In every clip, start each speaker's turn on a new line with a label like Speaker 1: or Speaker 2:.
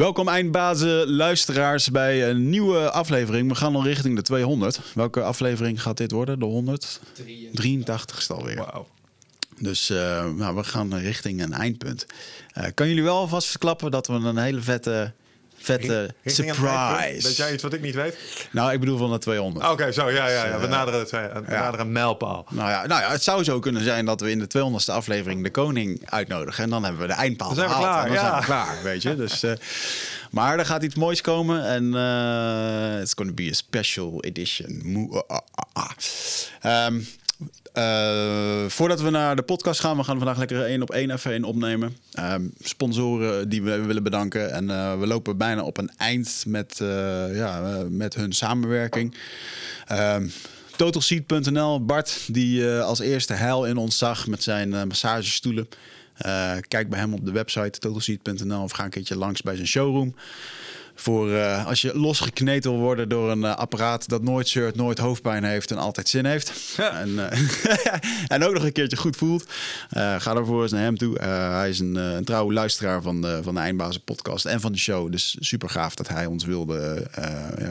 Speaker 1: Welkom eindbazen, luisteraars bij een nieuwe aflevering. We gaan al richting de 200. Welke aflevering gaat dit worden? De 100? 83 ste alweer.
Speaker 2: Wauw.
Speaker 1: Dus uh, nou, we gaan richting een eindpunt. Uh, kan jullie wel alvast verklappen dat we een hele vette, vette surprise...
Speaker 2: Weet jij iets wat ik niet weet?
Speaker 1: Nou, ik bedoel van de 200.
Speaker 2: Oké, okay, zo, ja, ja, ja. We naderen, het, we naderen een mijlpaal.
Speaker 1: Nou ja, nou ja, het zou zo kunnen zijn dat we in de 200ste aflevering de koning uitnodigen. En dan hebben we de eindpaal
Speaker 2: dan zijn we
Speaker 1: gehaald.
Speaker 2: klaar,
Speaker 1: en dan
Speaker 2: ja.
Speaker 1: zijn we klaar, weet je. Dus, uh, maar er gaat iets moois komen. En uh, it's going to be a special edition. Um, uh, voordat we naar de podcast gaan, we gaan vandaag lekker één op één even in opnemen. Um, sponsoren die we willen bedanken. En uh, we lopen bijna op een eind met, uh, ja, met hun samenwerking. Um, Totalseat.nl, Bart, die als eerste heil in ons zag met zijn massagestoelen. kijk bij hem op de website totalseat.nl of ga een keertje langs bij zijn showroom voor uh, als je losgekneed wil worden door een uh, apparaat dat nooit shirt, nooit hoofdpijn heeft en altijd zin heeft. Ja. En, uh, en ook nog een keertje goed voelt. ga daarvoor eens naar hem toe. hij is een, een, trouwe luisteraar van de, van de Eindbazen podcast en van de show. Dus super gaaf dat hij ons wilde,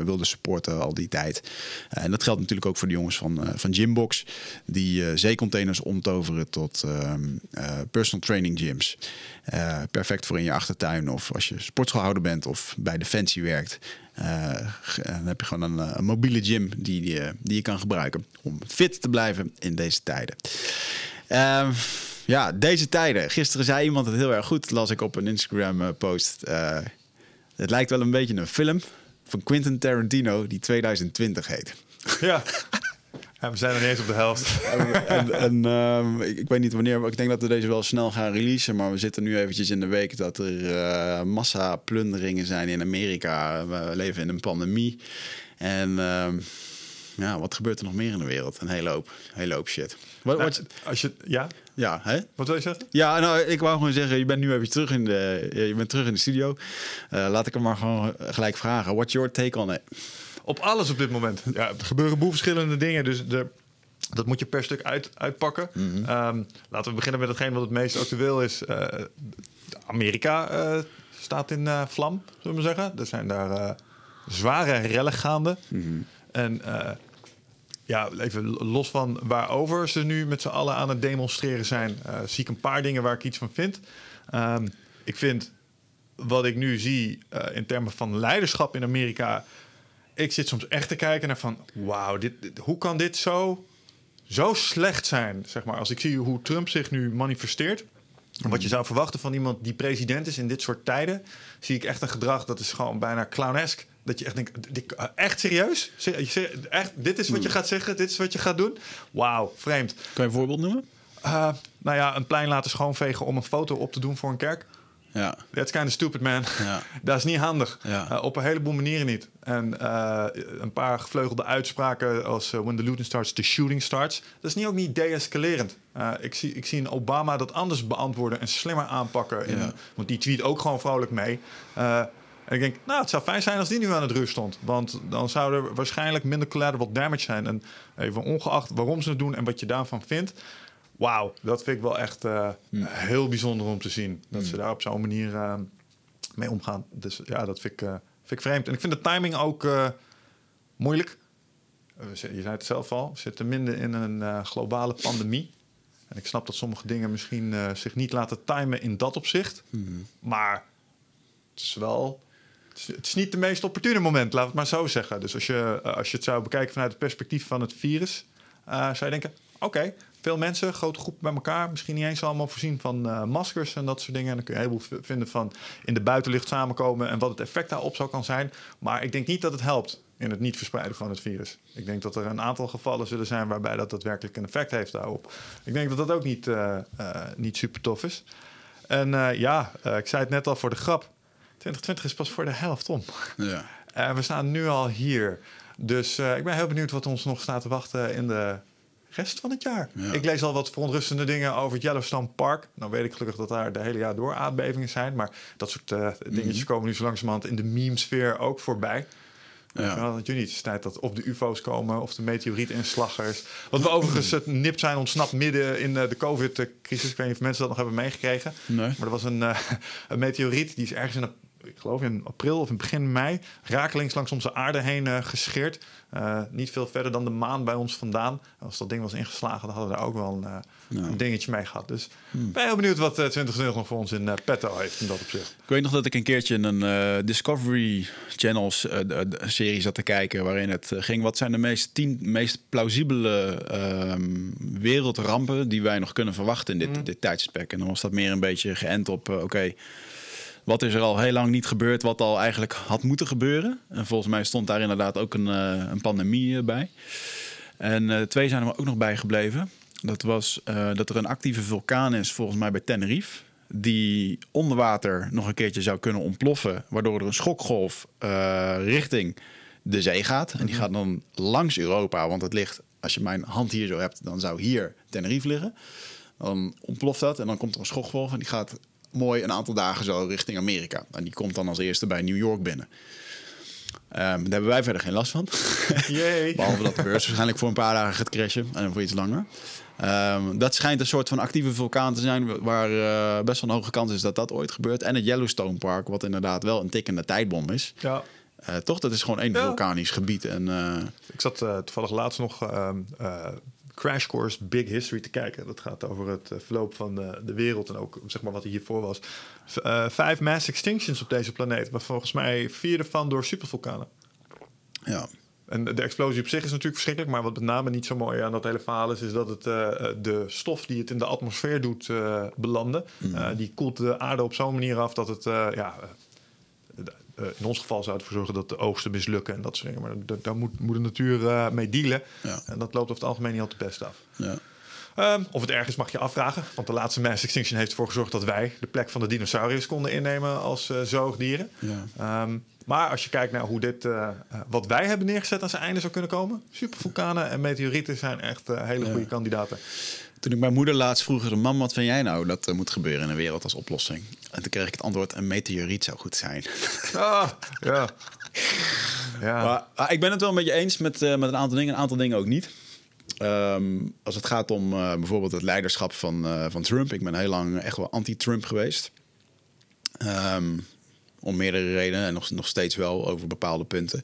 Speaker 1: wilde supporten al die tijd. en dat geldt natuurlijk ook voor de jongens van, van Gymbox. Die zeecontainers omtoveren tot ehm, personal training gyms. Perfect voor in je achtertuin of als je sportschoolhouder bent of bij de Fancy werkt. Uh, dan heb je gewoon een, een mobiele gym die, die, die, je kan gebruiken om fit te blijven in deze tijden. Uh, ja, deze tijden. Gisteren zei iemand het heel erg goed, las ik op een Instagram post. Uh, het lijkt wel een beetje een film van Quentin Tarantino die 2020 heet.
Speaker 2: Ja. Ja, we zijn er niet eens op de helft.
Speaker 1: en, en, en um, ik, ik, weet niet wanneer, ik denk dat we deze wel snel gaan releasen. Maar we zitten nu eventjes in de week dat er uh, massa plunderingen zijn in Amerika. We leven in een pandemie. En um, ja, wat gebeurt er nog meer in de wereld? Een hele hoop, hele hoop shit. Wat,
Speaker 2: nou,
Speaker 1: wat,
Speaker 2: als je, ja?
Speaker 1: Ja, hè?
Speaker 2: Wat wil je zeggen?
Speaker 1: Ja, nou, ik wou gewoon zeggen, je bent nu even terug in de, je bent terug in de studio. Uh, laat ik hem maar gewoon gelijk vragen. What's your take on it?
Speaker 2: Op alles op dit moment. Ja, er gebeuren boel verschillende dingen. Dus de, dat moet je per stuk uit, uitpakken. Mm -hmm. um, laten we beginnen met hetgeen wat het meest actueel is. Uh, Amerika uh, staat in uh, vlam, zullen we zeggen. Er zijn daar zware rellen gaande. Mm -hmm. En ja, even los van waarover ze nu met z'n allen aan het demonstreren zijn... zie ik een paar dingen waar ik iets van vind. Um, ik vind wat ik nu zie in termen van leiderschap in Amerika ik zit soms echt te kijken naar van... wauw, dit, dit, hoe kan dit zo, zo slecht zijn? Zeg maar, als ik zie hoe Trump zich nu manifesteert... Wat je zou verwachten van iemand die president is in dit soort tijden... zie ik echt een gedrag dat is gewoon bijna clownesk. Dat je echt denkt, dit, echt serieus? Echt, dit is wat je gaat zeggen? Dit is wat je gaat doen? Wauw, vreemd.
Speaker 1: Kan je een voorbeeld noemen?
Speaker 2: Uh, nou ja, een plein laten schoonvegen om een foto op te doen voor een kerk.
Speaker 1: Ja.
Speaker 2: That's kind of stupid, man.
Speaker 1: Ja.
Speaker 2: dat is niet handig.
Speaker 1: Ja.
Speaker 2: Uh, op een heleboel manieren niet. En uh, een paar gevleugelde uitspraken als uh, when the looting starts, the shooting starts. Dat is niet ook niet de-escalerend. ik, zie, ik zie een Obama dat anders beantwoorden en slimmer aanpakken. In,
Speaker 1: Ja.
Speaker 2: Want die tweet ook gewoon vrolijk mee. en ik denk, nou, het zou fijn zijn als die nu aan het rust stond. Want dan zou er waarschijnlijk minder collateral damage zijn. En even ongeacht waarom ze het doen en wat je daarvan vindt. Wauw, dat vind ik wel echt uh,
Speaker 1: Hmm.
Speaker 2: heel bijzonder om te zien. Dat ze daar op zo'n manier uh, mee omgaan. Dus ja, dat vind ik, uh, vind ik vreemd. En ik vind de timing ook eh, moeilijk. je zei het zelf al, we zitten minder in een eh, globale pandemie. En ik snap dat sommige dingen misschien eh, zich niet laten timen in dat opzicht.
Speaker 1: Hmm.
Speaker 2: Maar het is wel... Het is, niet het meest opportune moment, laat het maar zo zeggen. Dus als je, als je het zou bekijken vanuit het perspectief van het virus... zou je denken, oké, okay, veel mensen, grote groepen bij elkaar. Misschien niet eens allemaal voorzien van uh, maskers en dat soort dingen. En dan kun je een heleboel vinden van in de buitenlucht samenkomen en wat het effect daarop zou kan zijn. Maar ik denk niet dat het helpt in het niet verspreiden van het virus. Ik denk dat er een aantal gevallen zullen zijn waarbij dat daadwerkelijk een effect heeft daarop. Ik denk dat dat ook niet, uh, uh, niet super tof is. En ja, ik zei het net al voor de grap. 2020 is pas voor de helft om.
Speaker 1: Ja.
Speaker 2: En we staan nu al hier. Dus ik ben heel benieuwd wat ons nog staat te wachten in de rest van het jaar.
Speaker 1: Ja.
Speaker 2: Ik lees al wat verontrustende dingen over het Yellowstone Park. Nou weet ik gelukkig dat daar de hele jaar door aardbevingen zijn. Maar dat soort uh, dingetjes
Speaker 1: Mhm.
Speaker 2: komen nu zo langzamerhand in de meme-sfeer ook voorbij.
Speaker 1: Ja.
Speaker 2: Ja. Dat je niet is tijd dat of de UFO's komen of de meteorietinslaggers. Wat we overigens het nipt zijn ontsnapt midden in uh, de COVID-crisis. Ik weet niet of mensen dat nog hebben meegekregen.
Speaker 1: Nee.
Speaker 2: Maar er was een, uh, een meteoriet die is ergens in een ik geloof in april of in begin mei, rakelings langs onze aarde heen uh, gescheerd. Uh, niet veel verder dan de maan bij ons vandaan. Als dat ding was ingeslagen, dan hadden we daar ook wel een, uh, een dingetje mee gehad. Dus hmm. ben heel benieuwd wat 2020 nog voor ons in petto heeft in dat opzicht.
Speaker 1: Ik weet nog dat ik een keertje een Discovery Channels serie zat te kijken... waarin het ging, wat zijn de meest tien meest plausibele ehm, wereldrampen... die wij nog kunnen verwachten in dit, hmm. dit tijdspek. En dan was dat meer een beetje geënt op, oké wat is er al heel lang niet gebeurd, wat al eigenlijk had moeten gebeuren. En volgens mij stond daar inderdaad ook een, uh, een pandemie eh, bij. En uh, twee zijn er ook nog bijgebleven. Dat was dat er een actieve vulkaan is, volgens mij bij Tenerife. Die onder water nog een keertje zou kunnen ontploffen. Waardoor er een schokgolf richting de zee gaat. En die mhm. gaat dan langs Europa. Want het ligt, als je mijn hand hier zo hebt, dan zou hier Tenerife liggen. Dan ontploft dat en dan komt er een schokgolf en die gaat mooi een aantal dagen zo richting Amerika. En die komt dan als eerste bij New York binnen. Um, daar hebben wij verder geen last van. Behalve dat de beurs waarschijnlijk voor een paar dagen gaat crashen en voor iets langer. Um, dat schijnt een soort van actieve vulkaan te zijn, waar uh, best wel een hoge kans is dat dat ooit gebeurt. En het Yellowstone Park, wat inderdaad wel een tikkende tijdbom is. Ja. Uh, toch, dat is gewoon één vulkanisch gebied. En, uh...
Speaker 2: Ik zat toevallig laatst nog ehm, Crash Course Big History te kijken. Dat gaat over het eh, verloop van de, de wereld en ook zeg maar wat er hiervoor was. Uh, vijf mass extinctions op deze planeet, maar volgens mij vier ervan door supervulkanen.
Speaker 1: Ja.
Speaker 2: En de explosie op zich is natuurlijk verschrikkelijk, maar wat met name niet zo mooi aan dat hele verhaal is, is dat het uh, de stof die het in de atmosfeer doet uh, belanden, mm. die koelt de aarde op zo'n manier af dat het ja, eh, in ons geval zou het ervoor zorgen dat de oogsten mislukken en dat soort dingen. Maar daar moet, moet de natuur uh, mee dealen. Ja. En dat loopt over het algemeen niet altijd best af.
Speaker 1: Ja.
Speaker 2: Um, of het erg is, mag je afvragen. Want de laatste mass extinction heeft ervoor gezorgd dat wij de plek van de dinosauriërs konden innemen als uh, zoogdieren.
Speaker 1: Ja.
Speaker 2: Um, maar als je kijkt naar hoe dit, uh, wat wij hebben neergezet aan zijn einde zou kunnen komen. Supervulkanen en meteorieten zijn echt uh, hele goede kandidaten.
Speaker 1: Toen ik mijn moeder laatst vroeg, mam, wat vind jij nou dat er moet gebeuren in de wereld als oplossing? En toen kreeg ik het antwoord, een meteoriet zou goed zijn.
Speaker 2: Ah, ja.
Speaker 1: ja. Maar, ik ben het wel een beetje eens met, uh, met een aantal dingen, een aantal dingen ook niet. Um, als het gaat om uh, bijvoorbeeld het leiderschap van, uh, van Trump. Ik ben heel lang echt wel anti-Trump geweest. Um, om meerdere redenen en nog, nog steeds wel over bepaalde punten.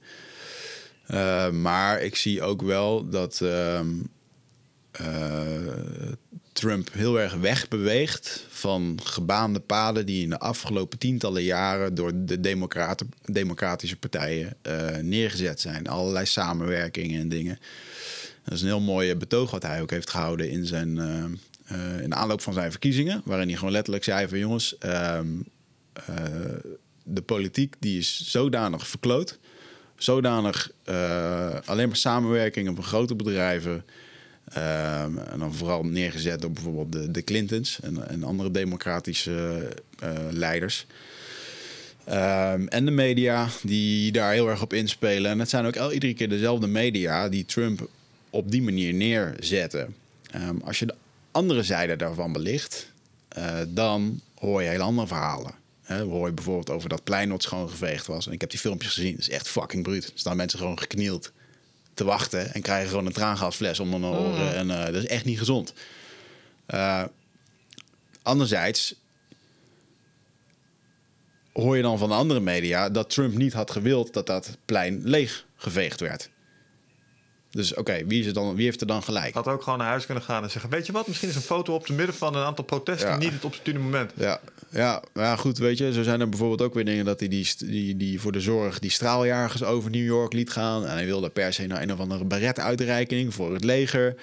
Speaker 1: Uh, maar ik zie ook wel dat um, Trump heel erg wegbeweegt van gebaande paden die in de afgelopen tientallen jaren door de democratische partijen uh, neergezet zijn. Allerlei samenwerkingen en dingen. Dat is een heel mooi betoog wat hij ook heeft gehouden in, zijn, in de aanloop van zijn verkiezingen. Waarin hij gewoon letterlijk zei van jongens, ehm, de politiek die is zodanig verkloot. Zodanig alleen maar samenwerkingen van grote bedrijven Ehm, en dan vooral neergezet door bijvoorbeeld de, de Clintons en, en andere democratische uh, leiders. Um, en de media die daar heel erg op inspelen. En het zijn ook iedere keer dezelfde media die Trump op die manier neerzetten. Um, als je de andere zijde daarvan belicht, uh, dan hoor je heel andere verhalen. He, hoor je bijvoorbeeld over dat plein wat schoongeveegd was. En ik heb die filmpjes gezien. Dat is echt fucking bruut. Er staan mensen gewoon geknield te wachten en krijgen gewoon een traangasfles om hun oren. Mm. En uh, dat is echt niet gezond. Uh, anderzijds hoor je dan van de andere media dat Trump niet had gewild dat dat plein leeg geveegd werd. Dus oké, wie wie, dan, wie heeft er dan gelijk?
Speaker 2: Had ook gewoon naar huis kunnen gaan en zeggen: Weet je wat, misschien is een foto op te midden van een aantal protesten niet het opportune moment.
Speaker 1: Ja, ja, ja, goed, weet je. Zo zijn er bijvoorbeeld ook weer dingen dat hij die, die, die voor de zorg die straaljagers over New York liet gaan. En hij wilde per se naar een of andere baret-uitreiking voor het leger.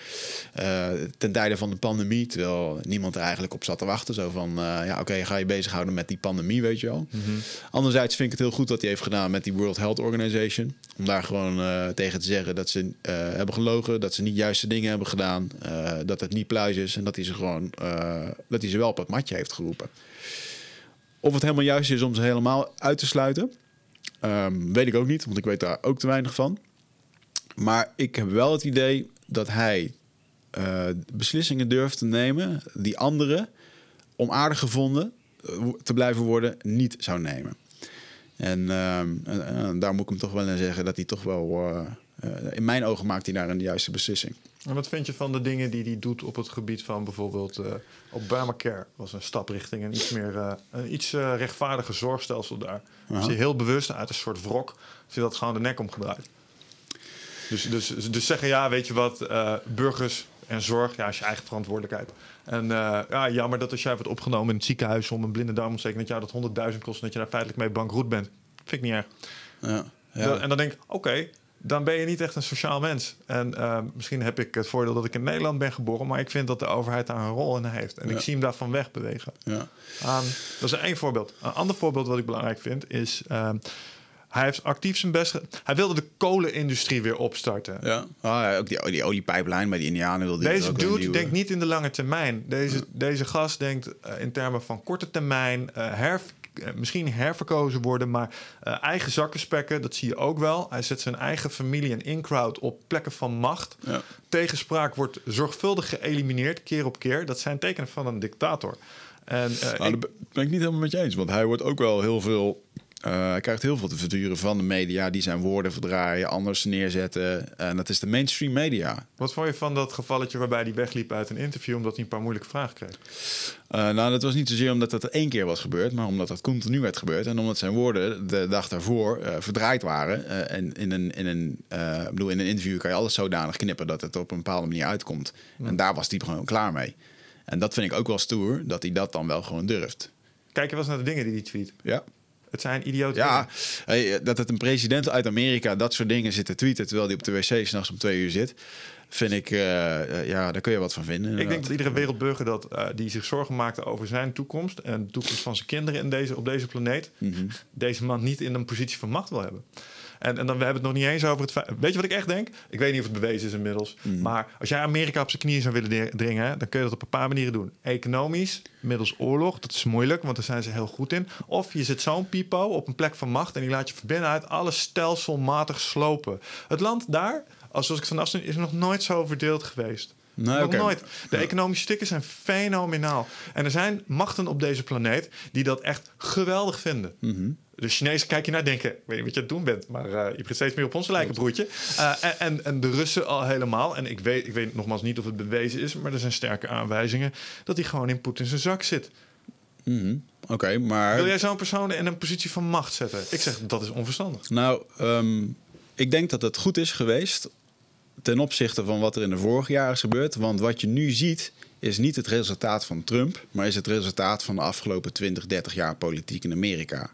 Speaker 1: Uh, ten tijde van de pandemie, terwijl niemand er eigenlijk op zat te wachten. Zo van, uh, ja, oké, ga je bezighouden met die pandemie, weet je wel. Mm -hmm. Anderzijds vind ik het heel goed dat hij heeft gedaan met die World Health Organization. Om daar gewoon uh, tegen te zeggen dat ze hebben gelogen, dat ze niet juiste dingen hebben gedaan, dat het niet pluis is en dat hij ze gewoon, dat hij ze wel op het matje heeft geroepen. Of het helemaal juist is om ze helemaal uit te sluiten, um, weet ik ook niet, want ik weet daar ook te weinig van. Maar ik heb wel het idee dat hij uh, beslissingen durft te nemen die anderen, om aardig gevonden uh, te blijven worden, niet zou nemen. En, um, en, daar moet ik hem toch wel in zeggen dat hij toch wel uh, in mijn ogen maakt hij daar een juiste beslissing.
Speaker 2: En wat vind je van de dingen die hij doet op het gebied van bijvoorbeeld uh, Obamacare? was een stap richting een iets meer uh, een iets uh, rechtvaardiger zorgstelsel daar. Uh -huh. je heel bewust uit een soort wrok, je dat gewoon de nek omgedraaid. Dus, dus, dus zeggen ja, weet je wat, burgers en zorg, ja, is je eigen verantwoordelijkheid. En ja, jammer dat als jij wordt opgenomen in het ziekenhuis om een blinde darmontsteking, dat jou dat 100.000 kost en dat je daar feitelijk mee bankroet bent. Vind ik niet erg. Ja, ja. En dan denk ik, oké, okay, dan ben je niet echt een sociaal mens. En uh, misschien heb ik het voordeel dat ik in Nederland ben geboren, maar ik vind dat de overheid daar een rol in heeft. En ja. ik zie hem daarvan wegbewegen. Ja. Um, dat is één voorbeeld. Een ander voorbeeld wat ik belangrijk vind is. Uh, hij heeft actief zijn best. Hij wilde de kolenindustrie weer opstarten.
Speaker 1: Ja, oh, ja ook die, die oliepijplijn bij die Indianen wilde
Speaker 2: Deze dude denkt niet in de lange termijn. Deze, ja. deze gast denkt uh, in termen van korte termijn, uh, herf, misschien herverkozen worden, maar uh, eigen zakken spekken, dat zie je ook wel. Hij zet zijn eigen familie en in-crowd op plekken van macht. Ja. Tegenspraak wordt zorgvuldig geëlimineerd, keer op keer. Dat zijn tekenen van een dictator. En, uh,
Speaker 1: nou, ik... dat ben ik niet helemaal met je eens, want hij wordt ook wel heel veel uh, hij krijgt heel veel te verduren van de media die zijn woorden verdraaien, anders neerzetten. En dat is de mainstream media.
Speaker 2: Wat vond je van dat gevalletje waarbij hij wegliep uit een interview omdat hij een paar moeilijke vragen kreeg?
Speaker 1: Uh, nou, dat was niet zozeer omdat dat één keer was gebeurd, maar omdat dat continu werd gebeurd. En omdat zijn woorden de dag daarvoor uh, verdraaid waren. en in een, in, een, bedoel, in een interview kan je alles zodanig knippen dat het op een bepaalde manier uitkomt. Ja. En daar was hij gewoon klaar mee. En dat vind ik ook wel stoer, dat hij dat dan wel gewoon durft.
Speaker 2: Kijk je wel eens naar de dingen die hij tweet?
Speaker 1: Ja.
Speaker 2: Het zijn idioten.
Speaker 1: Ja, hey, dat het een president uit Amerika dat soort dingen zit te tweeten terwijl hij op de wc s'nachts om twee uur zit. Vind ik, uh, ja, daar kun je wat van vinden.
Speaker 2: Inderdaad. Ik denk dat iedere wereldburger dat, uh, die zich zorgen maakte over zijn toekomst en de toekomst van zijn kinderen in deze, op deze planeet, mm -hmm. deze man niet in een positie van macht wil hebben. En, en dan we hebben het nog niet eens over het. Weet je wat ik echt denk? Ik weet niet of het bewezen is inmiddels. Mm. Maar als jij Amerika op zijn knieën zou willen dringen, dan kun je dat op een paar manieren doen. Economisch, middels oorlog, dat is moeilijk, want daar zijn ze heel goed in. Of je zit zo'n pipo op een plek van macht en die laat je van binnenuit alles stelselmatig slopen. Het land daar, als ik vanaf zie, is nog nooit zo verdeeld geweest. Nee, Nog okay. nooit. De economische stukken zijn fenomenaal. En er zijn machten op deze planeet die dat echt geweldig vinden. Mm -hmm. De Chinezen kijken naar denken, ik weet niet wat je aan het doen bent, maar uh, je begint steeds meer op ons lijken, broertje. Uh, en, en de Russen al helemaal. En ik weet, ik weet nogmaals niet of het bewezen is, maar er zijn sterke aanwijzingen dat hij gewoon in Poetin zijn zak zit.
Speaker 1: Mm -hmm. Oké, okay, maar.
Speaker 2: Wil jij zo'n persoon in een positie van macht zetten? Ik zeg dat is onverstandig.
Speaker 1: Nou, um, ik denk dat het goed is geweest ten opzichte van wat er in de vorige jaren is gebeurd. Want wat je nu ziet, is niet het resultaat van Trump, maar is het resultaat van de afgelopen 20, 30 jaar politiek in Amerika.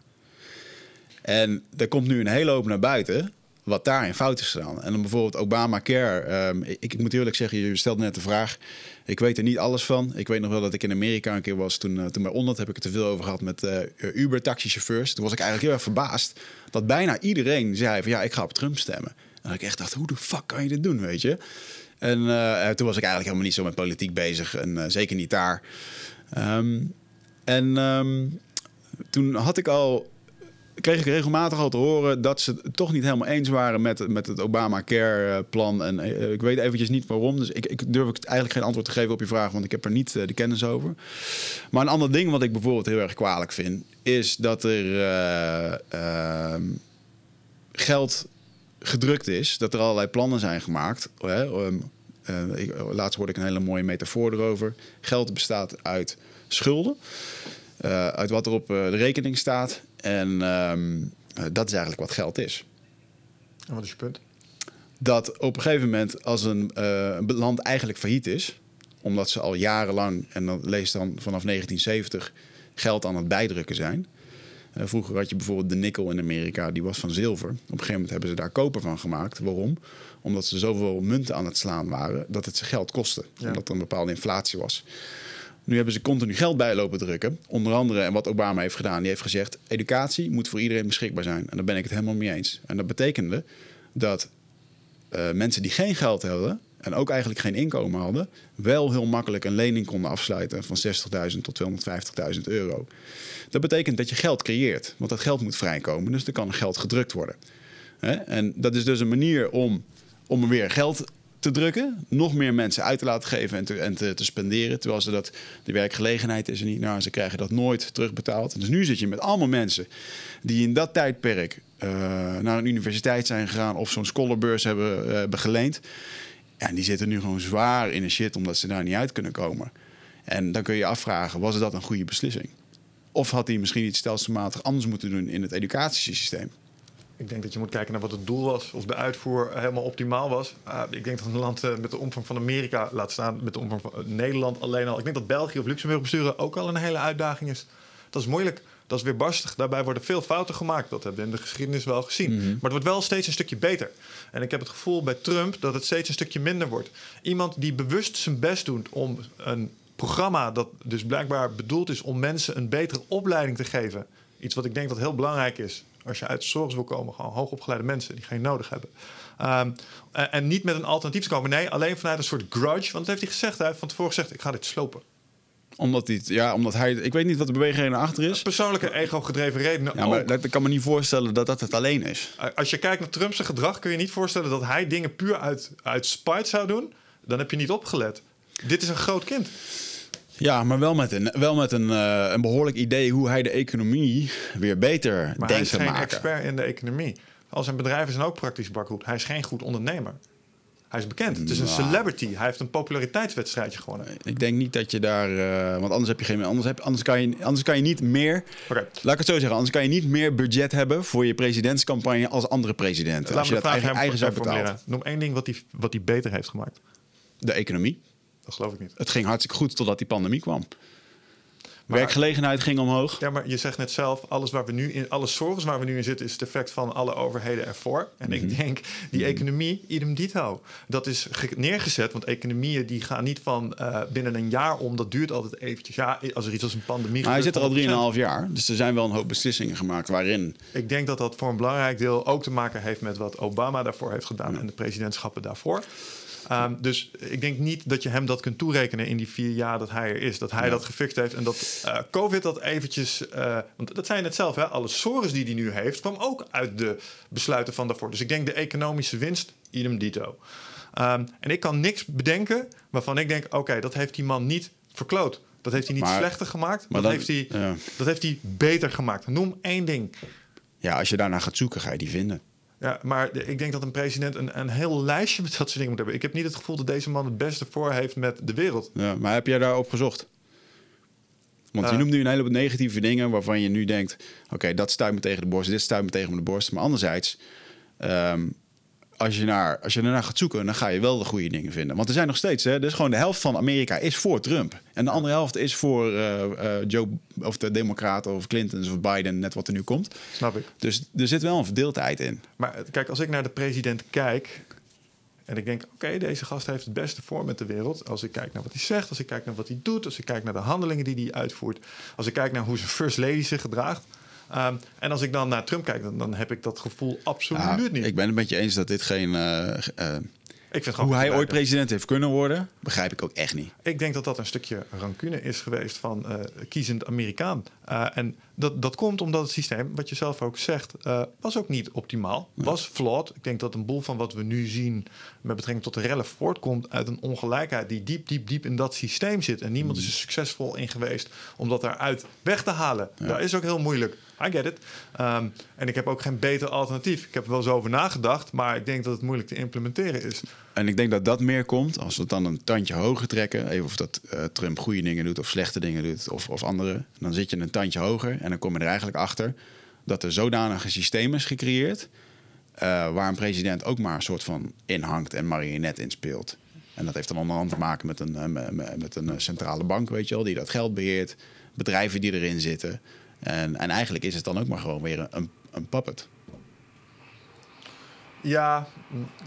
Speaker 1: En er komt nu een hele hoop naar buiten wat daarin fout is gedaan. En dan bijvoorbeeld Obamacare. Um, ik, ik, moet eerlijk zeggen, je stelde net de vraag. Ik weet er niet alles van. Ik weet nog wel dat ik in Amerika een keer was. Toen, uh, toen bij Ondert heb ik het te veel over gehad met uh, Uber-taxichauffeurs. Toen was ik eigenlijk heel erg verbaasd dat bijna iedereen zei van ja, ik ga op Trump stemmen. En ik echt dacht, hoe de fuck kan je dit doen, weet je? En uh, toen was ik eigenlijk helemaal niet zo met politiek bezig. En zeker niet daar. Um, en um, toen had ik al kreeg ik regelmatig al te horen dat ze het toch niet helemaal eens waren met, met het Obamacare-plan. En uh, ik weet eventjes niet waarom. Dus ik, ik durf eigenlijk geen antwoord te geven op je vraag, want ik heb er niet uh, de kennis over. Maar een ander ding wat ik bijvoorbeeld heel erg kwalijk vind, is dat er uh, geld gedrukt is, dat er allerlei plannen zijn gemaakt. Laatst hoorde ik een hele mooie metafoor erover. Geld bestaat uit schulden. Uit wat er op de rekening staat. En um, dat is eigenlijk wat geld is.
Speaker 2: En wat is je punt?
Speaker 1: Dat op een gegeven moment, als een uh, land eigenlijk failliet is, omdat ze al jarenlang, en dan lees dan vanaf 1970, geld aan het bijdrukken zijn. vroeger had je bijvoorbeeld de nikkel in Amerika, die was van zilver. Op een gegeven moment hebben ze daar koper van gemaakt. Waarom? Omdat ze zoveel munten aan het slaan waren dat het ze geld kostte. Ja. Omdat er een bepaalde inflatie was. Nu hebben ze continu geld bijlopen drukken. Onder andere, en wat Obama heeft gedaan, die heeft gezegd: educatie moet voor iedereen beschikbaar zijn. En daar ben ik het helemaal mee eens. En dat betekende dat uh, mensen die geen geld hadden en ook eigenlijk geen inkomen hadden, wel heel makkelijk een lening konden afsluiten van 60.000 tot 250.000 euro. Dat betekent dat je geld creëert, want dat geld moet vrijkomen, dus er kan geld gedrukt worden. En dat is dus een manier om, om er weer geld te drukken, nog meer mensen uit te laten geven en te, en te, te spenderen. Terwijl ze dat, de werkgelegenheid is er niet. Nou, ze krijgen dat nooit terugbetaald. Dus nu zit je met allemaal mensen die in dat tijdperk eh, naar een universiteit zijn gegaan of zo'n scholarbeurs hebben, eh, hebben geleend. Ja, en die zitten nu gewoon zwaar in de shit omdat ze daar niet uit kunnen komen. En dan kun je je afvragen, was dat een goede beslissing? Of had hij misschien iets stelselmatig anders moeten doen in het educatiesysteem?
Speaker 2: Ik denk dat je moet kijken naar wat het doel was, of de uitvoer helemaal optimaal was. Uh, ik denk dat een land uh, met de omvang van Amerika, laat staan met de omvang van uh, Nederland alleen al. Ik denk dat België of Luxemburg besturen ook al een hele uitdaging is. Dat is moeilijk, dat is weer barstig. Daarbij worden veel fouten gemaakt. Dat hebben we in de geschiedenis wel gezien. Mm -hmm. Maar het wordt wel steeds een stukje beter. En ik heb het gevoel bij Trump dat het steeds een stukje minder wordt. Iemand die bewust zijn best doet om een programma dat dus blijkbaar bedoeld is om mensen een betere opleiding te geven. Iets wat ik denk dat heel belangrijk is. Als je uit de zorg wil komen, gewoon hoogopgeleide mensen die geen nodig hebben. Um, en, en, niet met een alternatief te komen. Nee, alleen vanuit een soort grudge. Want dat heeft hij gezegd. Hij heeft van tevoren gezegd: ik ga dit slopen.
Speaker 1: Omdat hij, ja, omdat hij, ik weet niet wat de beweging erachter is.
Speaker 2: Persoonlijke ego-gedreven redenen.
Speaker 1: Ja, maar dat, ik kan me niet voorstellen dat dat het alleen is.
Speaker 2: Als je kijkt naar Trump's gedrag, kun je niet voorstellen dat hij dingen puur uit, uit spite zou doen. Dan heb je niet opgelet. Dit is een groot kind.
Speaker 1: Ja, maar wel met een, wel met een, uh, een behoorlijk idee hoe hij de economie weer beter
Speaker 2: maar
Speaker 1: denkt te maken.
Speaker 2: hij is geen expert in de economie. Al zijn bedrijven zijn ook praktisch bakgoed. Hij is geen goed ondernemer. Hij is bekend. Het is een
Speaker 1: Nou.
Speaker 2: celebrity. Hij heeft een populariteitswedstrijdje gewonnen.
Speaker 1: Ik denk niet dat je daar, uh, want anders heb je geen, anders, heb, anders, kan je, anders kan je niet meer.
Speaker 2: Okay.
Speaker 1: Laat ik het zo zeggen, anders kan je niet meer budget hebben voor je presidentscampagne als andere presidenten.
Speaker 2: Laat
Speaker 1: als je dat eigen, eigen zou betalen.
Speaker 2: Noem één ding wat hij wat die beter heeft gemaakt.
Speaker 1: De economie.
Speaker 2: Dat geloof ik niet.
Speaker 1: Het ging hartstikke goed totdat die pandemie kwam.
Speaker 2: Maar-
Speaker 1: Werkgelegenheid ging omhoog.
Speaker 2: Ja, maar je zegt net zelf, alles waar we nu in, alle zorgen waar we nu in zitten, is het effect van alle overheden ervoor. En
Speaker 1: Mhm.
Speaker 2: ik denk, die economie, idem dito. Dat is ge- neergezet, want economieën die gaan niet van eh, binnen een jaar om. Dat duurt altijd eventjes. Ja, als er iets als een pandemie
Speaker 1: Maar hij zit er al 3,5
Speaker 2: gebeurt,
Speaker 1: jaar. Dus er zijn wel een hoop beslissingen gemaakt waarin.
Speaker 2: Ik denk dat dat voor een belangrijk deel ook te maken heeft met wat Obama daarvoor heeft gedaan en de presidentschappen daarvoor. Ehm, dus ik denk niet dat je hem dat kunt toerekenen in die vier jaar dat hij er is. Dat hij dat gefixt heeft en dat eh, COVID dat eventjes... eh, want dat zei je net zelf, hè, alle sores die hij nu heeft... kwam ook uit de besluiten van daarvoor. Dus ik denk de economische winst, idem dito. Ehm, en ik kan niks bedenken waarvan ik denk... oké, dat heeft die man niet verkloot. Dat heeft hij niet
Speaker 1: Maar-
Speaker 2: slechter gemaakt.
Speaker 1: maar
Speaker 2: dat,
Speaker 1: dan-
Speaker 2: heeft hij,
Speaker 1: ja.
Speaker 2: dat heeft hij beter gemaakt. Noem één ding.
Speaker 1: Ja, als je daarnaar gaat zoeken, ga je die vinden.
Speaker 2: Ja, maar ik denk dat een president een, een heel lijstje met dat soort dingen moet hebben. Ik heb niet het gevoel dat deze man het beste voor heeft met de wereld.
Speaker 1: Ja, maar heb jij daarop gezocht? Want je
Speaker 2: Eh.
Speaker 1: noemt nu een heleboel negatieve dingen waarvan je nu denkt: oké, dat stuit me tegen de borst, dit stuit me tegen de borst. Maar anderzijds, ehm, als, je naar, als je ernaar gaat zoeken, dan ga je wel de goede dingen vinden. Want er zijn nog steeds, hè, dus gewoon de helft van Amerika is voor Trump. En de andere helft is voor eh, eh, Joe, of de Democraten of Clinton of Biden, net wat er nu komt.
Speaker 2: Snap ik.
Speaker 1: Dus er zit wel een verdeeldheid in.
Speaker 2: Maar eh, kijk, als ik naar de president kijk. En ik denk, oké, deze gast heeft het beste voor met de wereld. Als ik kijk naar wat hij zegt, als ik kijk naar wat hij doet, als ik kijk naar de handelingen die hij uitvoert, als ik kijk naar hoe zijn first lady zich gedraagt. Ehm, en als ik dan naar Trump kijk, dan, dan heb ik dat gevoel absoluut
Speaker 1: Ja,
Speaker 2: niet.
Speaker 1: Ik ben het met je eens dat dit geen. eh, eh,
Speaker 2: ik vind
Speaker 1: hoe hij ooit president heeft kunnen worden, begrijp ik ook echt niet.
Speaker 2: Ik denk dat dat een stukje rancune is geweest van eh, kiezend Amerikaan. Uh, en dat, dat komt omdat het systeem, wat je zelf ook zegt, uh, was ook niet optimaal. Was flawed. Ik denk dat een boel van wat we nu zien met betrekking tot de rellen voortkomt uit een ongelijkheid die diep, diep, diep in dat systeem zit. En niemand is er succesvol in geweest om dat eruit weg te halen. Ja. Dat is ook heel moeilijk. I get it. Um, en ik heb ook geen beter alternatief. Ik heb er wel eens over nagedacht, maar ik denk dat het moeilijk te implementeren is.
Speaker 1: En ik denk dat dat meer komt als we het dan een tandje hoger trekken. Even of dat uh, Trump goede dingen doet of slechte dingen doet of, of andere. Dan zit je een tandje hoger en dan kom je er eigenlijk achter dat er zodanige systeem is gecreëerd. Uh, waar een president ook maar een soort van inhangt en marionet in speelt. En dat heeft dan onder andere te maken met een, uh, met een centrale bank, weet je wel, die dat geld beheert. Bedrijven die erin zitten. En, en eigenlijk is het dan ook maar gewoon weer een, een puppet.
Speaker 2: Ja,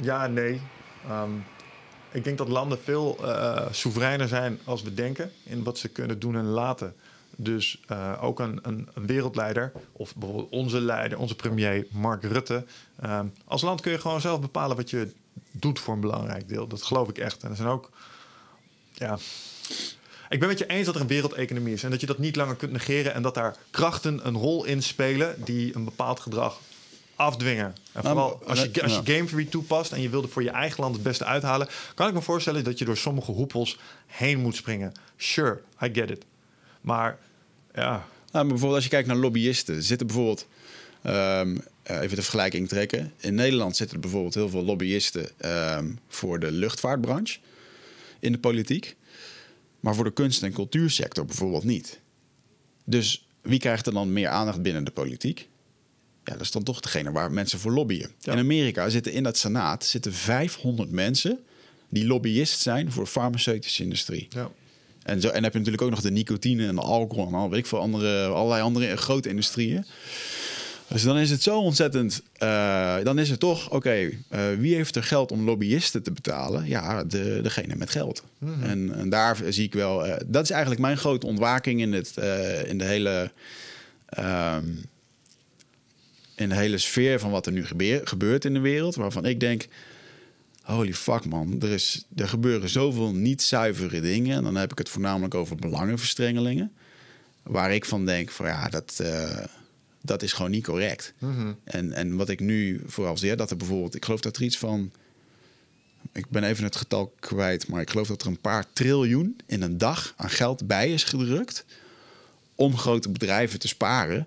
Speaker 2: ja, nee. Um, ik denk dat landen veel uh, soevereiner zijn als we denken in wat ze kunnen doen en laten. Dus uh, ook een, een, een, wereldleider, of bijvoorbeeld onze leider, onze premier Mark Rutte. Um, als land kun je gewoon zelf bepalen wat je doet voor een belangrijk deel. Dat geloof ik echt. En er zijn ook. Ja. Ik ben met je eens dat er een wereldeconomie is en dat je dat niet langer kunt negeren en dat daar krachten een rol in spelen die een bepaald gedrag afdwingen. En vooral als je, als je game theory toepast en je wilde voor je eigen land het beste uithalen, kan ik me voorstellen dat je door sommige hoepels heen moet springen. Sure, I get it. Maar ja.
Speaker 1: Nou, maar bijvoorbeeld als je kijkt naar lobbyisten, zitten bijvoorbeeld Ehm, eh, even de vergelijking trekken. In Nederland zitten er bijvoorbeeld heel veel lobbyisten ehm, voor de luchtvaartbranche in de politiek. Maar voor de kunst- en cultuursector bijvoorbeeld niet. Dus wie krijgt er dan meer aandacht binnen de politiek? Ja, dat is dan toch degene waar mensen voor lobbyen.
Speaker 2: Ja.
Speaker 1: In Amerika zitten in dat senaat zitten 500 mensen die lobbyist zijn voor de farmaceutische industrie.
Speaker 2: Ja.
Speaker 1: En, zo, en dan heb je natuurlijk ook nog de nicotine en de alcohol en al, weet ik veel, andere, allerlei andere grote industrieën. Dus dan is het zo ontzettend. eh, dan is het toch, oké, eh, wie heeft er geld om lobbyisten te betalen? Ja, de, degene met geld. en, en daar zie ik wel. eh, dat is eigenlijk mijn grote ontwaking in, het, in de hele. ehm, in de hele sfeer van wat er nu gebeur- gebeurt in de wereld. Waarvan ik denk. Holy fuck man, er, is, er gebeuren zoveel niet zuivere dingen. En dan heb ik het voornamelijk over belangenverstrengelingen. Waar ik van denk van ja, dat, eh, dat is gewoon niet correct. en, en wat ik nu vooral zie, dat er bijvoorbeeld... Ik geloof dat er iets van... Ik ben even het getal kwijt, maar ik geloof dat er een paar triljoen in een dag aan geld bij is gedrukt... om grote bedrijven te sparen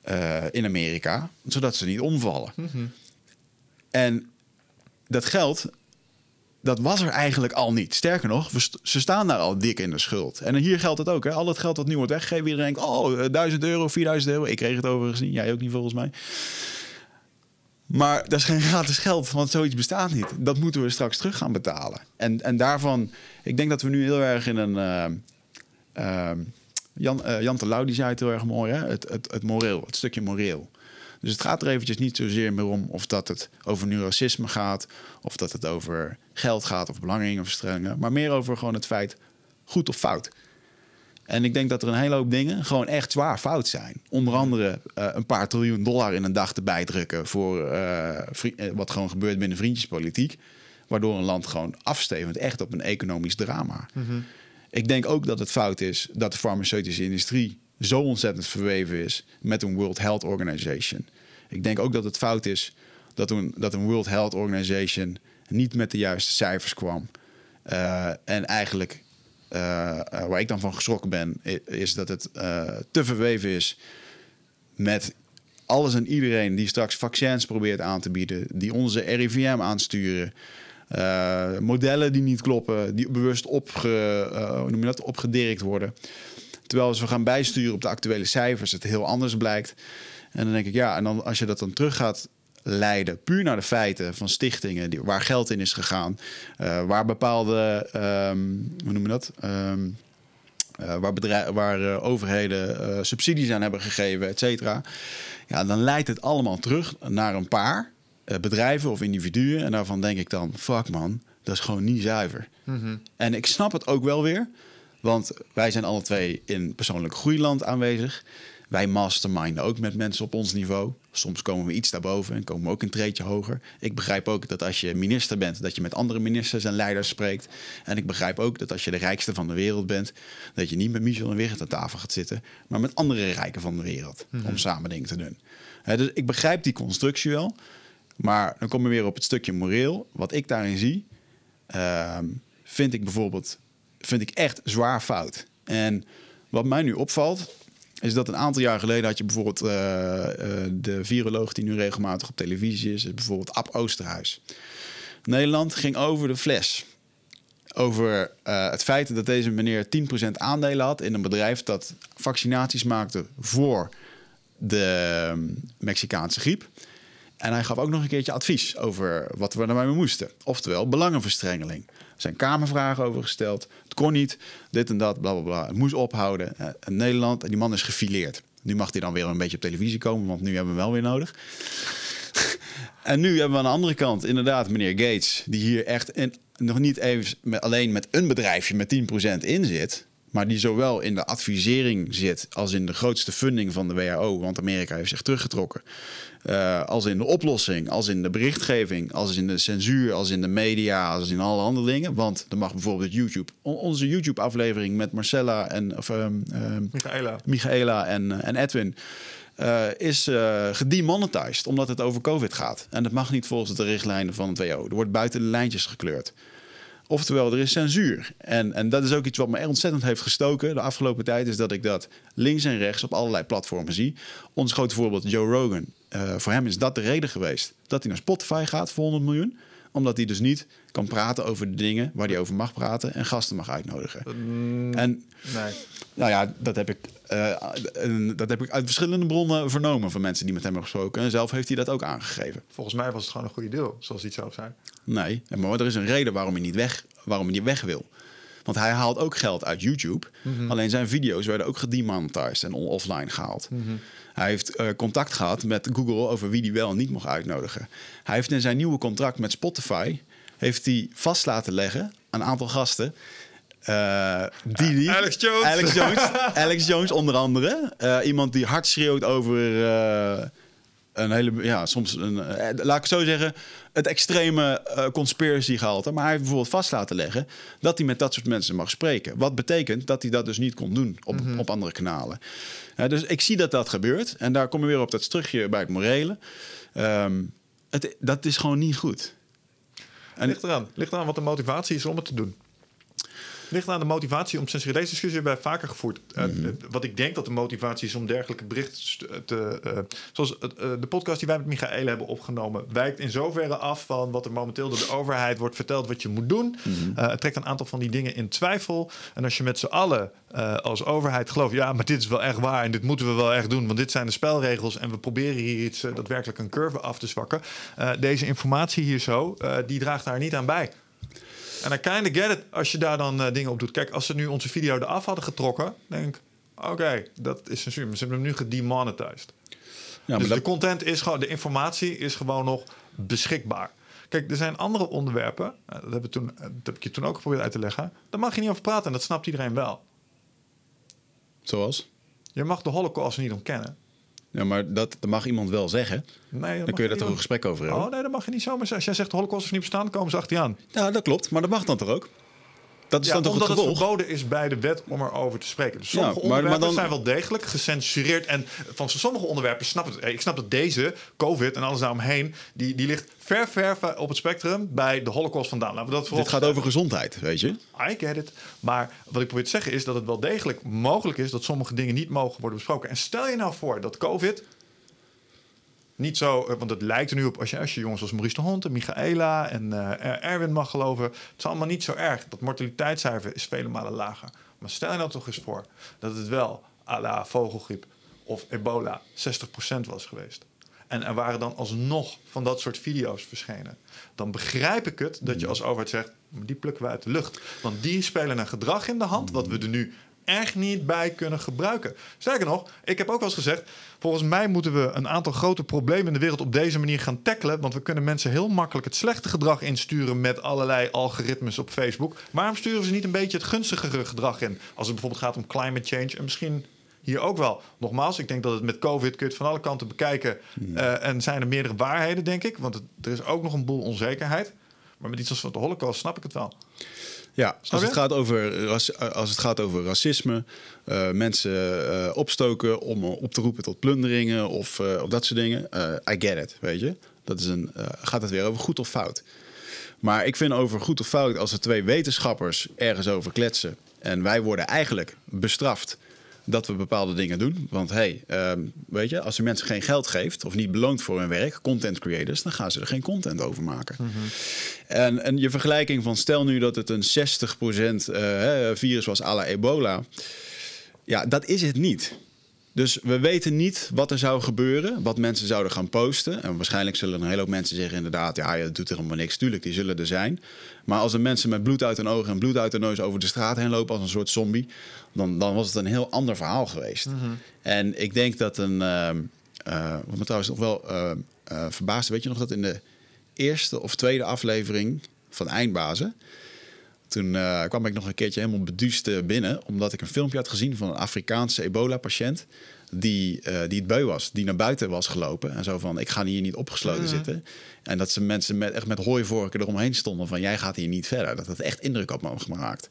Speaker 1: eh, in Amerika, zodat ze niet omvallen. En dat geld, dat was er eigenlijk al niet. Sterker nog, ze staan daar al dik in de schuld. En hier geldt het ook. Hè? Al het geld dat nu wordt weggegeven, iedereen denkt... oh, eh, 1000 euro, 4000 euro. Ik kreeg het overigens niet. Jij ook niet, volgens mij. Maar dat is geen gratis geld, want zoiets bestaat niet. Dat moeten we straks terug gaan betalen. En, en daarvan... Ik denk dat we nu heel erg in een... eh, eh, Jan, eh, Jan die zei het heel erg mooi, hè? Het, het, het moreel, het stukje moreel. Dus het gaat er eventjes niet zozeer meer om of dat het over nu racisme gaat, of dat het over geld gaat of belangenverstrengelingen, maar meer over gewoon het feit goed of fout. En ik denk dat er een hele hoop dingen gewoon echt zwaar fout zijn. Onder andere eh, een paar triljoen dollar in een dag erbij drukken voor eh, eh, wat gewoon gebeurt binnen vriendjespolitiek. Waardoor een land gewoon afstevend echt op een economisch drama. Ik denk ook dat het fout is dat de farmaceutische industrie zo ontzettend verweven is met een World Health Organization. Ik denk ook dat het fout is dat een, dat een World Health Organization niet met de juiste cijfers kwam. Eh, en eigenlijk, eh, eh, waar ik dan van geschrokken ben, is dat het te verweven is met alles en iedereen die straks vaccins probeert aan te bieden, die onze RIVM aansturen. modellen die niet kloppen, die bewust opge, noem je dat, opgedirkt worden. Terwijl als we gaan bijsturen op de actuele cijfers, het heel anders blijkt. En dan denk ik, ja, en dan als je dat dan terug gaat leiden, puur naar de feiten van stichtingen die, waar geld in is gegaan, eh, waar bepaalde, ehm, hoe noem je dat? Ehm, eh, waar, bedrijf, waar eh, overheden subsidies aan hebben gegeven, et cetera. Ja, dan leidt het allemaal terug naar een paar bedrijven of individuen. En daarvan denk ik dan, fuck man, dat is gewoon niet zuiver. En ik snap het ook wel weer. Want wij zijn alle twee in persoonlijk groeiland aanwezig. Wij masterminden ook met mensen op ons niveau. Soms komen we iets daarboven en komen we ook een treetje hoger. Ik begrijp ook dat als je minister bent, dat je met andere ministers en leiders spreekt. En ik begrijp ook dat als je de rijkste van de wereld bent, dat je niet met Michel en Wigert aan tafel gaat zitten, maar met andere rijken van de wereld. Om samen dingen te doen. Dus ik begrijp die constructie wel. Maar dan kom je weer op het stukje moreel. Wat ik daarin zie, ehm, vind ik bijvoorbeeld vind ik echt zwaar fout. En wat mij nu opvalt, is dat een aantal jaar geleden had je bijvoorbeeld eh, eh, de viroloog die nu regelmatig op televisie is, bijvoorbeeld Ab Oosterhuis. Nederland ging over de fles. Over eh, het feit dat deze meneer 10% aandelen had in een bedrijf dat vaccinaties maakte voor de ehm, Mexicaanse griep. En hij gaf ook nog een keertje advies over wat we ermee moesten. Oftewel belangenverstrengeling. Zijn kamervragen over gesteld. Het kon niet, dit en dat, bla bla bla. Het moest ophouden. Eh, Nederland, en die man is gefileerd. Nu mag hij dan weer een beetje op televisie komen, want nu hebben we wel weer nodig. En nu hebben we aan de andere kant inderdaad meneer Gates, die hier echt nog niet even met, alleen met een bedrijfje met 10% in zit, maar die zowel in de advisering zit als in de grootste funding van de WHO, want Amerika heeft zich teruggetrokken, eh, als in de oplossing, als in de berichtgeving, als in de censuur, als in de media, als in alle andere dingen. Want er mag bijvoorbeeld YouTube, on- onze YouTube-aflevering met Marcella en of, ehm, ehm,
Speaker 2: Michaela.
Speaker 1: Michaela en, eh, en Edwin. eh, is eh gedemonetized omdat het over COVID gaat. En dat mag niet volgens de richtlijnen van het WHO. Er wordt buiten de lijntjes gekleurd. Oftewel, er is censuur. En, en dat is ook iets wat me ontzettend heeft gestoken de afgelopen tijd. Is dat ik dat links en rechts op allerlei platformen zie. Ons grote voorbeeld, Joe Rogan. Uh, voor hem is dat de reden geweest dat hij naar Spotify gaat voor 100 miljoen omdat hij dus niet kan praten over de dingen waar hij over mag praten en gasten mag uitnodigen.
Speaker 2: Mm,
Speaker 1: en
Speaker 2: nee.
Speaker 1: nou ja, dat heb, ik, dat heb ik uit verschillende bronnen vernomen van mensen die met hem hebben gesproken. En zelf heeft hij dat ook aangegeven.
Speaker 2: Volgens mij was het gewoon een goede deal, zoals hij het zelf zei.
Speaker 1: Nee, maar er is een reden waarom hij niet weg, waarom hij niet weg wil. Want hij haalt ook geld uit YouTube.
Speaker 2: Mhm.
Speaker 1: Alleen zijn video's werden ook gedemonetized en offline gehaald.
Speaker 2: Mhm.
Speaker 1: Hij heeft uh, contact gehad met Google over wie die wel en niet mocht uitnodigen. Hij heeft in zijn nieuwe contract met Spotify heeft hij vast laten leggen een aantal gasten. Uh,
Speaker 2: Alex Jones.
Speaker 1: Alex Jones, Alex Jones onder andere. Uh, iemand die hard schreeuwt over een hele, ja, soms een, laat ik het zo zeggen, het extreme conspiracy gehalte. Maar hij heeft bijvoorbeeld vast laten leggen dat hij met dat soort mensen mag spreken. Wat betekent dat hij dat dus niet kon doen op,
Speaker 2: Mhm.
Speaker 1: op andere kanalen. Dus ik zie dat dat gebeurt. En daar kom je weer op dat terugje bij het morele. Um, het, dat is gewoon niet goed.
Speaker 2: En ligt eraan. Ligt eraan wat de motivatie is om het te doen. Ligt aan de motivatie om censureren. Deze discussie hebben wij vaker gevoerd. Mm -hmm. uh, wat ik denk dat de motivatie is om dergelijke berichten te. Uh, zoals uh, de podcast die wij met Michaële hebben opgenomen, wijkt in zoverre af van wat er momenteel door de overheid wordt verteld wat je moet doen. Mm -hmm. het trekt een aantal van die dingen in twijfel. En als je met z'n allen als overheid gelooft, ja, maar dit is wel echt waar en dit moeten we wel echt doen, want dit zijn de spelregels en we proberen hier iets daadwerkelijk een curve af te zwakken. deze informatie hier zo, die draagt daar niet aan bij. En I kind of get it als je daar dan uh, dingen op doet. Kijk, als ze nu onze video eraf hadden getrokken, denk ik, oké, okay, dat is. Maar ze hebben hem nu gedemonetized. Ja, dus dat... de content is gewoon, de informatie is gewoon nog beschikbaar. Kijk, er zijn andere onderwerpen, dat, hebben toen, dat heb ik je toen ook geprobeerd uit te leggen. Daar mag je niet over praten en dat snapt iedereen wel.
Speaker 1: Zoals?
Speaker 2: Je mag de holocaust niet ontkennen.
Speaker 1: Ja, maar dat, dat mag iemand wel zeggen.
Speaker 2: Nee,
Speaker 1: dan kun je daar toch een gesprek over hebben.
Speaker 2: Oh nee, dat mag je niet zomaar zeggen. Als jij zegt de holocaust is niet bestaan, komen ze achter je aan.
Speaker 1: Ja, dat klopt. Maar dat mag dan toch ook? Dat is
Speaker 2: ja,
Speaker 1: dan toch
Speaker 2: omdat
Speaker 1: het
Speaker 2: het, verboden is bij de wet om erover te spreken. Dus sommige
Speaker 1: Ja, maar- maar
Speaker 2: onderwerpen
Speaker 1: dan-
Speaker 2: zijn wel degelijk gecensureerd. En van sommige onderwerpen snap ik het. Ik snap dat deze, COVID en alles daaromheen... die, die ligt ver, ver op het spectrum bij de holocaust vandaan. Laten we dat voorop
Speaker 1: Dit gaat over gezondheid, weet je?
Speaker 2: I get it. Maar wat ik probeer te zeggen is dat het wel degelijk mogelijk is... dat sommige dingen niet mogen worden besproken. En stel je nou voor dat COVID niet zo, eh, want het lijkt er nu op als je, als je jongens als Maurice de Hond en Michaela en eh, Erwin mag geloven. Het is allemaal niet zo erg. Dat mortaliteitscijfer is vele malen lager. Maar stel je nou toch eens voor dat het wel à la vogelgriep of ebola 60% was geweest. En er waren dan alsnog van dat soort video's verschenen. Dan begrijp ik het dat je als overheid zegt, "Maar die plukken we uit de lucht. Want die spelen een gedrag in de hand wat we er nu echt niet bij kunnen gebruiken. Sterker nog, ik heb ook wel eens gezegd... volgens mij moeten we een aantal grote problemen in de wereld... op deze manier gaan tackelen. Want we kunnen mensen heel makkelijk het slechte gedrag insturen... met allerlei algoritmes op Facebook. Waarom sturen we ze niet een beetje het gunstigere gedrag in? Als het bijvoorbeeld gaat om climate change... en misschien hier ook wel. Nogmaals, ik denk dat het met COVID... kun je het van alle kanten bekijken. Uh, en zijn er meerdere waarheden, denk ik. Want het, er is ook nog een boel onzekerheid. Maar met iets als de holocaust snap ik het wel.
Speaker 1: Ja, als het, gaat over, ras- als het gaat over racisme, eh, mensen eh, opstoken om eh, op te roepen tot plunderingen of, eh, of dat soort dingen. eh, I get it, weet je. Dat is een, eh, gaat het weer over goed of fout. Maar ik vind over goed of fout, als er twee wetenschappers ergens over kletsen en wij worden eigenlijk bestraft dat we bepaalde dingen doen. Want hey, ehm, weet je, als je mensen geen geld geeft of niet beloont voor hun werk, content creators, dan gaan ze er geen content over maken. En, en je vergelijking van stel nu dat het een 60% eh, virus was à la ebola. Ja, dat is het niet. Dus we weten niet wat er zou gebeuren, wat mensen zouden gaan posten. En waarschijnlijk zullen een hele hoop mensen zeggen inderdaad... ja, het doet er helemaal niks. Tuurlijk, die zullen er zijn. Maar als er mensen met bloed uit hun ogen en bloed uit hun neus... over de straat heen lopen als een soort zombie... dan, dan was het een heel ander verhaal geweest. En ik denk dat een... eh, wat me trouwens nog wel eh, verbaasde... weet je nog dat in de eerste of tweede aflevering van Eindbazen... Toen eh, kwam ik nog een keertje helemaal beduust eh, binnen, omdat ik een filmpje had gezien van een Afrikaanse ebola-patiënt. Die, eh, die het beu was, die naar buiten was gelopen. En zo van: Ik ga hier niet opgesloten zitten. En dat ze mensen met, echt met hooivorken eromheen stonden: van jij gaat hier niet verder. Dat het echt indruk op me had gemaakt.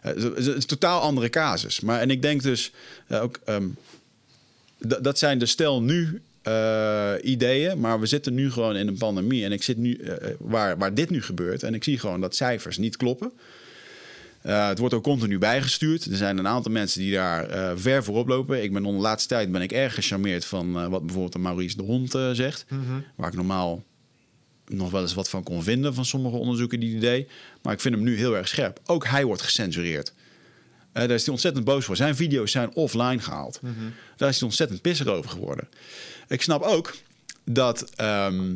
Speaker 1: Het is- een totaal andere casus. Maar en ik denk dus ook. ehm, dat- dat zijn de stel nu eh, ideeën, maar we zitten nu gewoon in een pandemie. En ik zit nu eh, waar, waar dit nu gebeurt. En ik zie gewoon dat cijfers niet kloppen. Eh, het wordt ook continu bijgestuurd. Er zijn een aantal mensen die daar eh, ver voorop lopen. Ik ben onder de laatste tijd ben ik erg gecharmeerd van eh, wat bijvoorbeeld de Maurice de Hond eh, zegt. Waar ik normaal nog wel eens wat van kon vinden van sommige onderzoeken die hij deed. Maar ik vind hem nu heel erg scherp. Ook hij wordt gecensureerd. Eh, daar is hij ontzettend boos voor. Zijn video's zijn offline gehaald. Daar is hij ontzettend pissig over geworden. Ik snap ook dat ehm,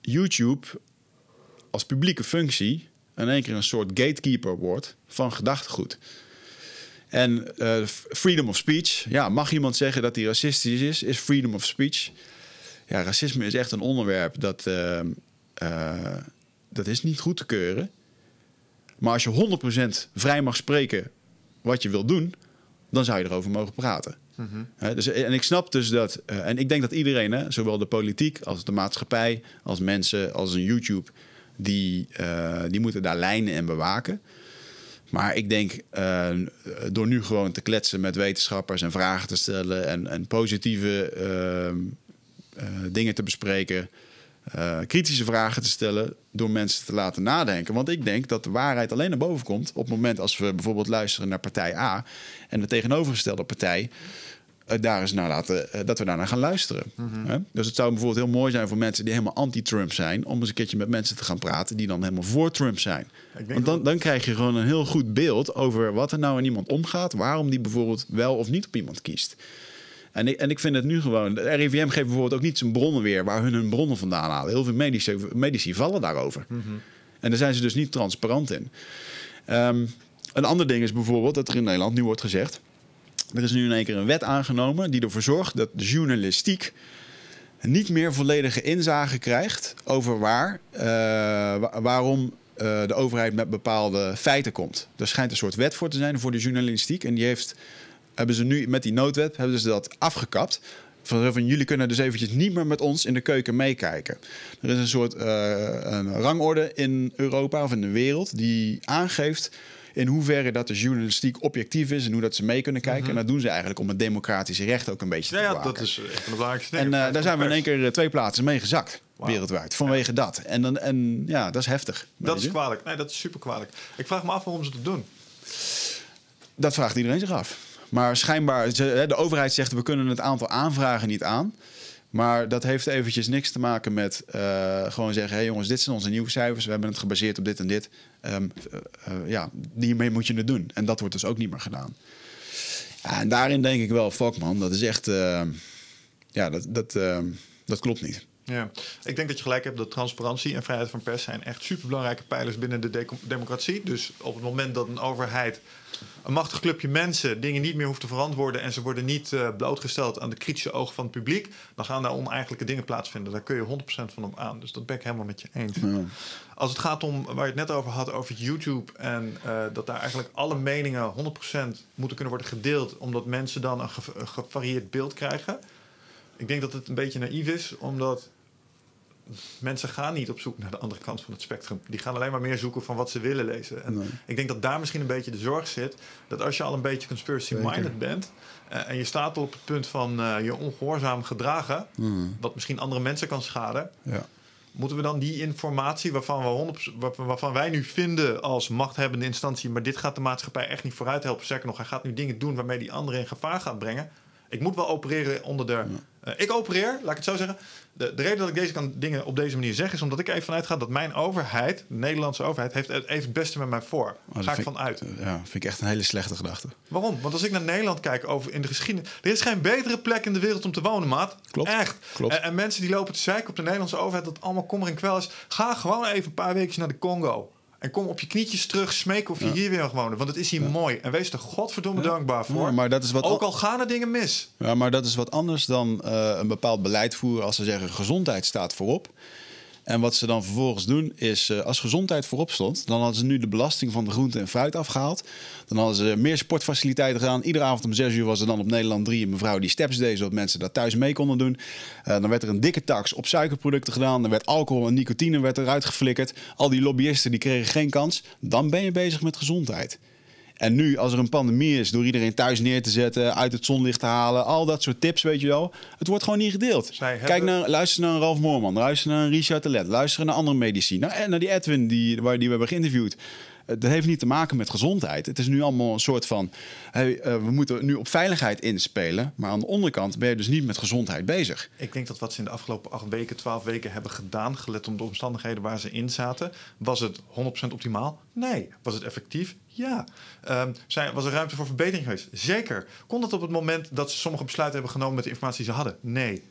Speaker 1: YouTube als publieke functie in één keer een soort gatekeeper wordt van gedachtegoed. En eh, freedom of speech, ja, mag iemand zeggen dat hij racistisch is, is freedom of speech. Ja, racisme is echt een onderwerp dat, eh, eh, dat is niet goed te keuren. Maar als je 100% vrij mag spreken wat je wil doen, dan zou je erover mogen praten. Dus, en ik snap dus dat, eh, en ik denk dat iedereen, hè, zowel de politiek als de maatschappij, als mensen, als een YouTube, die, eh, die moeten daar lijnen en bewaken. Maar ik denk, eh, door nu gewoon te kletsen met wetenschappers en vragen te stellen en, en positieve ehm, eh, dingen te bespreken, kritische vragen te stellen, door mensen te laten nadenken. Want ik denk dat de waarheid alleen naar boven komt op het moment als we bijvoorbeeld luisteren naar partij A en de tegenovergestelde partij. Eh, daar eens naar laten, eh, dat we daarnaar gaan luisteren. Hè? Dus het zou bijvoorbeeld heel mooi zijn voor mensen die helemaal anti-Trump zijn, om eens een keertje met mensen te gaan praten die dan helemaal voor Trump zijn. Want dan, dan krijg je gewoon een heel goed beeld over wat er nou in iemand omgaat, waarom die bijvoorbeeld wel of niet op iemand kiest. En ik, en ik vind het nu gewoon. De RIVM geeft bijvoorbeeld ook niet zijn bronnen weer waar hun hun bronnen vandaan halen. Heel veel medici, medici vallen daarover. En daar zijn ze dus niet transparant in. Ehm, een ander ding is bijvoorbeeld dat er in Nederland nu wordt gezegd. Er is nu in één keer een wet aangenomen die ervoor zorgt dat de journalistiek niet meer volledige inzage krijgt over waar, eh, wa- waarom eh, de overheid met bepaalde feiten komt. Er schijnt een soort wet voor te zijn voor de journalistiek. En die heeft, hebben ze nu met die noodwet hebben ze dat afgekapt. Van, van jullie kunnen dus eventjes niet meer met ons in de keuken meekijken. Er is een soort eh, een rangorde in Europa of in de wereld die aangeeft in hoeverre dat de journalistiek objectief is en hoe dat ze mee kunnen kijken. En dat doen ze eigenlijk om het democratische recht ook een beetje
Speaker 2: Ja,
Speaker 1: te
Speaker 2: ja
Speaker 1: bewaken.
Speaker 2: dat is een van de belangrijkste
Speaker 1: En eh, daar zijn we in één keer eh, twee plaatsen mee gezakt. Wereldwijd. Vanwege dat. En, dan, en ja, dat is heftig.
Speaker 2: Dat is
Speaker 1: je.
Speaker 2: kwalijk. Nee, dat is super kwalijk. Ik vraag me af waarom ze dat doen.
Speaker 1: Dat vraagt iedereen zich af. Maar schijnbaar, de overheid zegt we kunnen het aantal aanvragen niet aan. Maar dat heeft eventjes niks te maken met eh, gewoon zeggen... hé hey jongens, dit zijn onze nieuwe cijfers. We hebben het gebaseerd op dit en dit. Eh, eh, ja, hiermee moet je het doen. En dat wordt dus ook niet meer gedaan. Ja, en daarin denk ik wel, fuck man, dat is echt... ja, dat, dat, dat klopt niet.
Speaker 2: Ja, ik denk dat je gelijk hebt dat transparantie en vrijheid van pers zijn echt superbelangrijke pijlers binnen de democratie. Dus op het moment dat een overheid, een machtig clubje mensen, dingen niet meer hoeft te verantwoorden en ze worden niet eh, blootgesteld aan de kritische ogen van het publiek, dan gaan daar oneigenlijke dingen plaatsvinden. Daar kun je 100% van op aan. Dus dat ben ik helemaal met je eens.
Speaker 1: Ja.
Speaker 2: Als het gaat om waar je het net over had, over YouTube en eh, dat daar eigenlijk alle meningen 100% moeten kunnen worden gedeeld, omdat mensen dan een, ge- een gevarieerd beeld krijgen. Ik denk dat het een beetje naïef is, omdat mensen gaan niet op zoek naar de andere kant van het spectrum. Die gaan alleen maar meer zoeken van wat ze willen lezen. En
Speaker 1: Nee.
Speaker 2: ik denk dat daar misschien een beetje de zorg zit. Dat als je al een beetje conspiracy-minded bent... eh, en je staat op het punt van eh, je ongehoorzaam gedragen... wat misschien andere mensen kan schaden...
Speaker 1: Ja.
Speaker 2: moeten we dan die informatie waarvan, we 100, waar- waarvan wij nu vinden als machthebbende instantie... maar dit gaat de maatschappij echt niet vooruit helpen. Zeker nog, hij gaat nu dingen doen waarmee die anderen in gevaar gaat brengen... Ik moet wel opereren onder de. eh, ik opereer, laat ik het zo zeggen. De, de reden dat ik deze kan, dingen op deze manier zeg, is omdat ik even vanuit ga dat mijn overheid, de Nederlandse overheid, heeft het even het beste met mij voor.
Speaker 1: Maar
Speaker 2: Ga
Speaker 1: dat
Speaker 2: ik
Speaker 1: vind
Speaker 2: van uit.
Speaker 1: Ja, vind ik echt een hele slechte gedachte.
Speaker 2: Waarom? Want als ik naar Nederland kijk over in de geschiedenis. Er is geen betere plek in de wereld om te wonen, maat.
Speaker 1: Klopt.
Speaker 2: Echt.
Speaker 1: Klopt.
Speaker 2: En, en mensen die lopen te zeiken op de Nederlandse overheid dat allemaal kommer en kwel is. Ga gewoon even een paar weken naar de Congo. En kom op je knietjes terug, smeken of je hier weer mag wonen. Want het is hier mooi. En wees er godverdomme dankbaar voor.
Speaker 1: Maar dat is wat
Speaker 2: Ook
Speaker 1: al-
Speaker 2: al gaan er dingen mis.
Speaker 1: Ja, maar dat is wat anders dan eh, een bepaald beleid voeren als ze zeggen gezondheid staat voorop. En wat ze dan vervolgens doen is, eh, als gezondheid voorop stond, dan hadden ze nu de belasting van de groente en fruit afgehaald. Dan hadden ze meer sportfaciliteiten gedaan. Iedere avond om zes uur was er dan op Nederland 3 een mevrouw die steps deed, zodat mensen dat thuis mee konden doen. Eh, dan werd er een dikke tax op suikerproducten gedaan. Dan werd alcohol en nicotine werd eruit geflikkerd. Al die lobbyisten die kregen geen kans. Dan ben je bezig met gezondheid. En nu, als er een pandemie is, door iedereen thuis neer te zetten, uit het zonlicht te halen, al dat soort tips, weet je wel. Het wordt gewoon niet gedeeld.
Speaker 2: Hebben-
Speaker 1: Kijk naar, luister naar Ralf Moorman, luister naar Richard Telet, luister naar andere medici, naar, en naar die Edwin die, waar, die we hebben geïnterviewd. Het heeft niet te maken met gezondheid. Het is nu allemaal een soort van, hey, eh, we moeten nu op veiligheid inspelen, maar aan de onderkant ben je dus niet met gezondheid bezig.
Speaker 2: Ik denk dat wat ze in de afgelopen acht weken, twaalf weken hebben gedaan, gelet op de omstandigheden waar ze in zaten, was het 100% optimaal? Nee. Was het effectief? Ja. Ehm, zijn, was er ruimte voor verbetering geweest? Zeker. Kon dat op het moment dat ze sommige besluiten hebben genomen met de informatie die ze hadden? Nee.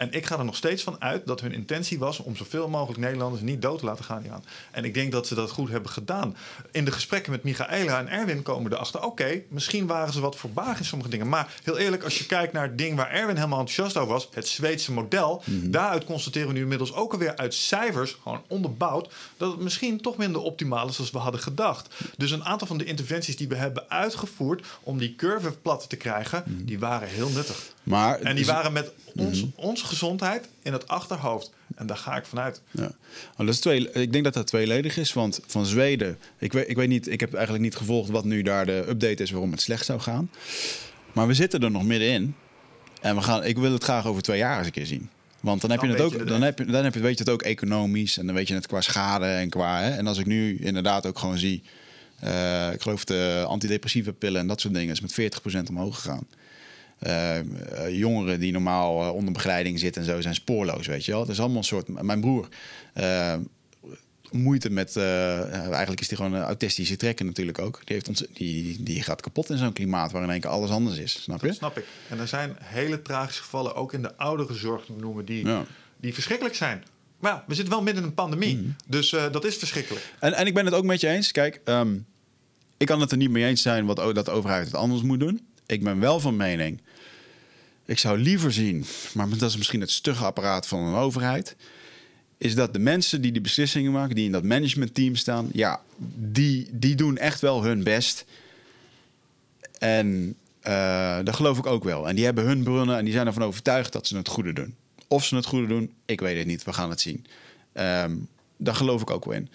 Speaker 2: En ik ga er nog steeds van uit dat hun intentie was om zoveel mogelijk Nederlanders niet dood te laten gaan hieraan. En ik denk dat ze dat goed hebben gedaan. In de gesprekken met Michaela en Erwin komen we erachter. Oké, misschien waren ze wat voorbarig in sommige dingen. Maar heel eerlijk, als je kijkt naar het ding waar Erwin helemaal enthousiast over was, het Zweedse model. Daaruit constateren we nu inmiddels ook alweer uit cijfers, gewoon onderbouwd, dat het misschien toch minder optimaal is als we hadden gedacht. Dus een aantal van de interventies die we hebben uitgevoerd om die curve plat te krijgen, die waren heel nuttig.
Speaker 1: Maar
Speaker 2: En die waren met ons, onze gezondheid in het achterhoofd. En daar ga ik vanuit.
Speaker 1: Ja. Nou, dat is twee, ik denk dat dat tweeledig is, want van Zweden, ik weet, ik weet niet, ik heb eigenlijk niet gevolgd wat nu daar de update is waarom het slecht zou gaan. Maar we zitten er nog middenin. En we gaan, ik wil het graag over twee jaar eens een keer zien. Want dan heb
Speaker 2: Dan
Speaker 1: je het ook,
Speaker 2: je
Speaker 1: dan heb je, dan heb je, weet je het ook economisch en dan weet je het qua schade en qua. Hè? En als ik nu inderdaad ook gewoon zie, eh, ik geloof de antidepressieve pillen en dat soort dingen is met 40% omhoog gegaan. Eh, eh, jongeren die normaal eh, onder begeleiding zitten en zo zijn spoorloos, weet je wel. Het is allemaal een soort. Mijn broer. moeite met. eigenlijk is die gewoon autistische trekker natuurlijk ook. Die, heeft ons, die, die gaat kapot in zo'n klimaat waar in één keer alles anders is. Snap je?
Speaker 2: Dat snap ik. En er zijn hele tragische gevallen, ook in de ouderenzorg te noemen, die,
Speaker 1: Ja.
Speaker 2: die verschrikkelijk zijn. Maar ja, we zitten wel midden in een pandemie.
Speaker 1: Mhm.
Speaker 2: Dus dat is verschrikkelijk.
Speaker 1: En, en ik ben het ook met je eens. Kijk, ehm, ik kan het er niet mee eens zijn wat, dat de overheid het anders moet doen. Ik ben wel van mening. Ik zou liever zien, maar dat is misschien het stugge apparaat van een overheid. Is dat de mensen die die beslissingen maken, die in dat managementteam staan, ja, die, die doen echt wel hun best. En eh, dat geloof ik ook wel. En die hebben hun bronnen en die zijn ervan overtuigd dat ze het goede doen. Of ze het goede doen, ik weet het niet. We gaan het zien. Ehm daar geloof ik ook wel in.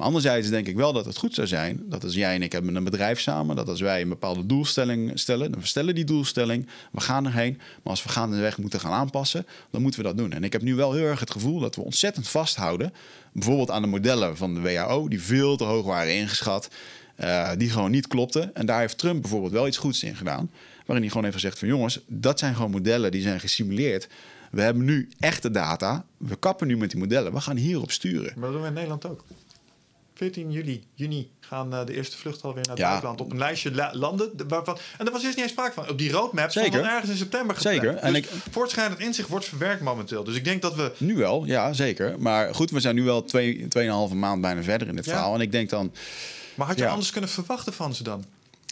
Speaker 1: Anderzijds denk ik wel dat het goed zou zijn dat als jij en ik hebben een bedrijf samen, dat als wij een bepaalde doelstelling stellen, dan we stellen die doelstelling, we gaan erheen. Maar als we gaandeweg moeten gaan aanpassen, dan moeten we dat doen. En ik heb nu wel heel erg het gevoel dat we ontzettend vasthouden, bijvoorbeeld aan de modellen van de WHO, die veel te hoog waren ingeschat, eh, die gewoon niet klopten. En daar heeft Trump bijvoorbeeld wel iets goeds in gedaan, waarin hij gewoon heeft gezegd van jongens, dat zijn gewoon modellen die zijn gesimuleerd. We hebben nu echte data. We kappen nu met die modellen. We gaan hierop sturen.
Speaker 2: Maar dat doen we in Nederland ook. 14 juli, juni gaan eh, de eerste vluchten alweer naar het
Speaker 1: Ja.
Speaker 2: buitenland. Op een lijstje la- landen. de- Waarvan, en daar was eerst niet eens sprake van. Op die roadmap stond ergens in september gepland.
Speaker 1: Zeker. En
Speaker 2: Dus
Speaker 1: ik-
Speaker 2: voortschrijdend inzicht wordt verwerkt momenteel. Dus ik denk dat we...
Speaker 1: Nu wel, ja, zeker. Maar goed, we zijn nu wel twee, tweeënhalve maand bijna verder in dit
Speaker 2: Ja.
Speaker 1: verhaal. En ik denk dan,
Speaker 2: Maar had je
Speaker 1: Ja.
Speaker 2: anders kunnen verwachten van ze dan?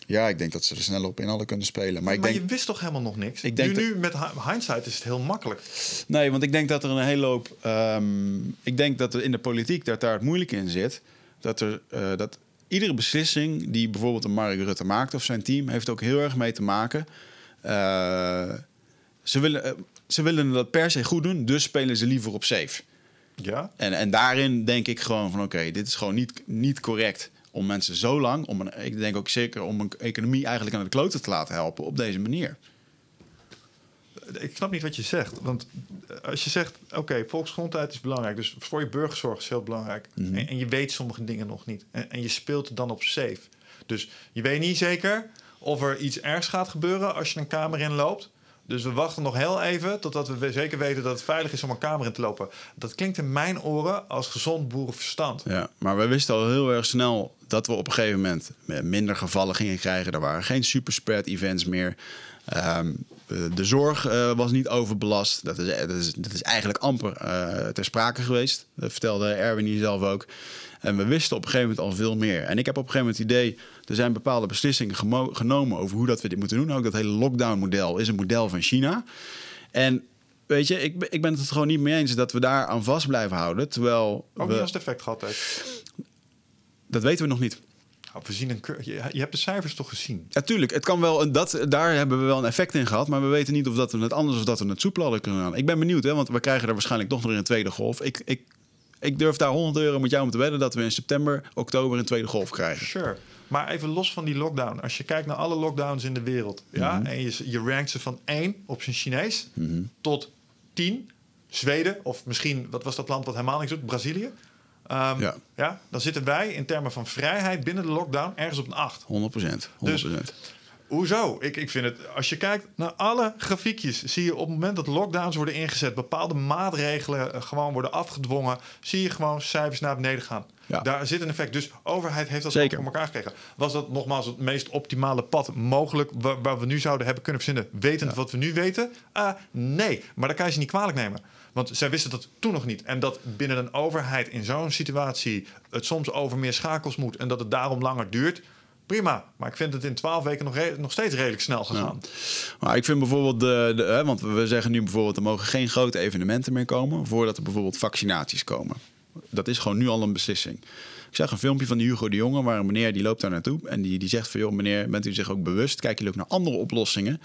Speaker 1: ja, ik denk dat ze er sneller op in hadden kunnen spelen. Maar
Speaker 2: Maar,
Speaker 1: ik denk,
Speaker 2: je wist toch helemaal nog niks?
Speaker 1: Ik denk
Speaker 2: nu,
Speaker 1: dat-
Speaker 2: nu met hi- hindsight is het heel makkelijk.
Speaker 1: nee, want ik denk dat er een hele hoop. ehm, ik denk dat er in de politiek dat daar het moeilijk in zit. Dat er eh, dat iedere beslissing die bijvoorbeeld een Mark Rutte maakt of zijn team, heeft ook heel erg mee te maken. Eh, ze, willen, eh, ze willen dat per se goed doen, dus spelen ze liever op safe.
Speaker 2: Ja?
Speaker 1: En, en daarin denk ik gewoon van oké, dit is gewoon niet, niet correct om mensen zo lang, om een, ik denk ook zeker om een economie eigenlijk aan de kloten te laten helpen op deze manier.
Speaker 2: Ik snap niet wat je zegt. Want als je zegt, oké, volksgezondheid is belangrijk. Dus voor je burgerzorg is heel belangrijk.
Speaker 1: Mhm.
Speaker 2: en, en je weet sommige dingen nog niet. En, en je speelt dan op safe. Dus je weet niet zeker of er iets ergs gaat gebeuren als je een kamer inloopt. Dus we wachten nog heel even totdat we zeker weten dat het veilig is om een kamer in te lopen. Dat klinkt in mijn oren als gezond boerenverstand.
Speaker 1: Ja, maar we wisten al heel erg snel dat we op een gegeven moment minder gevallen gingen krijgen. Er waren geen superspread events meer. Ehm, de- de zorg eh, was niet overbelast. Dat is, dat is, dat is eigenlijk amper eh, ter sprake geweest. Dat vertelde Erwin hier zelf ook. En we wisten op een gegeven moment al veel meer. En ik heb op een gegeven moment het idee... er zijn bepaalde beslissingen genomen over hoe dat we dit moeten doen. Ook dat hele lockdown-model is een model van China. En weet je, ik, ben- ik ben het gewoon niet mee eens... dat we daar aan vast blijven houden. Terwijl
Speaker 2: Ook
Speaker 1: we,
Speaker 2: niet als het effect gehad heeft.
Speaker 1: Dat weten we nog niet.
Speaker 2: Nou, we zien een je, je hebt de cijfers toch gezien?
Speaker 1: Ja, tuurlijk. Het kan wel, een- dat, daar hebben we wel een effect in gehad. Maar we weten niet of dat we het anders of dat we het soepel hadden kunnen gaan. Ik ben benieuwd, hè, want we krijgen er waarschijnlijk toch nog een tweede golf. Ik, ik, ik durf daar 100 euro met jou om te wedden dat we in september, oktober een tweede golf krijgen.
Speaker 2: Sure. Maar even los van die lockdown. Als je kijkt naar alle lockdowns in de wereld. Ja, en je, je rankt ze van 1 op zijn Chinees tot 10. Zweden, of misschien, wat was dat land wat helemaal niks doet? Brazilië. Ehm,
Speaker 1: Ja.
Speaker 2: ja, dan zitten wij in termen van vrijheid binnen de lockdown ergens op een 8.
Speaker 1: 100 procent. 100 procent.
Speaker 2: Hoezo? Ik, ik vind het, als je kijkt naar alle grafiekjes, zie je op het moment dat lockdowns worden ingezet, bepaalde maatregelen eh, gewoon worden afgedwongen, zie je gewoon cijfers naar beneden gaan.
Speaker 1: Ja.
Speaker 2: Daar zit een effect. Dus overheid heeft dat
Speaker 1: Zeker.
Speaker 2: voor elkaar gekregen. Was dat nogmaals het meest optimale pad mogelijk waar, waar we nu zouden hebben kunnen verzinnen, wetend wat we nu weten? Ah, nee, maar dat kan je ze niet kwalijk nemen. Want zij wisten dat toen nog niet. En dat binnen een overheid in zo'n situatie het soms over meer schakels moet en dat het daarom langer duurt. Prima, maar ik vind het in twaalf weken nog, nog steeds redelijk snel gegaan.
Speaker 1: Maar ik vind bijvoorbeeld, de, de, hè, want we zeggen nu bijvoorbeeld, er mogen geen grote evenementen meer komen voordat er bijvoorbeeld vaccinaties komen. Dat is gewoon nu al een beslissing. Ik zag een filmpje van Hugo de Jonge, waar een meneer die loopt daar naartoe en die, die zegt van, joh meneer, bent u zich ook bewust? Kijken jullie ook naar andere oplossingen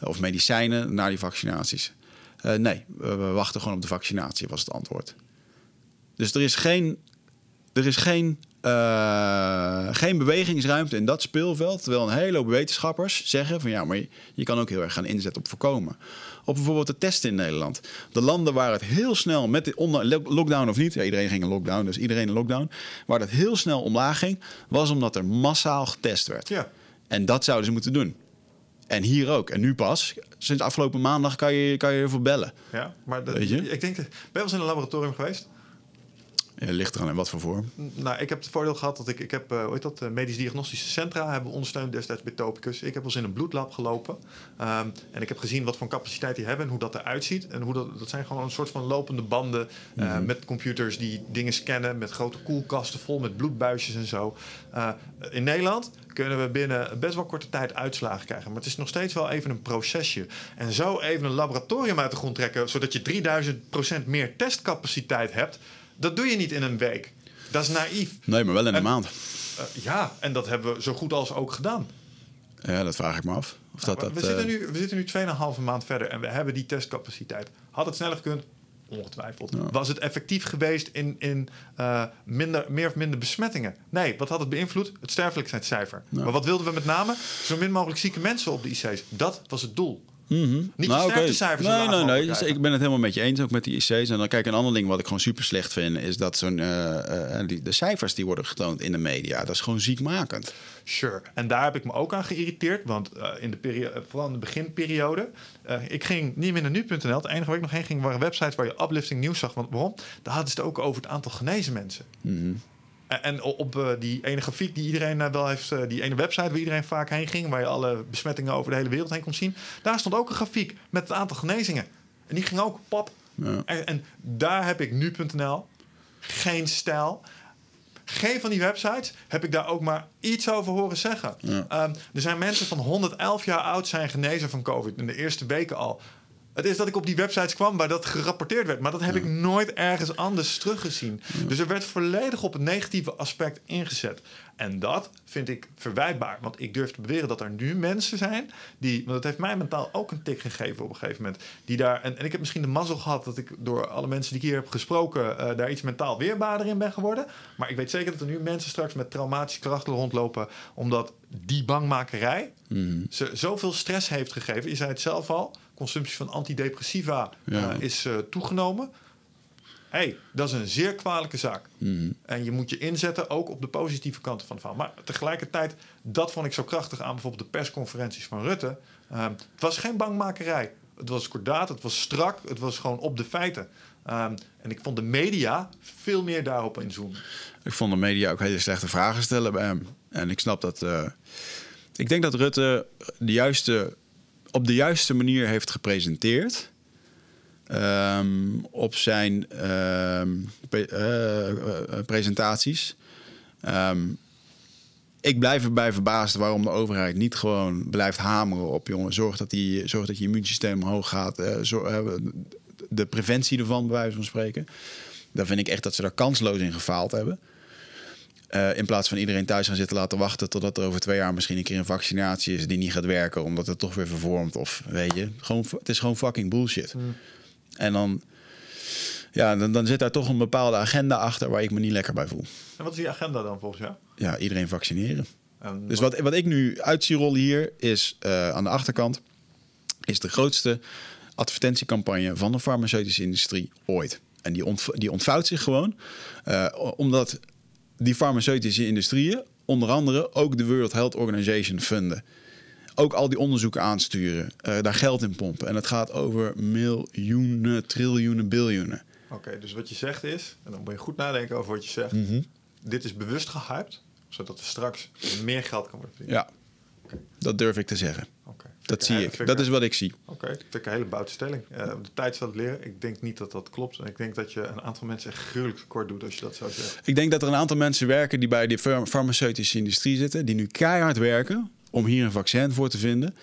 Speaker 1: of medicijnen naar die vaccinaties? Eh, nee, we, we wachten gewoon op de vaccinatie, was het antwoord. Dus er is geen, er is geen, eh, geen bewegingsruimte in dat speelveld. Terwijl een hele hoop wetenschappers zeggen van ja, maar je, je kan ook heel erg gaan inzetten op voorkomen. Op bijvoorbeeld de testen in Nederland. De landen waar het heel snel, met de lockdown of niet, ja, iedereen ging in lockdown, dus iedereen in lockdown. Waar dat heel snel omlaag ging, was omdat er massaal getest werd.
Speaker 2: Ja.
Speaker 1: En dat zouden ze moeten doen. En hier ook. En nu pas, sinds afgelopen maandag kan je kan je ervoor bellen.
Speaker 2: Ja, maar dat,
Speaker 1: Weet je?
Speaker 2: ik denk, ben je wel eens in een laboratorium geweest?
Speaker 1: Ja, ligt eraan in wat voor vorm.
Speaker 2: Nou, ik heb het voordeel gehad dat ik, ik heb, eh, hoe heet dat, eh, medisch diagnostische centra hebben ondersteund destijds bij Topicus. Ik heb wel eens in een bloedlab gelopen. Ehm, en ik heb gezien wat voor capaciteit die hebben en hoe dat eruit ziet. En hoe dat, dat zijn gewoon een soort van lopende banden eh, met computers die dingen scannen, met grote koelkasten vol met bloedbuisjes en zo. In Nederland kunnen we binnen best wel korte tijd uitslagen krijgen. Maar het is nog steeds wel even een procesje. En zo even een laboratorium uit de grond trekken, zodat je 3000% meer testcapaciteit hebt, dat doe je niet in een week. Dat is naïef.
Speaker 1: Nee, maar wel in een
Speaker 2: En-
Speaker 1: maand.
Speaker 2: Eh, ja, en dat hebben we zo goed als ook gedaan.
Speaker 1: Ja, dat vraag ik me af. Of dat,
Speaker 2: Maar
Speaker 1: dat,
Speaker 2: we, zitten
Speaker 1: eh,
Speaker 2: nu, we zitten nu 2,5 maand verder en we hebben die testcapaciteit. Had het sneller gekund? Ongetwijfeld.
Speaker 1: Ja.
Speaker 2: Was het effectief geweest in, in eh, minder, meer of minder besmettingen? Nee, wat had het beïnvloed? Het sterfelijkheidscijfer.
Speaker 1: Ja.
Speaker 2: Maar wat wilden we met name? Zo min mogelijk zieke mensen op de IC's. Dat was het doel.
Speaker 1: Mhm.
Speaker 2: Niet de
Speaker 1: Nou, oké.
Speaker 2: sterftecijfers zo
Speaker 1: Nee, nee, nee. Dus ik ben het helemaal met je eens, ook met die IC's. En dan kijk, een ander ding wat ik gewoon super slecht vind... is dat zo'n, eh, eh, die, de cijfers die worden getoond in de media... dat is gewoon ziekmakend.
Speaker 2: Sure. En daar heb ik me ook aan geïrriteerd. Want eh, in de periode, vooral in de beginperiode. eh, ik ging niet meer naar nu.nl. Het enige waar ik nog heen ging waren websites waar je uplifting nieuws zag. Want waarom? Daar hadden ze het ook over het aantal genezen mensen. En- En op eh, die ene grafiek die iedereen eh, wel heeft, eh, die ene website waar iedereen vaak heen ging, waar je alle besmettingen over de hele wereld heen kon zien, daar stond ook een grafiek met het aantal genezingen. En die ging ook pap.
Speaker 1: Ja.
Speaker 2: En, en daar heb ik nu.nl geen stijl. Geen van die websites heb ik daar ook maar iets over horen zeggen.
Speaker 1: Ja.
Speaker 2: Ehm, er zijn mensen van 111 jaar oud zijn genezen van COVID in de eerste weken al. Het is dat ik op die websites kwam waar dat gerapporteerd werd. Maar dat heb ik nooit ergens anders teruggezien. Dus er werd volledig op het negatieve aspect ingezet. En dat vind ik verwijtbaar. Want ik durf te beweren dat er nu mensen zijn die... Want het heeft mij mentaal ook een tik gegeven op een gegeven moment. Die daar, en, en ik heb misschien de mazzel gehad dat ik door alle mensen die ik hier heb gesproken... eh, daar iets mentaal weerbaarder in ben geworden. Maar ik weet zeker dat er nu mensen straks met traumatische krachten rondlopen... omdat die bangmakerij ze zoveel stress heeft gegeven. Je zei het zelf al, consumptie van antidepressiva
Speaker 1: Ja.
Speaker 2: eh, is eh, toegenomen. hey, dat is een zeer kwalijke zaak.
Speaker 1: Mhm.
Speaker 2: En je moet je inzetten ook op de positieve kanten van het verhaal. Maar tegelijkertijd, dat vond ik zo krachtig aan bijvoorbeeld de persconferenties van Rutte. Ehm, het was geen bangmakerij. Het was kordaat, het was strak, het was gewoon op de feiten. Ehm, en ik vond de media veel meer daarop inzoomen.
Speaker 1: Ik vond de media ook hele slechte vragen stellen bij hem. En ik snap dat. eh, ik denk dat Rutte de juiste, op de juiste manier heeft gepresenteerd. ehm, op zijn ehm, pre- eh, eh, presentaties. Ehm, ik blijf erbij verbaasd waarom de overheid niet gewoon blijft hameren op jongen. Zorg dat, die, zorg dat je immuunsysteem omhoog gaat. eh, eh, de preventie ervan, bij wijze van spreken. Daar vind ik echt dat ze daar kansloos in gefaald hebben. Eh, in plaats van iedereen thuis gaan zitten laten wachten totdat er over twee jaar misschien een keer een vaccinatie is die niet gaat werken, omdat het toch weer vervormt. Of weet je, gewoon, het is gewoon fucking bullshit. En dan, ja, dan, dan zit daar toch een bepaalde agenda achter waar ik me niet lekker bij voel.
Speaker 2: En wat is die agenda dan volgens jou?
Speaker 1: Ja, iedereen vaccineren.
Speaker 2: En
Speaker 1: Dus wat, wat ik nu uit zie rollen hier is eh, aan de achterkant is de grootste advertentiecampagne van de farmaceutische industrie ooit. En die, ontv- die ontvouwt zich gewoon eh, omdat die farmaceutische industrieën onder andere ook de World Health Organization funden. Ook al die onderzoeken aansturen, eh, daar geld in pompen. En het gaat over miljoenen, triljoenen, biljoenen.
Speaker 2: Oké, dus wat je zegt is, en dan moet je goed nadenken over wat je zegt.
Speaker 1: Mhm.
Speaker 2: Dit is bewust gehyped, zodat er straks meer geld kan worden verdiend.
Speaker 1: Ja, dat durf ik te zeggen.
Speaker 2: Oké.
Speaker 1: Dat zie ik. Dat is wat ik zie.
Speaker 2: Oké, vind ik een hele boute stelling. Eh, de tijd zal het leren. Ik denk niet dat dat klopt. En ik denk dat je een aantal mensen echt gruwelijk tekort doet als je dat zou zeggen.
Speaker 1: Ik denk dat er een aantal mensen werken die bij de farm- farmaceutische industrie zitten, die nu keihard werken om hier een vaccin voor te vinden.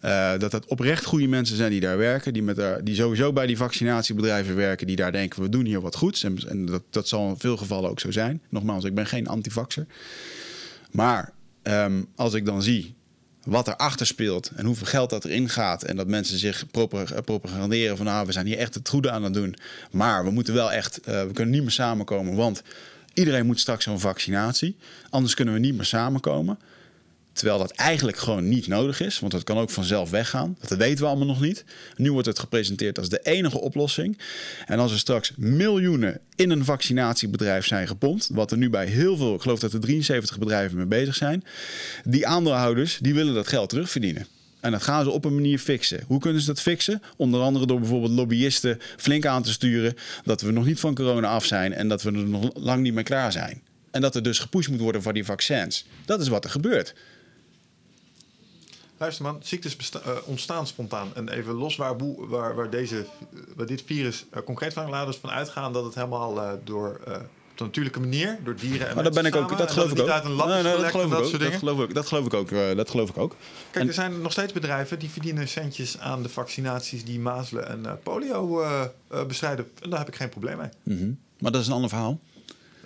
Speaker 1: Eh, dat dat oprecht goede mensen zijn die daar werken, die, met daar, die sowieso bij die vaccinatiebedrijven werken, die daar denken we doen hier wat goeds. En, en dat, dat zal in veel gevallen ook zo zijn. Nogmaals, ik ben geen antivaxer. Maar ehm, als ik dan zie wat erachter speelt en hoeveel geld dat erin gaat en dat mensen zich eh, propaganderen van nou, we zijn hier echt het goede aan het doen, maar we moeten wel echt, eh, we kunnen niet meer samenkomen, want iedereen moet straks zo'n vaccinatie, anders kunnen we niet meer samenkomen. Terwijl dat eigenlijk gewoon niet nodig is, want dat kan ook vanzelf weggaan. Dat weten we allemaal nog niet. Nu wordt het gepresenteerd als de enige oplossing. En als er straks miljoenen in een vaccinatiebedrijf zijn gepompt, wat er nu bij heel veel, ik geloof dat er 73 bedrijven mee bezig zijn, die aandeelhouders die willen dat geld terugverdienen. En dat gaan ze op een manier fixen. Hoe kunnen ze dat fixen? Onder andere door bijvoorbeeld lobbyisten flink aan te sturen dat we nog niet van corona af zijn en dat we er nog lang niet mee klaar zijn. En dat er dus gepusht moet worden voor die vaccins. Dat is wat er gebeurt.
Speaker 2: Luister man, ziektes besta- eh, ontstaan spontaan. En even los waar, waar, waar, deze, waar dit virus eh, concreet van laten we van uitgaan dat het helemaal eh, door eh, op een natuurlijke manier, door dieren en
Speaker 1: Maar dat ben ik ook. Dat geloof ik ook.
Speaker 2: niet uit een lab
Speaker 1: Nee, dat geloof ik
Speaker 2: dat
Speaker 1: ook.
Speaker 2: soort
Speaker 1: Dat geloof ik. Dat geloof ik ook. eh, Dat geloof ik ook.
Speaker 2: Kijk,
Speaker 1: En-
Speaker 2: er zijn nog steeds bedrijven die verdienen centjes aan de vaccinaties die mazelen en eh, polio eh, eh, bestrijden. En daar heb ik geen probleem mee.
Speaker 1: Mhm. Maar dat is een ander verhaal.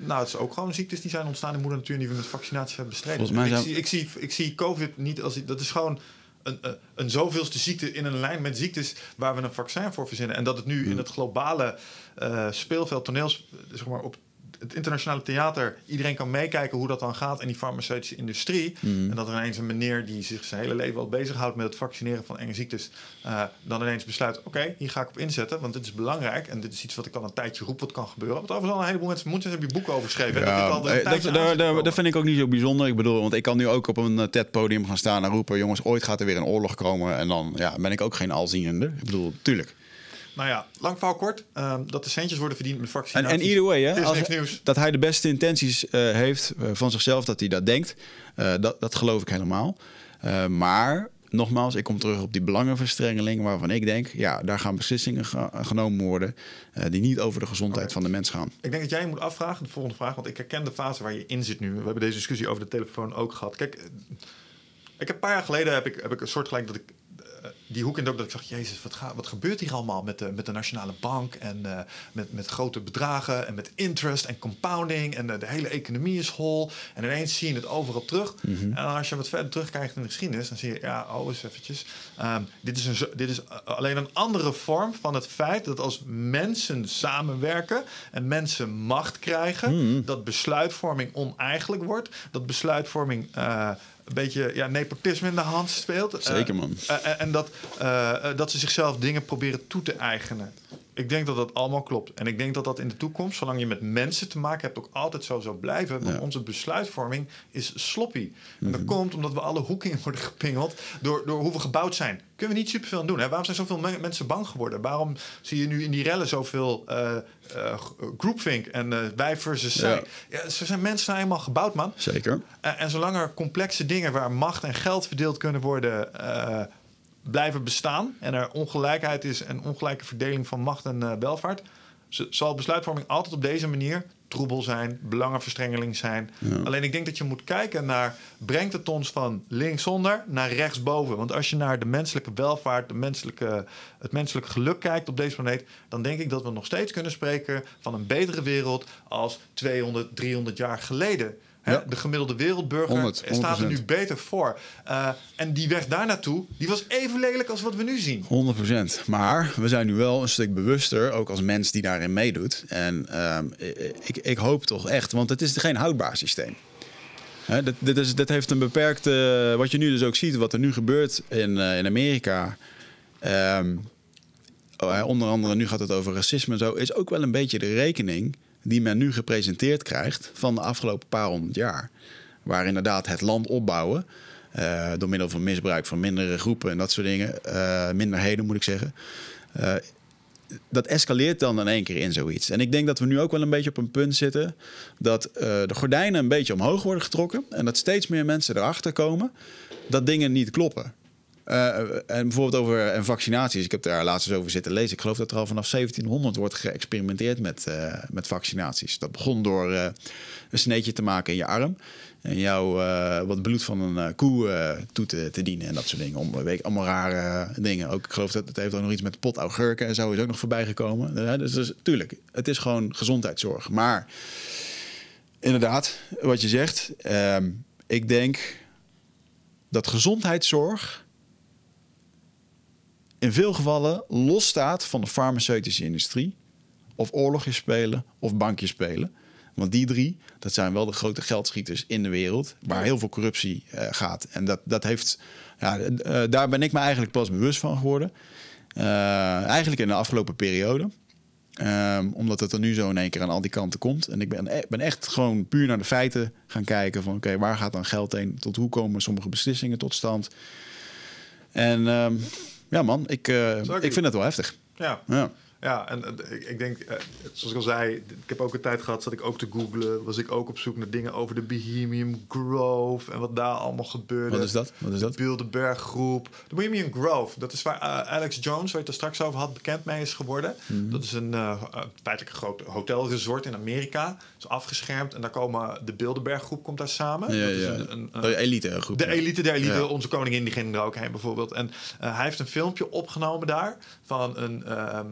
Speaker 2: Nou, het is ook gewoon ziektes die zijn ontstaan in moeder natuur die we met vaccinaties hebben bestreden.
Speaker 1: Volgens mij
Speaker 2: ik, zie, ik, zie, ik zie COVID niet als dat is gewoon een, een, zoveelste ziekte in een lijn met ziektes waar we een vaccin voor verzinnen. En dat het nu in het globale eh, speelveld, toneels, zeg maar op het internationale theater, iedereen kan meekijken hoe dat dan gaat in die farmaceutische industrie.
Speaker 1: Mhm.
Speaker 2: En dat er ineens een meneer die zich zijn hele leven al bezighoudt met het vaccineren van enge ziektes, eh, dan ineens besluit: oké, hier ga ik op inzetten, want dit is belangrijk en dit is iets wat ik al een tijdje roep wat kan gebeuren. Want overigens al een heleboel mensen moeten hebben je boeken over geschreven. hè, dat dit al een
Speaker 1: eh, dat, daar, daar, dat vind ik ook niet zo bijzonder. Ik bedoel, want ik kan nu ook op een eh, TED-podium gaan staan en roepen... jongens, ooit gaat er weer een oorlog komen. En dan ja, ben ik ook geen alziende. Ik bedoel, tuurlijk.
Speaker 2: Nou ja, lang verhaal kort. ehm, dat de centjes worden verdiend met
Speaker 1: En,
Speaker 2: vaccinaties.
Speaker 1: en either way, hè, als,
Speaker 2: nieuws.
Speaker 1: dat hij de beste intenties eh, heeft eh, van zichzelf, dat hij dat denkt... eh, dat, dat geloof ik helemaal. Maar... Nogmaals, ik kom terug op die belangenverstrengeling waarvan ik denk, ja, daar gaan beslissingen ge- genomen worden die niet over de gezondheid van de mens gaan.
Speaker 2: Ik denk dat jij je moet afvragen, de volgende vraag. Want ik herken de fase waar je in zit nu. We hebben deze discussie over de telefoon ook gehad. Kijk, ik heb een paar jaar geleden heb ik, heb ik een soort gelijk dat ik die hoek in dook dat ik zag, jezus, wat, ga, wat gebeurt hier allemaal met de, met de nationale bank en eh, met, met grote bedragen en met interest en compounding en de, de hele economie is hol. En ineens zie je het overal terug. En als je wat verder terugkijkt in de geschiedenis, dan zie je, ja, oh, eens eventjes. Ehm, dit, is een, dit is eh, alleen een andere vorm van het feit dat als mensen samenwerken en mensen macht krijgen, dat besluitvorming oneigenlijk wordt, dat besluitvorming eh, een beetje ja, nepotisme in de hand speelt. Eh,
Speaker 1: Zeker, man.
Speaker 2: eh, eh, en dat, eh, eh, dat ze zichzelf dingen proberen toe te eigenen. Ik denk dat dat allemaal klopt. En ik denk dat dat in de toekomst, zolang je met mensen te maken hebt, ook altijd zo zal blijven. Want
Speaker 1: Ja.
Speaker 2: onze besluitvorming is sloppy. En
Speaker 1: Mhm.
Speaker 2: dat komt omdat we alle hoeken in worden gepingeld door, door hoe we gebouwd zijn. Kunnen we niet superveel aan doen. Hè? Waarom zijn zoveel me- mensen bang geworden? Waarom zie je nu in die rellen zoveel eh eh, groupthink en eh, wij versus zij? Ja. ze zijn mensen nou eenmaal gebouwd, man.
Speaker 1: Zeker.
Speaker 2: En, en zolang er complexe dingen waar macht en geld verdeeld kunnen worden, blijven bestaan. En er ongelijkheid is en ongelijke verdeling van macht en eh, welvaart. Zal besluitvorming altijd op deze manier troebel zijn, belangenverstrengeling zijn. Alleen ik denk dat je moet kijken naar, brengt het ons van linksonder naar rechtsboven? Want als je naar de menselijke welvaart, de menselijke, het menselijke geluk kijkt op deze planeet, dan denk ik dat we nog steeds kunnen spreken van een betere wereld als 200, 300 jaar geleden. Hè,
Speaker 1: Ja.
Speaker 2: De gemiddelde wereldburger
Speaker 1: 100,
Speaker 2: staat er nu
Speaker 1: 100%.
Speaker 2: beter voor. Eh, en die weg daar naartoe, die was even lelijk als wat we nu zien.
Speaker 1: 100%. Maar we zijn nu wel een stuk bewuster, ook als mens die daarin meedoet. En ehm, ik, ik hoop toch echt, want het is geen houdbaar systeem. Hè, dat, dit, is, dit heeft een beperkte... Wat je nu dus ook ziet, wat er nu gebeurt in, eh, in Amerika... ehm, oh, onder andere, nu gaat het over racisme en zo... is ook wel een beetje de rekening die men nu gepresenteerd krijgt... van de afgelopen paar honderd jaar. Waar inderdaad het land opbouwen... eh, door middel van misbruik van mindere groepen en dat soort dingen... eh, minderheden moet ik zeggen... eh, dat escaleert dan in één keer in zoiets. En ik denk dat we nu ook wel een beetje op een punt zitten dat de gordijnen een beetje omhoog worden getrokken en dat steeds meer mensen erachter komen dat dingen niet kloppen. Eh, en bijvoorbeeld over en vaccinaties. Ik heb daar laatst eens over zitten lezen. Ik geloof dat er al vanaf 1700 wordt geëxperimenteerd met, eh, met vaccinaties. Dat begon door eh, een sneetje te maken in je arm. En jou eh, wat bloed van een eh, koe eh, toe te, dienen en dat soort dingen. Om, weet allemaal rare dingen. Ook, ik geloof dat het heeft ook nog iets met pot augurken en zo is ook nog voorbij gekomen. Eh, dus, dus tuurlijk, het is gewoon gezondheidszorg. Maar inderdaad, wat je zegt. ehm, ik denk dat gezondheidszorg in veel gevallen losstaat van de farmaceutische industrie. Of oorlogjes spelen of bankjes spelen. Want die drie, dat zijn wel de grote geldschieters in de wereld. Waar heel veel corruptie eh, gaat. En dat, dat heeft, ja, eh, daar ben ik me eigenlijk pas bewust van geworden. Eh, eigenlijk in de afgelopen periode. Ehm, omdat het er nu zo in één keer aan al die kanten komt. En ik ben, e- ben echt gewoon puur naar de feiten gaan kijken. Van oké, waar gaat dan geld heen? Tot hoe komen sommige beslissingen tot stand? En ehm, ja man, ik, eh, ik vind het wel heftig.
Speaker 2: Ja.
Speaker 1: Ja.
Speaker 2: Ja, en eh, ik, denk, eh, zoals ik al zei, ik heb ook een tijd gehad, zat ik ook te googlen, was ik ook op zoek naar dingen over de Bohemian Grove en wat daar allemaal gebeurde.
Speaker 1: Wat is dat? Wat is dat?
Speaker 2: De Bilderberg groep. De Bohemian Grove, dat is waar Alex Jones, waar je het er straks over had, bekend mee is geworden.
Speaker 1: Mhm.
Speaker 2: Dat is een feitelijk een groot hotelresort in Amerika. Is afgeschermd en daar komen de Bilderberg groep komt daar samen.
Speaker 1: Ja,
Speaker 2: dat is een, een,
Speaker 1: Oh, elite groep.
Speaker 2: de elite der elite, onze koningin, die ging er ook heen bijvoorbeeld. En eh, hij heeft een filmpje opgenomen daar van een, ehm,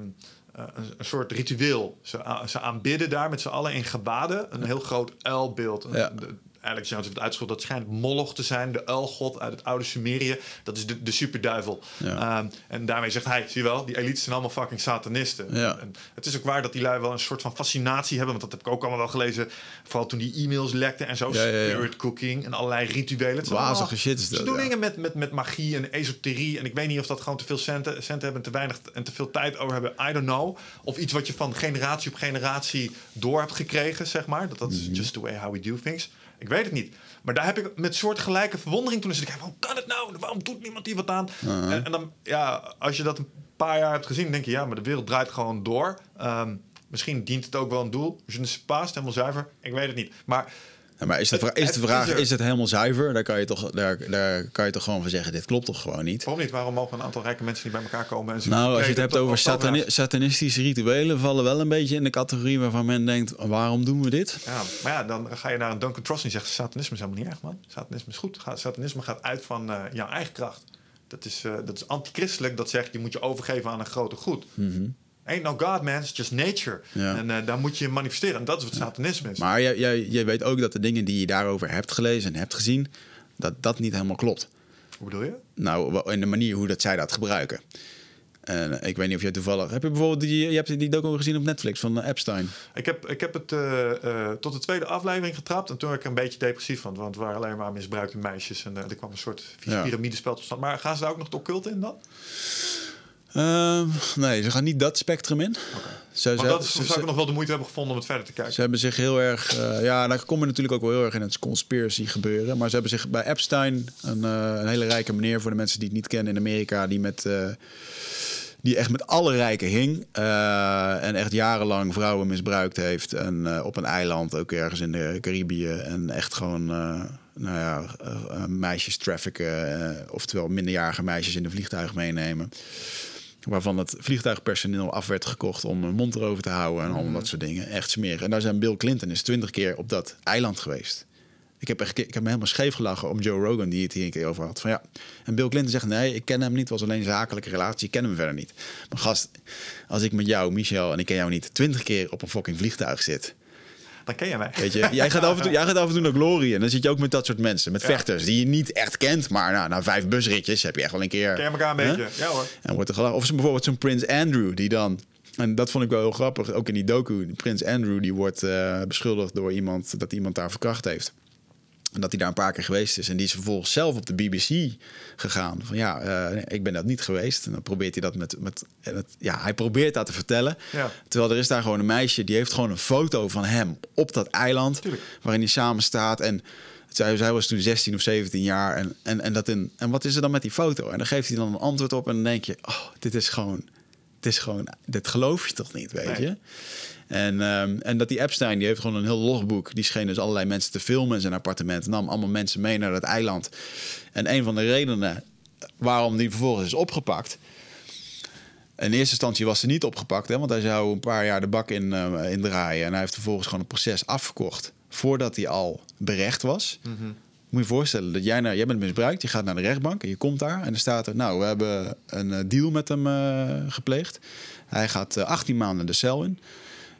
Speaker 2: eh, een, een soort ritueel. Ze, ze aanbidden daar met z'n allen in gebaden een heel groot uilbeeld. Een-
Speaker 1: Ja.
Speaker 2: de- Alex Jones heeft het uitgeschot, dat schijnt Moloch te zijn, de uilgod uit het oude Sumerië. Dat is de, de superduivel.
Speaker 1: Ja.
Speaker 2: Ehm, en daarmee zegt hij, zie je wel, die elites zijn allemaal fucking satanisten.
Speaker 1: Ja.
Speaker 2: En het is ook waar dat die lui wel een soort van fascinatie hebben, want dat heb ik ook allemaal wel gelezen. Vooral toen die e-mails lekten en zo, spirit cooking en allerlei rituelen.
Speaker 1: Wazige shit is dat,
Speaker 2: Ze doen dingen met, met, met magie en esoterie. En ik weet niet of dat gewoon te veel centen, centen hebben, te weinig en te veel tijd over hebben. I don't know. Of iets wat je van generatie op generatie door hebt gekregen, zeg maar. Dat dat is
Speaker 1: Mhm.
Speaker 2: just the way how we do things. Ik weet het niet. Maar daar heb ik met soortgelijke verwondering toen. Dus ik waarom kan het nou? Waarom doet niemand hier wat aan?
Speaker 1: Uh-huh.
Speaker 2: en, en dan, ja, als je dat een paar jaar hebt gezien, denk je, ja, maar de wereld draait gewoon door. Ehm, misschien dient het ook wel een doel. Je is paast, helemaal zuiver. Ik weet het niet. Maar
Speaker 1: Ja, maar is de,
Speaker 2: Het-
Speaker 1: vra- is de vraag,
Speaker 2: is
Speaker 1: het helemaal zuiver? Daar kan, je toch, daar, daar kan je toch gewoon van zeggen, dit klopt toch gewoon niet?
Speaker 2: waarom niet? Waarom mogen een aantal rijke mensen niet bij elkaar komen? En
Speaker 1: Nou, als je het hebt over satani- satanistische rituelen, vallen wel een beetje in de categorie waarvan men denkt, waarom doen we dit?
Speaker 2: Ja, maar ja, dan ga je naar een Duncan Truss en zegt... satanisme is helemaal niet erg, man. Satanisme is goed. Satanisme gaat uit van eh, jouw eigen kracht. Dat is, eh, dat is antichristelijk. Dat zegt, je moet je overgeven aan een grote goed. Ain't no God, man. It's just nature.
Speaker 1: Ja.
Speaker 2: En eh, daar moet je manifesteren. En dat is wat satanisme is.
Speaker 1: Maar jij, jij, jij weet ook dat de dingen die je daarover hebt gelezen en hebt gezien, dat dat niet helemaal klopt.
Speaker 2: Hoe bedoel je?
Speaker 1: Nou, in de manier hoe dat zij dat gebruiken. En ik weet niet of jij toevallig... Heb je bijvoorbeeld die, je hebt die docu gezien op Netflix van eh, Epstein?
Speaker 2: Ik heb, ik heb het eh, eh, tot de tweede aflevering getrapt. En toen werd ik een beetje depressief van. Want het waren alleen maar misbruikte meisjes. En eh, er kwam een soort
Speaker 1: Ja.
Speaker 2: piramidespel tot stand. Maar gaan ze daar ook nog het occulte in dan?
Speaker 1: Ehm, nee, ze gaan niet dat spectrum in. Ze, ze-
Speaker 2: dat
Speaker 1: ze-
Speaker 2: zou ik nog wel de moeite hebben gevonden om het verder te kijken.
Speaker 1: Ze hebben zich heel erg. eh, ja, daar komen we natuurlijk ook wel heel erg in het conspiracy gebeuren. Maar ze hebben zich bij Epstein, een, eh, een hele rijke meneer voor de mensen die het niet kennen in Amerika, die met. eh, die echt met alle rijken hing. en echt jarenlang vrouwen misbruikt heeft. En op een eiland, ook ergens in de Caribië. En echt gewoon, eh, nou ja, meisjes trafficken. oftewel minderjarige meisjes in de vliegtuig meenemen. Waarvan het vliegtuigpersoneel af werd gekocht om een mond erover te houden en allemaal dat soort dingen. Echt smerig. En daar zijn Bill Clinton is twintig keer op dat eiland geweest. Ik heb, echt, ik heb me helemaal scheef gelachen om Joe Rogan, die het hier een keer over had. Van ja. En Bill Clinton zegt: Nee, ik ken hem niet. Het was alleen een zakelijke relatie. Ik ken hem verder niet. Maar gast, als ik met jou, Michel, en ik ken jou niet, twintig keer op een fucking vliegtuig zit.
Speaker 2: Dan ken je mij.
Speaker 1: Weet je, jij gaat, af en toe, jij gaat af en toe naar Glory. En dan zit je ook met dat soort mensen. Met vechters die je niet echt kent. Maar nou, na vijf busritjes heb je echt wel een keer.
Speaker 2: Ken je elkaar een beetje? Ja hoor.
Speaker 1: En wordt er gelachen. Of zo bijvoorbeeld zo'n Prins Andrew, die dan... En dat vond ik wel heel grappig, ook in die docu. Prins Andrew, die wordt eh, beschuldigd door iemand... dat iemand daar verkracht heeft. En dat hij daar een paar keer geweest is. En die is vervolgens zelf op de BBC gegaan. Van ja, eh, ik ben dat niet geweest. En dan probeert hij dat met. met, met ja, hij probeert dat te vertellen.
Speaker 2: Ja.
Speaker 1: Terwijl er is daar gewoon een meisje die heeft gewoon een foto van hem op dat eiland.
Speaker 2: Tuurlijk.
Speaker 1: Waarin hij samen staat. En zij, zij was toen 16 of 17 jaar. En, en, en, dat in, en wat is er dan met die foto? En dan geeft hij dan een antwoord op. En dan denk je: oh, dit is gewoon. Dit is gewoon. Dit geloof je toch niet, weet
Speaker 2: Nee.
Speaker 1: je? En, ehm, en dat die Epstein, die heeft gewoon een heel logboek. Die scheen dus allerlei mensen te filmen in zijn appartement. Nam allemaal mensen mee naar dat eiland. En een van de redenen waarom die vervolgens is opgepakt... In eerste instantie was ze niet opgepakt, hè, want hij zou een paar jaar de bak in, eh, in draaien. En hij heeft vervolgens gewoon een proces afgekocht voordat hij al berecht was. Moet je voorstellen dat jij, naar, jij bent misbruikt, je gaat naar de rechtbank en je komt daar. En er staat er, nou, we hebben een eh, deal met hem eh, gepleegd. Hij gaat eh, 18 maanden de cel in.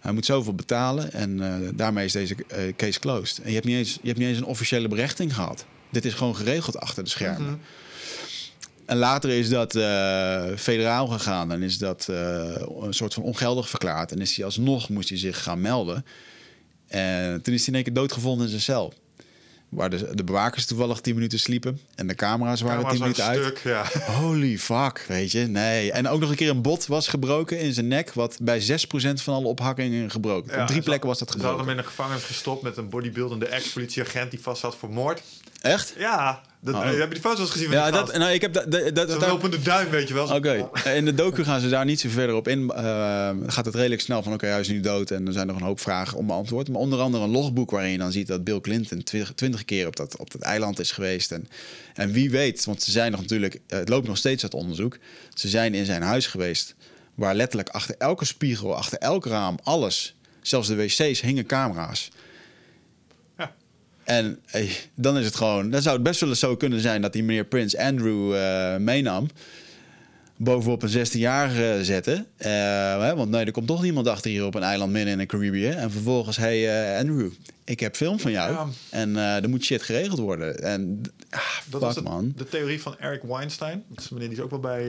Speaker 1: Hij moet zoveel betalen en eh, daarmee is deze eh, case closed. En je hebt, niet eens, je hebt niet eens een officiële berechting gehad. Dit is gewoon geregeld achter de schermen. En later is dat eh, federaal gegaan en is dat een soort van ongeldig verklaard. En is hij alsnog, moest hij zich gaan melden. En toen is hij in één keer doodgevonden in zijn cel. Waar de, de bewakers toevallig 10 minuten sliepen. En de camera's waren
Speaker 2: Camera's
Speaker 1: 10 minuten uit.
Speaker 2: stuk, ja.
Speaker 1: Holy fuck, weet je. Nee. En ook nog een keer een bot was gebroken in zijn nek. Wat bij 6% van alle ophakkingen gebroken.
Speaker 2: Ja,
Speaker 1: Op drie plekken was dat
Speaker 2: Ze hadden
Speaker 1: gebroken.
Speaker 2: hem in de gevangenis gestopt met een bodybuildende ex-politieagent die vast zat voor moord.
Speaker 1: Echt?
Speaker 2: Ja, dat,
Speaker 1: Oh.
Speaker 2: heb je die foto's gezien van
Speaker 1: Ja, dat, nou, ik heb dat. dat, dat,
Speaker 2: Zo'n lopende duim, weet je wel.
Speaker 1: Oké, in de docu gaan ze daar niet zo verder op in. Eh, gaat het redelijk snel van, oké, hij is nu dood en er zijn nog een hoop vragen onbeantwoord. Maar onder andere een logboek waarin je dan ziet dat Bill Clinton twintig, twintig keer op dat, op dat eiland is geweest. En, en wie weet, want ze zijn nog natuurlijk, eh, het loopt nog steeds uit onderzoek. Ze zijn in zijn huis geweest, waar letterlijk achter elke spiegel, achter elk raam, alles, zelfs de wc's, hingen camera's. En dan is het gewoon, dan zou het best wel eens zo kunnen zijn dat die meneer Prins Andrew eh, meenam. Bovenop een 16-jarige zetten. Eh, hè, want nee, er komt toch niemand achter hier op een eiland midden in de Caribbean. En vervolgens, hey eh, Andrew, ik heb film van jou.
Speaker 2: Ja.
Speaker 1: En er moet shit geregeld worden. En ah,
Speaker 2: Dat
Speaker 1: fuck
Speaker 2: het-
Speaker 1: man.
Speaker 2: de theorie van Eric Weinstein. Dat is meneer die is ook wel bij...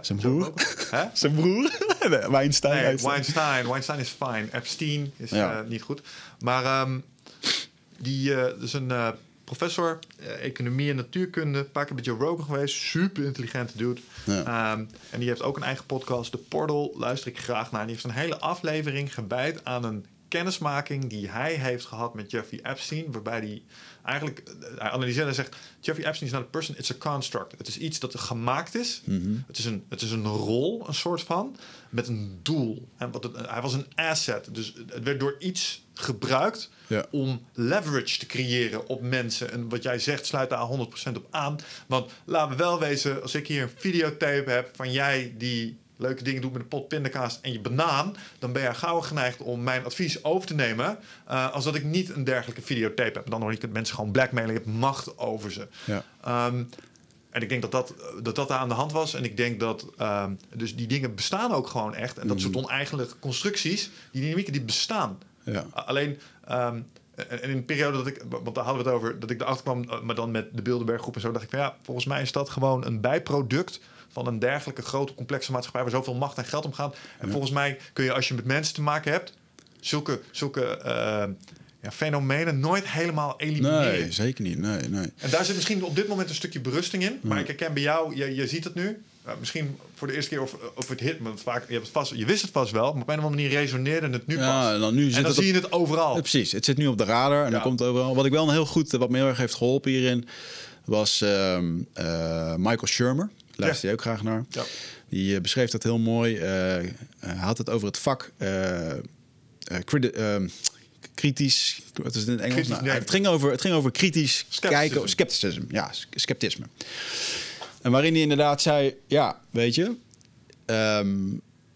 Speaker 1: Zijn broer?
Speaker 2: Hè?
Speaker 1: Zijn broer, Weinstein.
Speaker 2: Nee,
Speaker 1: Weinstein.
Speaker 2: Weinstein. Weinstein is fijn. Epstein is
Speaker 1: Ja.
Speaker 2: niet goed. Maar ehm, die eh is een eh, professor eh, economie en natuurkunde. Een paar keer bij Joe Rogan geweest. Super intelligente dude.
Speaker 1: Ja.
Speaker 2: Ehm, en die heeft ook een eigen podcast. De Portal luister ik graag naar. En die heeft een hele aflevering gewijd aan een kennismaking die hij heeft gehad met Jeffrey Epstein. Waarbij hij eigenlijk, hij analyseert en zegt... Jeffrey Epstein is not a person, it's a construct. Het is iets dat er gemaakt is. het, is een, het is een rol, een soort van, met een doel. En wat het, hij was een asset. Dus het werd door iets gebruikt
Speaker 1: Ja.
Speaker 2: om leverage te creëren op mensen. En wat jij zegt, sluit daar 100% op aan. Want laten we wel wezen, als ik hier een videotape heb van jij die leuke dingen doet met een pot pindakaas en je banaan, dan ben je gauw geneigd om mijn advies over te nemen. eh, als dat ik niet een dergelijke videotape heb. Dan hoor ik mensen gewoon blackmailen. Ik heb macht over ze.
Speaker 1: Ja.
Speaker 2: Ehm, en ik denk dat dat, dat dat daar aan de hand was. En ik denk dat ehm, dus die dingen bestaan ook gewoon echt. En dat soort oneigenlijke constructies, die dynamieken, die bestaan.
Speaker 1: Ja.
Speaker 2: Alleen, ehm, en in een periode dat ik, want daar hadden we het over, dat ik erachter kwam, eh, maar dan met de Bilderberg groep en zo, dacht ik van ja, volgens mij is dat gewoon een bijproduct van een dergelijke grote complexe maatschappij waar zoveel macht en geld om gaat. En volgens mij kun je als je met mensen te maken hebt, zulke, zulke eh, ja, fenomenen nooit helemaal elimineren.
Speaker 1: Nee, zeker niet. Nee, nee.
Speaker 2: En daar zit misschien op dit moment een stukje berusting in. Maar ik herken bij jou, je, je ziet het nu. Uh, misschien voor de eerste keer of, of het hit, want vaak, je, hebt het vast, je wist het vast wel, maar op een of andere manier resoneerde het nu
Speaker 1: Ja,
Speaker 2: pas.
Speaker 1: en dan nu zit
Speaker 2: en dan
Speaker 1: het op-
Speaker 2: zie je het overal.
Speaker 1: Ja, precies, het zit nu op de radar en
Speaker 2: Ja.
Speaker 1: dan komt het overal. Wat ik wel een heel goed, wat me heel erg heeft geholpen hierin, was ehm, eh, Michael Shermer. Luister je ook graag naar.
Speaker 2: Ja.
Speaker 1: Die eh, beschreef dat heel mooi. Eh, hij had het over het vak eh, eh, ehm, kritisch. Wat is het in het Engels?
Speaker 2: Kritisch
Speaker 1: Nou, het, ging over, het ging over kritisch kijken. Scepticism. Ja, sceptisme. En waarin hij inderdaad zei: Ja, weet je. ehm,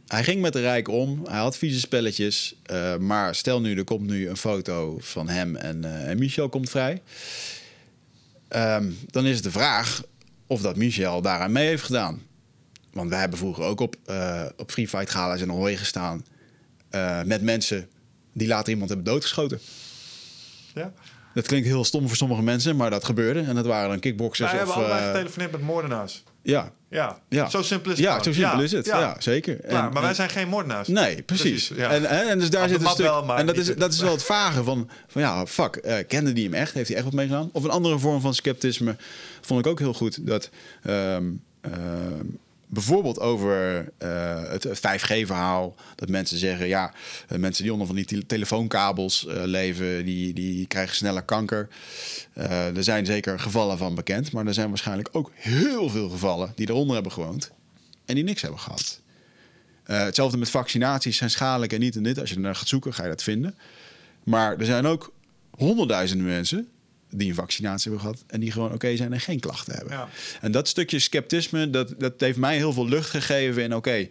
Speaker 1: hij ging met de Rijk om. Hij had vieze spelletjes. eh, maar stel nu, er komt nu een foto van hem en, eh, en Michel komt vrij. Ehm, dan is het de vraag of dat Michel daaraan mee heeft gedaan. Want wij hebben vroeger ook op, eh, op Free Fight Gala's in Ahoy gestaan. met mensen die later iemand hebben doodgeschoten.
Speaker 2: Ja?
Speaker 1: Dat klinkt heel stom voor sommige mensen, maar dat gebeurde. En dat waren dan kickboxers
Speaker 2: Wij
Speaker 1: of...
Speaker 2: hebben allebei
Speaker 1: eh,
Speaker 2: getelefoneerd met moordenaars.
Speaker 1: Ja,
Speaker 2: Ja,
Speaker 1: Ja.
Speaker 2: zo simpel is het.
Speaker 1: ja zo simpel is het. Ja, zeker.
Speaker 2: Klaar,
Speaker 1: En-
Speaker 2: maar wij zijn geen moordenaars.
Speaker 1: Nee, precies.
Speaker 2: Precies,
Speaker 1: en, en, en dus daar zit een stuk.
Speaker 2: wel,
Speaker 1: en dat is, dat is wel het vage van, van ja, fuck, eh, kende die hem echt? Heeft hij echt wat meegedaan? Of een andere vorm van sceptisme vond ik ook heel goed. Dat ehm, ehm, bijvoorbeeld over eh, het 5G-verhaal, dat mensen zeggen, ja, eh, mensen die onder van die tele- telefoonkabels eh, leven, die, die krijgen sneller kanker. Er zijn zeker gevallen van bekend, maar er zijn waarschijnlijk ook heel veel gevallen die eronder hebben gewoond en die niks hebben gehad. Eh, hetzelfde met vaccinaties zijn schadelijk en niet en dit. Als je ernaar gaat zoeken, ga je dat vinden. Maar er zijn ook honderdduizenden mensen die een vaccinatie hebben gehad en die gewoon oké zijn en geen klachten hebben.
Speaker 2: Ja.
Speaker 1: En dat stukje sceptisme, dat, dat heeft mij heel veel lucht gegeven in oké.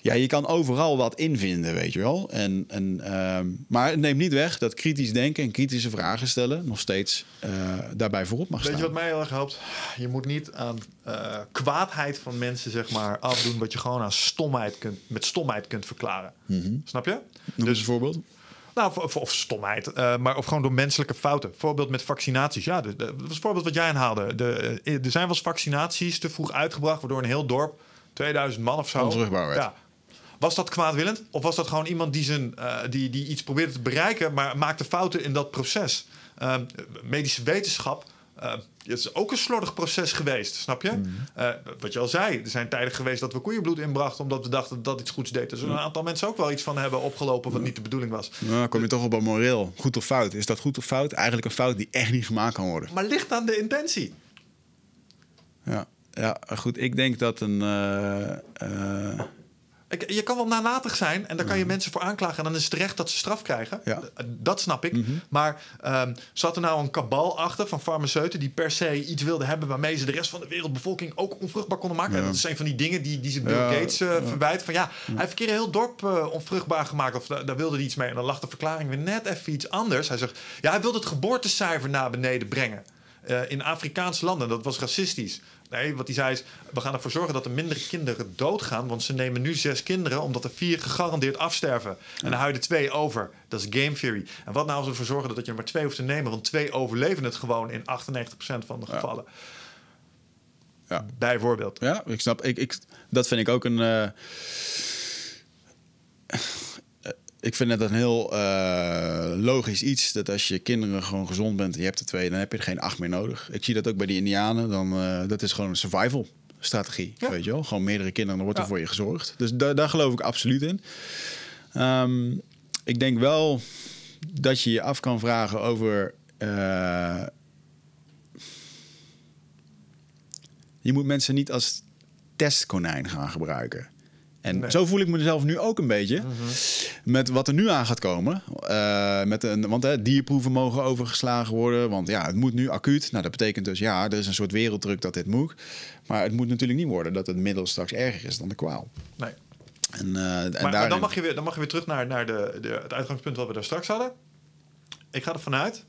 Speaker 1: ja, je kan overal wat invinden, weet je wel. En, en, ehm, maar het neemt niet weg dat kritisch denken en kritische vragen stellen nog steeds eh, daarbij voorop mag
Speaker 2: Weet
Speaker 1: staan.
Speaker 2: je wat mij heel erg helpt? Je moet niet aan eh, kwaadheid van mensen zeg maar, afdoen wat je gewoon aan stomheid kunt, met stomheid kunt verklaren. Snap je?
Speaker 1: Mhm. Noem eens een voorbeeld.
Speaker 2: Nou, of, of, stomheid, eh, maar of gewoon door menselijke fouten. Voorbeeld met vaccinaties. Ja, dat was het voorbeeld wat jij aanhaalde. De, eh, er zijn wel eens vaccinaties te vroeg uitgebracht, waardoor een heel dorp, 2000 man of zo.
Speaker 1: Onvruchtbaar werd.
Speaker 2: Ja. Was dat kwaadwillend? Of was dat gewoon iemand die, zijn, eh, die, die iets probeerde te bereiken, maar maakte fouten in dat proces? Ehm, medische wetenschap. Eh, het is ook een slordig proces geweest, snap je? Eh, wat je al zei, er zijn tijden geweest dat we koeienbloed inbrachten... omdat we dachten dat dat iets goeds deed. Er zullen een aantal mensen ook wel iets van hebben opgelopen... wat niet de bedoeling was.
Speaker 1: Nou, dan kom je toch op een moreel. Goed of fout. Is dat goed of fout? Eigenlijk een fout die echt niet gemaakt kan worden.
Speaker 2: Maar ligt aan de intentie.
Speaker 1: Ja, ja goed. Ik denk dat een. eh,
Speaker 2: Je kan wel nalatig zijn en daar kan je mensen voor aanklagen. En dan is het terecht dat ze straf krijgen.
Speaker 1: Ja.
Speaker 2: Dat snap ik. Maar ehm, zat er nou een kabal achter van farmaceuten... die per se iets wilden hebben... waarmee ze de rest van de wereldbevolking ook onvruchtbaar konden maken? En dat is een van die dingen die, die ze Bill
Speaker 1: Ja,
Speaker 2: Gates eh, verwijt. Van ja, hij heeft een keer een heel dorp eh, onvruchtbaar gemaakt. Of da- daar wilde hij iets mee. En dan lag de verklaring weer net even iets anders. Hij zegt, ja, hij wilde het geboortecijfer naar beneden brengen. eh, in Afrikaanse landen. Dat was racistisch. Nee, wat hij zei is, we gaan ervoor zorgen dat er minder kinderen doodgaan. Want ze nemen nu zes kinderen, omdat er vier gegarandeerd afsterven. En dan hou je er twee over. Dat is game theory. En wat nou als we ervoor zorgen dat je er maar twee hoeft te nemen? Want twee overleven het gewoon in 98% van de gevallen.
Speaker 1: ja.
Speaker 2: Bijvoorbeeld.
Speaker 1: ja, ik snap. Ik, ik, dat vind ik ook een. eh, ik vind het een heel eh, logisch iets dat als je kinderen gewoon gezond bent en je hebt er twee, dan heb je er geen acht meer nodig. Ik zie dat ook bij die Indianen. Dan, eh, dat is gewoon een survival strategie,
Speaker 2: Ja.
Speaker 1: weet je wel. Gewoon meerdere kinderen, dan wordt er voor je gezorgd. Dus da- daar geloof ik absoluut in. Ehm, ik denk wel dat je je af kan vragen over. eh, je moet mensen niet als testkonijn gaan gebruiken. En
Speaker 2: Nee.
Speaker 1: zo voel ik mezelf nu ook een beetje. Met wat er nu aan gaat komen. Eh, met een, want hè, dierproeven mogen overgeslagen worden. Want ja, het moet nu acuut. Nou, dat betekent dus ja, er is een soort werelddruk dat dit moet. Maar het moet natuurlijk niet worden dat het middel straks erger is dan de kwaal.
Speaker 2: Nee.
Speaker 1: En, eh, en
Speaker 2: Maar, maar dan, mag je weer, dan mag je weer terug naar, naar de, de, het uitgangspunt wat we daar straks hadden. Ik ga ervan uit,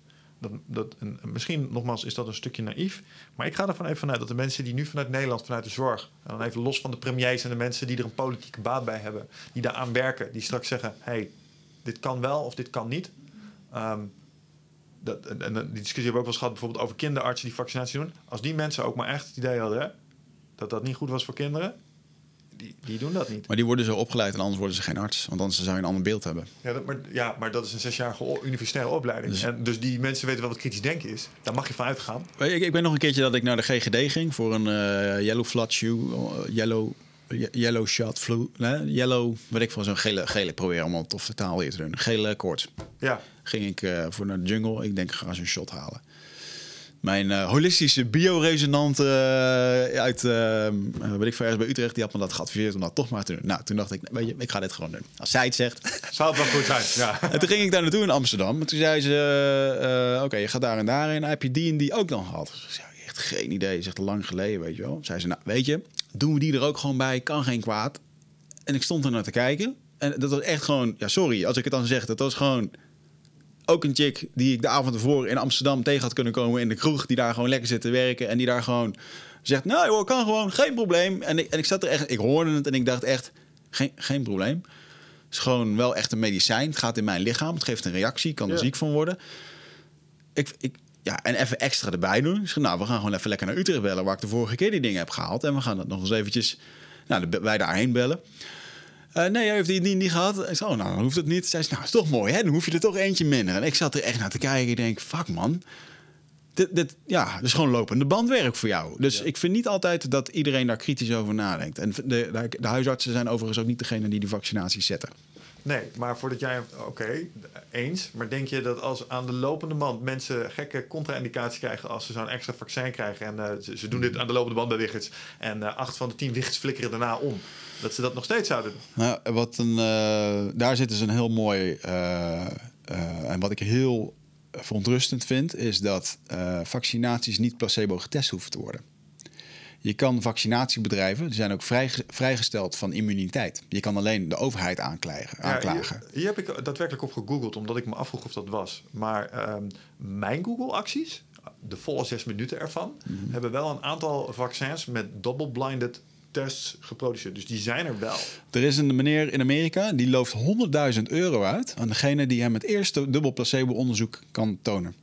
Speaker 2: dat, en misschien nogmaals is dat een stukje naïef, maar ik ga ervan even vanuit dat de mensen die nu vanuit Nederland, vanuit de zorg, en dan even los van de premiers en de mensen die er een politieke baat bij hebben, die daaraan werken, die straks zeggen: hey, dit kan wel of dit kan niet. Ehm, dat, en, die discussie hebben we ook wel eens gehad, bijvoorbeeld over kinderartsen die vaccinatie doen. Als die mensen ook maar echt het idee hadden dat dat niet goed was voor kinderen, die, die doen dat niet.
Speaker 1: Maar die worden zo opgeleid en anders worden ze geen arts. Want anders zou je een ander beeld hebben.
Speaker 2: Ja, dat, maar, ja, maar dat is een zesjarige universitaire opleiding.
Speaker 1: Dus-
Speaker 2: en dus die mensen weten wel wat kritisch denken is. Daar mag je van uitgaan.
Speaker 1: Ik, ik weet nog een keertje dat ik naar de GGD ging voor een eh, yellow flat shoe, eh, yellow, ye- yellow shot flu, hè? yellow, weet ik veel, zo'n gele, gele, probeer allemaal toffe taal hier te doen. Gele koorts.
Speaker 2: Ja,
Speaker 1: Ging ik eh, voor naar de jungle, ik denk ik ga eens een shot halen. Mijn eh, holistische bioresonant eh uit, eh, weet ik veel, ergens bij Utrecht, die had me dat geadviseerd om dat toch maar te doen. Nou, toen dacht ik, weet je, ik ga dit gewoon doen. Als zij het zegt,
Speaker 2: zou het wel goed zijn. Ja.
Speaker 1: en toen ging ik daar naartoe in Amsterdam. En toen zei ze, oké, je gaat daar en daarheen. En heb je die en die ook dan gehad? Ik zei, echt geen idee. Zegt lang geleden, weet je wel. Zei ze, nou, weet je, doen we die er ook gewoon bij. Kan geen kwaad. En ik stond er naar te kijken. En dat was echt gewoon, ja, sorry als ik het dan zeg. Dat was gewoon ook een chick die ik de avond ervoor in Amsterdam tegen had kunnen komen in de kroeg. Die daar gewoon lekker zit te werken. En die daar gewoon zegt, nou joh, kan gewoon, geen probleem. En ik, en ik zat er echt, ik hoorde het en ik dacht echt, geen, geen probleem. Het is gewoon wel echt een medicijn. Het gaat in mijn lichaam. Het geeft een reactie. Ik kan er
Speaker 2: Ja.
Speaker 1: ziek van worden. Ik, ik, Ja, en even extra erbij doen. Ik zeg, nou, we gaan gewoon even lekker naar Utrecht bellen... waar ik de vorige keer die dingen heb gehaald. En we gaan dat nog eens eventjes nou, de- wij daarheen bellen. Eh, nee, hij heeft die niet, niet gehad. Ik zei, oh, nou, dan hoeft het niet. Zij zei, nou, is toch mooi, hè? Dan hoef je er toch eentje minder. En ik zat er echt naar te kijken. Ik denk, fuck man. Dit, dit, ja, is gewoon lopende bandwerk voor jou. Dus ik vind niet altijd dat iedereen daar kritisch over nadenkt. En de, de, de huisartsen zijn overigens ook niet degene die die vaccinaties zetten.
Speaker 2: Nee, maar voordat jij... Oké, eens. Maar denk je dat als aan de lopende band mensen gekke contra-indicaties krijgen... als ze zo'n extra vaccin krijgen en eh, ze, ze doen dit aan de lopende band bij Wiggets... en eh, acht van de tien Wiggets flikkeren daarna om... dat ze dat nog steeds zouden doen?
Speaker 1: Nou, wat een, eh, daar zit dus een heel mooi. eh, eh, en wat ik heel verontrustend vind, is dat vaccinaties niet placebo getest hoeven te worden. Je kan vaccinatiebedrijven, die zijn ook vrij, vrijgesteld van immuniteit. Je kan alleen de overheid aanklagen.
Speaker 2: Ja,
Speaker 1: aanklagen.
Speaker 2: hier, hier heb ik daadwerkelijk op gegoogeld, omdat ik me afvroeg of dat was. Maar ehm, mijn Google-acties, de volle zes minuten ervan,
Speaker 1: Mhm.
Speaker 2: hebben wel een aantal vaccins met double-blinded tests geproduceerd. Dus die zijn er wel.
Speaker 1: Er is een meneer in Amerika die looft 100.000 euro uit aan degene die hem het eerste dubbel placebo-onderzoek kan tonen.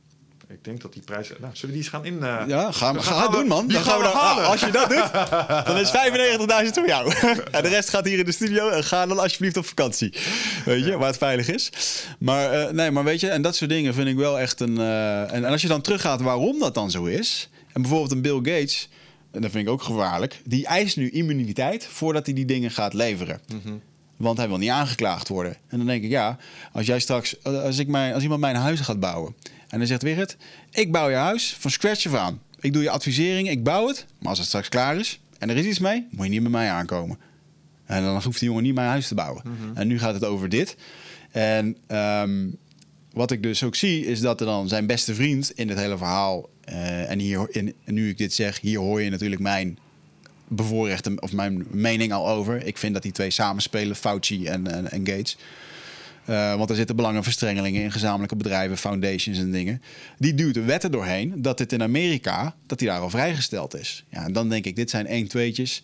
Speaker 2: Ik denk dat die prijs... Nou, zullen we die eens gaan in... eh,
Speaker 1: Ja, ga,
Speaker 2: gaan we-
Speaker 1: doen, man. Dan gaan we dan,
Speaker 2: halen.
Speaker 1: als je dat doet, dan is 95.000 voor jou. en de rest gaat hier in de studio. En ga dan alsjeblieft op vakantie. Weet je, waar het veilig is. Maar, eh, nee, maar weet je, en dat soort dingen vind ik wel echt een... eh, en, en als je dan teruggaat waarom dat dan zo is. En bijvoorbeeld een Bill Gates, en dat vind ik ook gevaarlijk. Die eist nu immuniteit voordat hij die dingen gaat leveren. Want hij wil niet aangeklaagd worden. En dan denk ik, ja, als jij straks, als, ik mijn, als iemand mijn huis gaat bouwen. En dan zegt Wigert, ik bouw je huis van scratch af aan. Ik doe je advisering, ik bouw het. Maar als het straks klaar is en er is iets mee, moet je niet bij mij aankomen. En dan hoeft die jongen niet mijn huis te bouwen. En nu gaat het over dit. En ehm, wat ik dus ook zie, is dat er dan zijn beste vriend in het hele verhaal. Eh, en, hier, in, nu ik dit zeg, hier hoor je natuurlijk mijn bevoorrechte of mijn mening al over. Ik vind dat die twee samenspelen, Fauci en, en, Gates. Eh, want er zitten belangenverstrengelingen in gezamenlijke bedrijven, foundations en dingen. Die duwt de wetten doorheen dat dit in Amerika, dat die daar al vrijgesteld is. Ja, en dan denk ik, dit zijn 1 tweetjes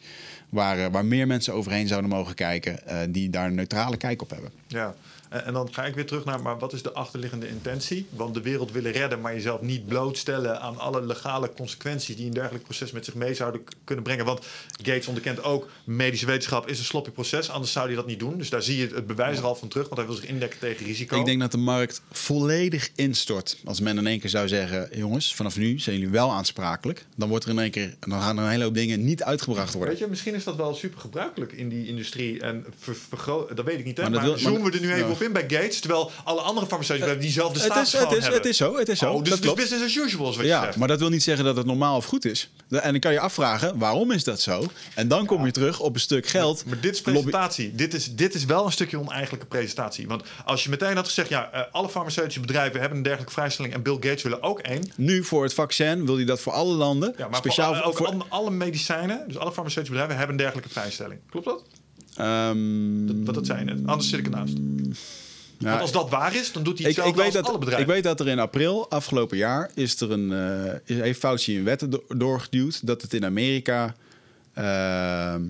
Speaker 1: waar, eh, waar meer mensen overheen zouden mogen kijken, die daar een neutrale kijk op hebben.
Speaker 2: Ja, en, en dan ga ik weer terug naar, maar wat is de achterliggende intentie? Want de wereld willen redden, maar jezelf niet blootstellen aan alle legale consequenties die een dergelijk proces met zich mee zouden kunnen brengen. Want Gates onderkent ook, medische wetenschap is een sloppy proces, anders zou hij dat niet doen. Dus daar zie je het bewijs er al van terug, want hij wil zich indekken tegen risico.
Speaker 1: Ik denk dat de markt volledig instort. Als men in één keer zou zeggen: jongens, vanaf nu zijn jullie wel aansprakelijk. Dan wordt er in één keer, dan gaan er een hele hoop dingen niet uitgebracht worden.
Speaker 2: Weet je, misschien is dat wel super gebruikelijk in die industrie. En ver, dat weet ik niet, hè?
Speaker 1: Maar
Speaker 2: Maar, zoomen we er nu even
Speaker 1: ja.
Speaker 2: Op in bij Gates, terwijl alle andere farmaceutische bedrijven diezelfde
Speaker 1: het, is,
Speaker 2: status
Speaker 1: het,
Speaker 2: gewoon
Speaker 1: is,
Speaker 2: hebben.
Speaker 1: het is zo, het is zo.
Speaker 2: Oh, dus
Speaker 1: dat
Speaker 2: het is business as usual, wat je
Speaker 1: Ja,
Speaker 2: zegt.
Speaker 1: maar dat wil niet zeggen dat het normaal of goed is. En dan kan je afvragen, waarom is dat zo? En dan kom je terug op een stuk geld.
Speaker 2: Maar dit is presentatie. Dit is, dit is wel een stukje oneigenlijke presentatie. Want als je meteen had gezegd... ja, eh, alle farmaceutische bedrijven hebben een dergelijke vrijstelling... en Bill Gates willen ook één.
Speaker 1: Nu voor het vaccin wil hij dat voor alle landen.
Speaker 2: Ja, maar
Speaker 1: speciaal
Speaker 2: voor, ook
Speaker 1: voor.
Speaker 2: alle, alle medicijnen... dus alle farmaceutische bedrijven hebben een dergelijke vrijstelling. Klopt dat?
Speaker 1: Ehm,
Speaker 2: dat wat dat zei net. Anders zit ik ernaast.
Speaker 1: ja,
Speaker 2: Want als dat waar is, dan doet hij
Speaker 1: ik,
Speaker 2: hetzelfde
Speaker 1: ik, weet
Speaker 2: als
Speaker 1: dat,
Speaker 2: alle
Speaker 1: ik
Speaker 2: bedrijven.
Speaker 1: weet dat er in april afgelopen jaar is er een, is- heeft Fauci een wet do- doorgeduwd dat het in Amerika. ehm,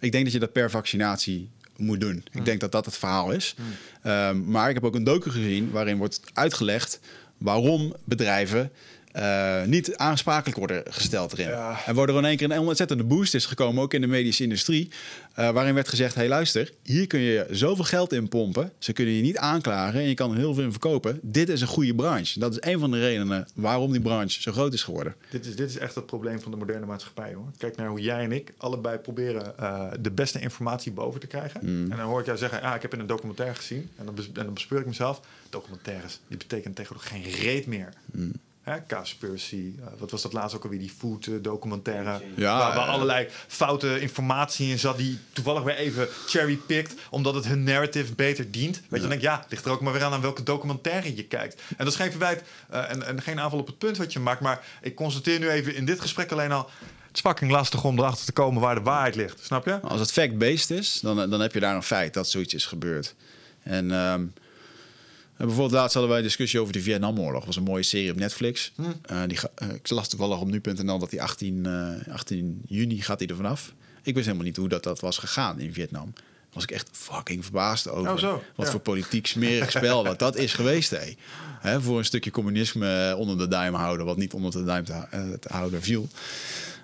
Speaker 1: ik denk dat je dat per vaccinatie moet doen.
Speaker 2: Hm.
Speaker 1: Ik denk dat dat het verhaal is. Ehm, maar ik heb ook een docu gezien waarin wordt uitgelegd waarom bedrijven eh, niet aansprakelijk worden gesteld erin.
Speaker 2: Ja.
Speaker 1: En waardoor in één keer een ontzettende boost is gekomen, ook in de medische industrie. eh, waarin werd gezegd: hey, luister, hier kun je zoveel geld in pompen. Ze kunnen je niet aanklagen en je kan er heel veel in verkopen. Dit is een goede branche. Dat is een van de redenen waarom die branche zo groot is geworden.
Speaker 2: Dit is, dit is echt het probleem van de moderne maatschappij. Hoor. Kijk naar hoe jij en ik allebei proberen eh, de beste informatie boven te krijgen.
Speaker 1: Mm.
Speaker 2: En dan hoor ik jou zeggen, ah, ik heb in een documentaire gezien. En dan, bes- en dan bespeur ik mezelf. Documentaires, die betekenen tegenwoordig geen reet meer.
Speaker 1: Mm.
Speaker 2: Hè, Cowspiracy, eh, wat was dat laatst ook alweer, die food eh, documentaire.
Speaker 1: Ja,
Speaker 2: waar, waar allerlei foute informatie in zat die toevallig weer even cherry-picked. Omdat het hun narrative beter dient. Weet je, dan denk ik, ja, ligt er ook maar weer aan aan welke documentaire je kijkt. En dat is geen verwijt eh, en, en geen aanval op het punt wat je maakt. Maar ik constateer nu even in dit gesprek alleen al... Het is fucking lastig om erachter te komen waar de waarheid ligt. Snap je?
Speaker 1: Als het fact-based is, dan, dan heb je daar een feit dat zoiets is gebeurd. En ehm, bijvoorbeeld laatst hadden wij een discussie over de Vietnamoorlog. Dat was een mooie serie op Netflix. Eh, die, ga- eh, ik las toevallig op nu.nl dat die 18, eh, 18 juni gaat hij er vanaf. Ik wist helemaal niet hoe dat, dat was gegaan in Vietnam. Was ik echt fucking verbaasd over.
Speaker 2: Oh, zo.
Speaker 1: Wat
Speaker 2: Ja.
Speaker 1: voor politiek smerig spel wat dat is geweest. Hè, voor een stukje communisme eh, onder de duim houden, wat niet onder de duim te, eh, te houden viel.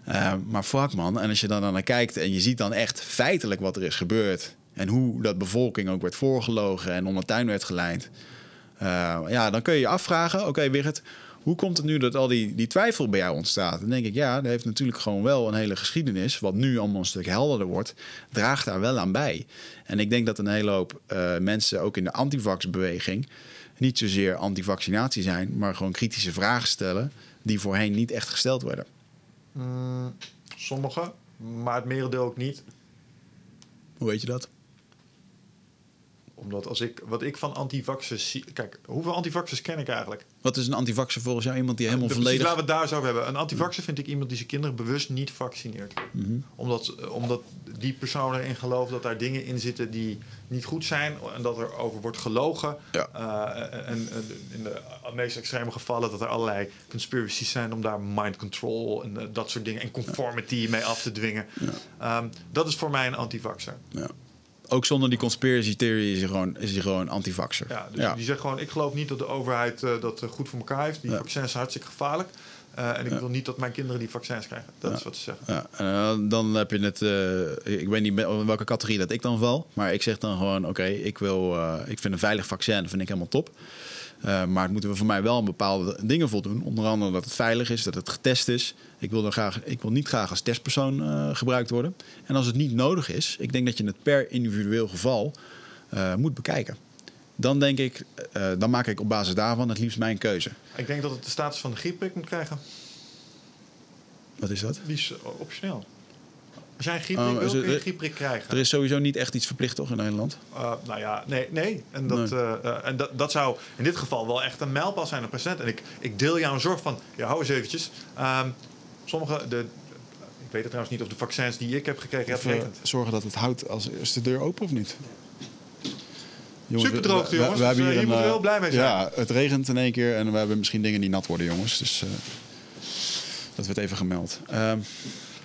Speaker 1: Eh, maar fuck man, en als je dan naar kijkt en je ziet dan echt feitelijk wat er is gebeurd. En hoe dat bevolking ook werd voorgelogen en onder tuin werd geleid. Eh, ja, dan kun je je afvragen, oké Wigert, hoe komt het nu dat al die, die twijfel bij jou ontstaat? Dan denk ik, ja, dat heeft natuurlijk gewoon wel een hele geschiedenis, wat nu allemaal een stuk helderder wordt, draagt daar wel aan bij. En ik denk dat een hele hoop eh, mensen, ook in de antivax-beweging, niet zozeer antivaccinatie zijn, maar gewoon kritische vragen stellen die voorheen niet echt gesteld werden.
Speaker 2: Mm, sommige, maar het merendeel ook niet.
Speaker 1: Hoe weet je dat?
Speaker 2: Omdat als ik, wat ik van antivaxers zie... Kijk, hoeveel antivaxers ken ik eigenlijk?
Speaker 1: Wat is een antivaxer volgens jou? Iemand die helemaal
Speaker 2: De- precies,
Speaker 1: volledig...
Speaker 2: Laten we het daar zo over hebben. Een antivaxer vind ik iemand die zijn kinderen bewust niet vaccineert.
Speaker 1: Mhm.
Speaker 2: Omdat, omdat die persoon erin gelooft dat daar dingen in zitten die niet goed zijn. En dat er over wordt gelogen.
Speaker 1: Ja.
Speaker 2: Eh, en, en in de meest extreme gevallen dat er allerlei conspiracies zijn om daar mind control en eh, dat soort dingen. En conformity mee af te dwingen. Ehm, dat is voor mij een antivaxer.
Speaker 1: Ja. Ook zonder die conspiracy theory is hij gewoon, is hij gewoon antivaxer.
Speaker 2: Ja, dus
Speaker 1: ja.
Speaker 2: die zegt gewoon: ik geloof niet dat de overheid eh, dat eh, goed voor elkaar heeft. Die vaccins zijn hartstikke gevaarlijk. Eh, en ik wil niet dat mijn kinderen die vaccins krijgen. Dat is wat ze zeggen.
Speaker 1: Ja, eh, dan heb je het. eh, ik weet niet in welke categorie dat ik dan val. Maar ik zeg dan gewoon: oké, ik wil. ik vind een veilig vaccin vind ik helemaal top. Maar het moeten we voor mij wel bepaalde dingen voldoen. Onder andere dat het veilig is, dat het getest is. Ik wil, er graag, ik wil niet graag als testpersoon gebruikt worden. En als het niet nodig is, ik denk dat je het per individueel geval moet bekijken. Dan denk ik, eh, dan maak ik op basis daarvan het liefst mijn keuze.
Speaker 2: Ik denk dat het de status van de griepprik moet krijgen.
Speaker 1: Wat is dat?
Speaker 2: Die is optioneel. Als jij een griepprik
Speaker 1: Oh,
Speaker 2: wil, kun je een griepprik krijgen.
Speaker 1: Er is sowieso niet echt iets verplicht toch in Nederland?
Speaker 2: Uh, nou ja, nee, nee. En, dat,
Speaker 1: Nee.
Speaker 2: eh, en dat, dat zou in dit geval wel echt een mijlpaal zijn, een president. En ik, ik deel jouw zorg van, ja, hou eens eventjes. Ehm, sommige, de, ik weet het trouwens niet of de vaccins die ik heb gekregen
Speaker 1: Of, zorgen dat het houdt als de deur open of niet?
Speaker 2: Superdroogte,
Speaker 1: we- we-
Speaker 2: jongens.
Speaker 1: we hebben
Speaker 2: Dus, eh,
Speaker 1: hier
Speaker 2: hier
Speaker 1: een,
Speaker 2: we
Speaker 1: eh,
Speaker 2: heel blij mee zijn.
Speaker 1: Ja, het regent in één keer en we hebben misschien dingen die nat worden, jongens. Dus eh, dat werd even gemeld. Ehm,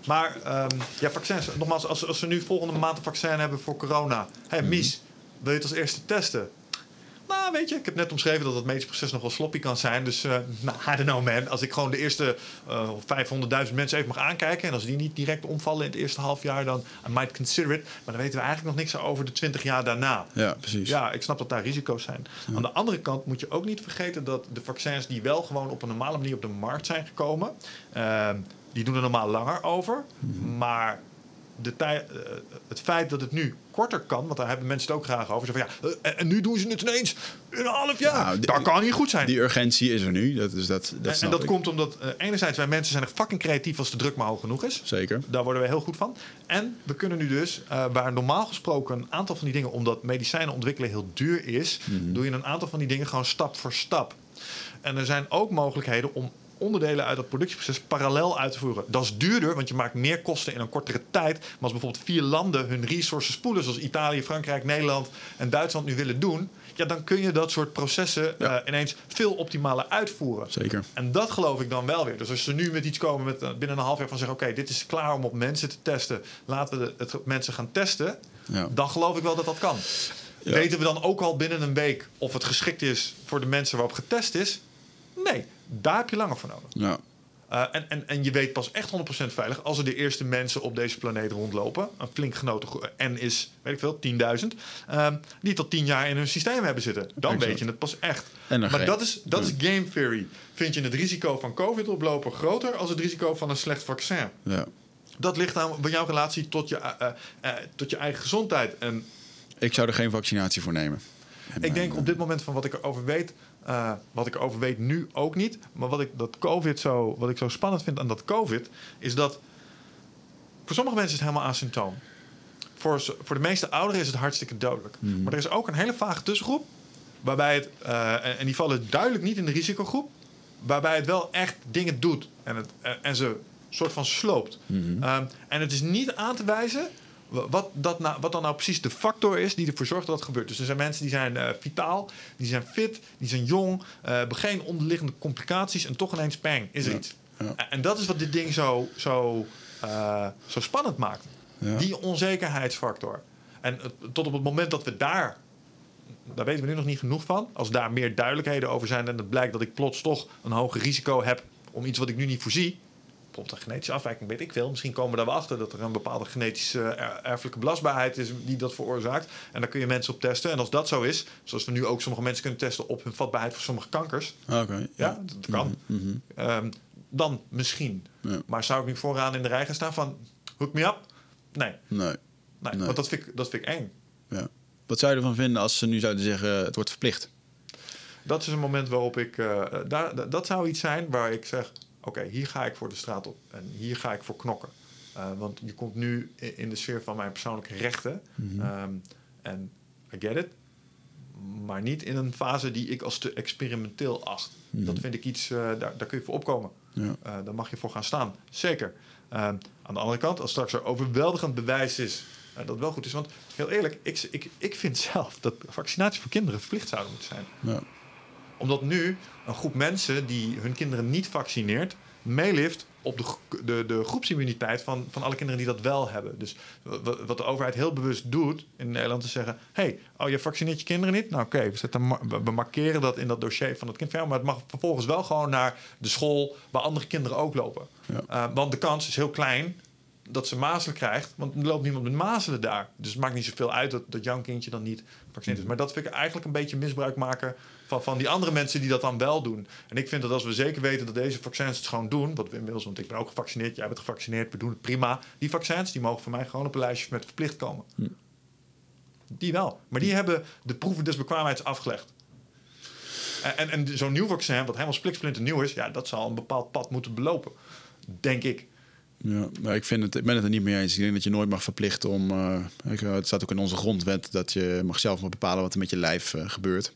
Speaker 2: Maar ehm, ja, vaccins. Nogmaals, als, als we nu volgende maand een vaccin hebben voor corona. Hé. Mies, wil je het als eerste testen? Nou, weet je, ik heb net omschreven dat het medisch proces nog wel sloppy kan zijn. Dus, eh nou, I don't know, man. Als ik gewoon de eerste eh 500.000 mensen even mag aankijken... en als die niet direct omvallen in het eerste half jaar... dan I might consider it. Maar dan weten we eigenlijk nog niks over de 20 jaar daarna.
Speaker 1: ja, precies.
Speaker 2: Ja, ik snap dat daar risico's zijn. Aan de andere kant moet je ook niet vergeten dat de vaccins die wel gewoon op een normale manier op de markt zijn gekomen, ehm, die doen er normaal langer over. Maar de tij- eh, het feit dat het nu korter kan, want daar hebben mensen het ook graag over. Zo van, ja, eh, en- nu doen ze het ineens in een half jaar.
Speaker 1: Nou,
Speaker 2: dat kan niet goed zijn.
Speaker 1: Die urgentie is er nu. Dat, is dat, dat
Speaker 2: en, dat
Speaker 1: ik.
Speaker 2: komt omdat eh, enerzijds wij mensen zijn er fucking creatief als de druk maar hoog genoeg is.
Speaker 1: Zeker.
Speaker 2: Daar worden we heel goed van. En we kunnen nu dus, waar normaal gesproken een aantal van die dingen, omdat medicijnen ontwikkelen heel duur is,
Speaker 1: Mhm.
Speaker 2: doe je een aantal van die dingen gewoon stap voor stap. En er zijn ook mogelijkheden om onderdelen uit dat productieproces parallel uit te voeren. Dat is duurder, want je maakt meer kosten in een kortere tijd. Maar als bijvoorbeeld vier landen hun resources spoelen, zoals Italië, Frankrijk, Nederland en Duitsland nu willen doen, ja, dan kun je dat soort processen
Speaker 1: Ja.
Speaker 2: eh, ineens veel optimaler uitvoeren.
Speaker 1: Zeker.
Speaker 2: En dat geloof ik dan wel weer. Dus als ze nu met iets komen met eh, binnen een half jaar van zeggen: oké, dit is klaar om op mensen te testen, laten we het mensen gaan testen,
Speaker 1: Ja.
Speaker 2: dan geloof ik wel dat dat kan.
Speaker 1: Ja.
Speaker 2: Weten we dan ook al binnen een week of het geschikt is voor de mensen waarop getest is? Nee, daar heb je langer voor nodig.
Speaker 1: Ja.
Speaker 2: Uh, en, en, en je weet pas echt 100% veilig als er de eerste mensen op deze planeet rondlopen. Een flink genoten gro- N is, weet ik veel, 10.000. ehm, die tot 10 jaar in hun systeem hebben zitten. Dan
Speaker 1: Exact.
Speaker 2: weet je het pas echt.
Speaker 1: En
Speaker 2: maar
Speaker 1: geen-
Speaker 2: dat is, dat is game theory. Vind je het risico van COVID oplopen groter als het risico van een slecht vaccin?
Speaker 1: ja.
Speaker 2: Dat ligt aan bij jouw relatie tot je, eh, eh, eh, tot je eigen gezondheid. En
Speaker 1: Ik zou er geen vaccinatie voor nemen. En,
Speaker 2: ik denk
Speaker 1: eh,
Speaker 2: op dit moment van wat ik erover weet, eh, wat ik erover weet nu ook niet. Maar wat ik dat COVID zo, wat ik zo spannend vind aan dat COVID, is dat voor sommige mensen is het helemaal asymptoom. Voor, voor de meeste ouderen is het hartstikke dodelijk.
Speaker 1: Mhm.
Speaker 2: Maar er is ook een hele vage tussengroep, waarbij het, eh, en, die vallen duidelijk niet in de risicogroep, waarbij het wel echt dingen doet en, het, en, en ze soort van sloopt.
Speaker 1: Mhm.
Speaker 2: Ehm, en het is niet aan te wijzen wat, dat nou, wat dan nou precies de factor is die ervoor zorgt dat het gebeurt. Dus er zijn mensen die zijn eh, vitaal, die zijn fit, die zijn jong, hebben geen onderliggende complicaties en toch ineens pang, is er
Speaker 1: Ja,
Speaker 2: iets.
Speaker 1: ja.
Speaker 2: En dat is wat dit ding zo, zo, eh, zo spannend maakt.
Speaker 1: Ja.
Speaker 2: Die onzekerheidsfactor. En tot op het moment dat we daar, daar weten we nu nog niet genoeg van, als daar meer duidelijkheden over zijn en het blijkt dat ik plots toch een hoger risico heb om iets wat ik nu niet voorzie, bijvoorbeeld een genetische afwijking, weet ik veel. Misschien komen we daar wel achter dat er een bepaalde genetische eh, er- erfelijke belastbaarheid is die dat veroorzaakt. En daar kun je mensen op testen. En als dat zo is, zoals we nu ook sommige mensen kunnen testen op hun vatbaarheid voor sommige kankers,
Speaker 1: Oké.
Speaker 2: ja, dat kan.
Speaker 1: Mhm.
Speaker 2: Ehm, dan misschien.
Speaker 1: Ja.
Speaker 2: Maar zou ik nu vooraan in de rij gaan staan van hook me up? Nee,
Speaker 1: Nee.
Speaker 2: nee,
Speaker 1: Nee.
Speaker 2: want dat vind, ik, dat vind ik eng.
Speaker 1: Ja. Wat zou je ervan vinden als ze nu zouden zeggen het wordt verplicht?
Speaker 2: Dat is een moment waarop ik. eh, daar, da- dat zou iets zijn waar ik zeg: oké, hier ga ik voor de straat op en hier ga ik voor knokken. Eh, want je komt nu in de sfeer van mijn persoonlijke rechten. Ehm, en I get it. Maar niet in een fase die ik als te experimenteel acht. Dat vind ik iets, eh, daar, daar kun je voor opkomen.
Speaker 1: Ja.
Speaker 2: Eh, daar mag je voor gaan staan. Zeker. Ehm, aan de andere kant, als straks er overweldigend bewijs is dat het wel goed is. Want heel eerlijk, ik, ik, ik vind zelf dat vaccinatie voor kinderen verplicht zouden moeten zijn
Speaker 1: Ja.
Speaker 2: Omdat nu een groep mensen die hun kinderen niet vaccineert, meelift op de, de, de groepsimmuniteit van, van alle kinderen die dat wel hebben. Dus wa- wat de overheid heel bewust doet in Nederland is zeggen: hey, oh, je vaccineert je kinderen niet? Nou, oké, we, zetten ma- we- we markeren dat in dat dossier van het kind. Maar het mag vervolgens wel gewoon naar de school waar andere kinderen ook lopen.
Speaker 1: Ja.
Speaker 2: Eh, want de kans is heel klein dat ze mazelen krijgt, want er loopt niemand met mazelen daar. Dus het maakt niet zoveel uit dat, dat jouw kindje dan niet gevaccineerd is. Maar dat vind ik eigenlijk een beetje misbruik maken van, van die andere mensen die dat dan wel doen. En ik vind dat als we zeker weten dat deze vaccins het gewoon doen, wat we inmiddels, want ik ben ook gevaccineerd, jij bent gevaccineerd, we doen het prima. Die vaccins die mogen voor mij gewoon op een lijstje met verplicht komen. Die wel. Maar die hebben de proeven des bekwaamheids afgelegd. En, en, en zo'n nieuw vaccin, wat helemaal spliksplinter nieuw is, ja, dat zal een bepaald pad moeten belopen. Denk ik.
Speaker 1: Ja, maar ik, vind het, ik ben het er niet mee eens. Ik denk dat je nooit mag verplichten om. eh, ik, het staat ook in onze grondwet dat je mag zelf maar bepalen wat er met je lijf eh, gebeurt.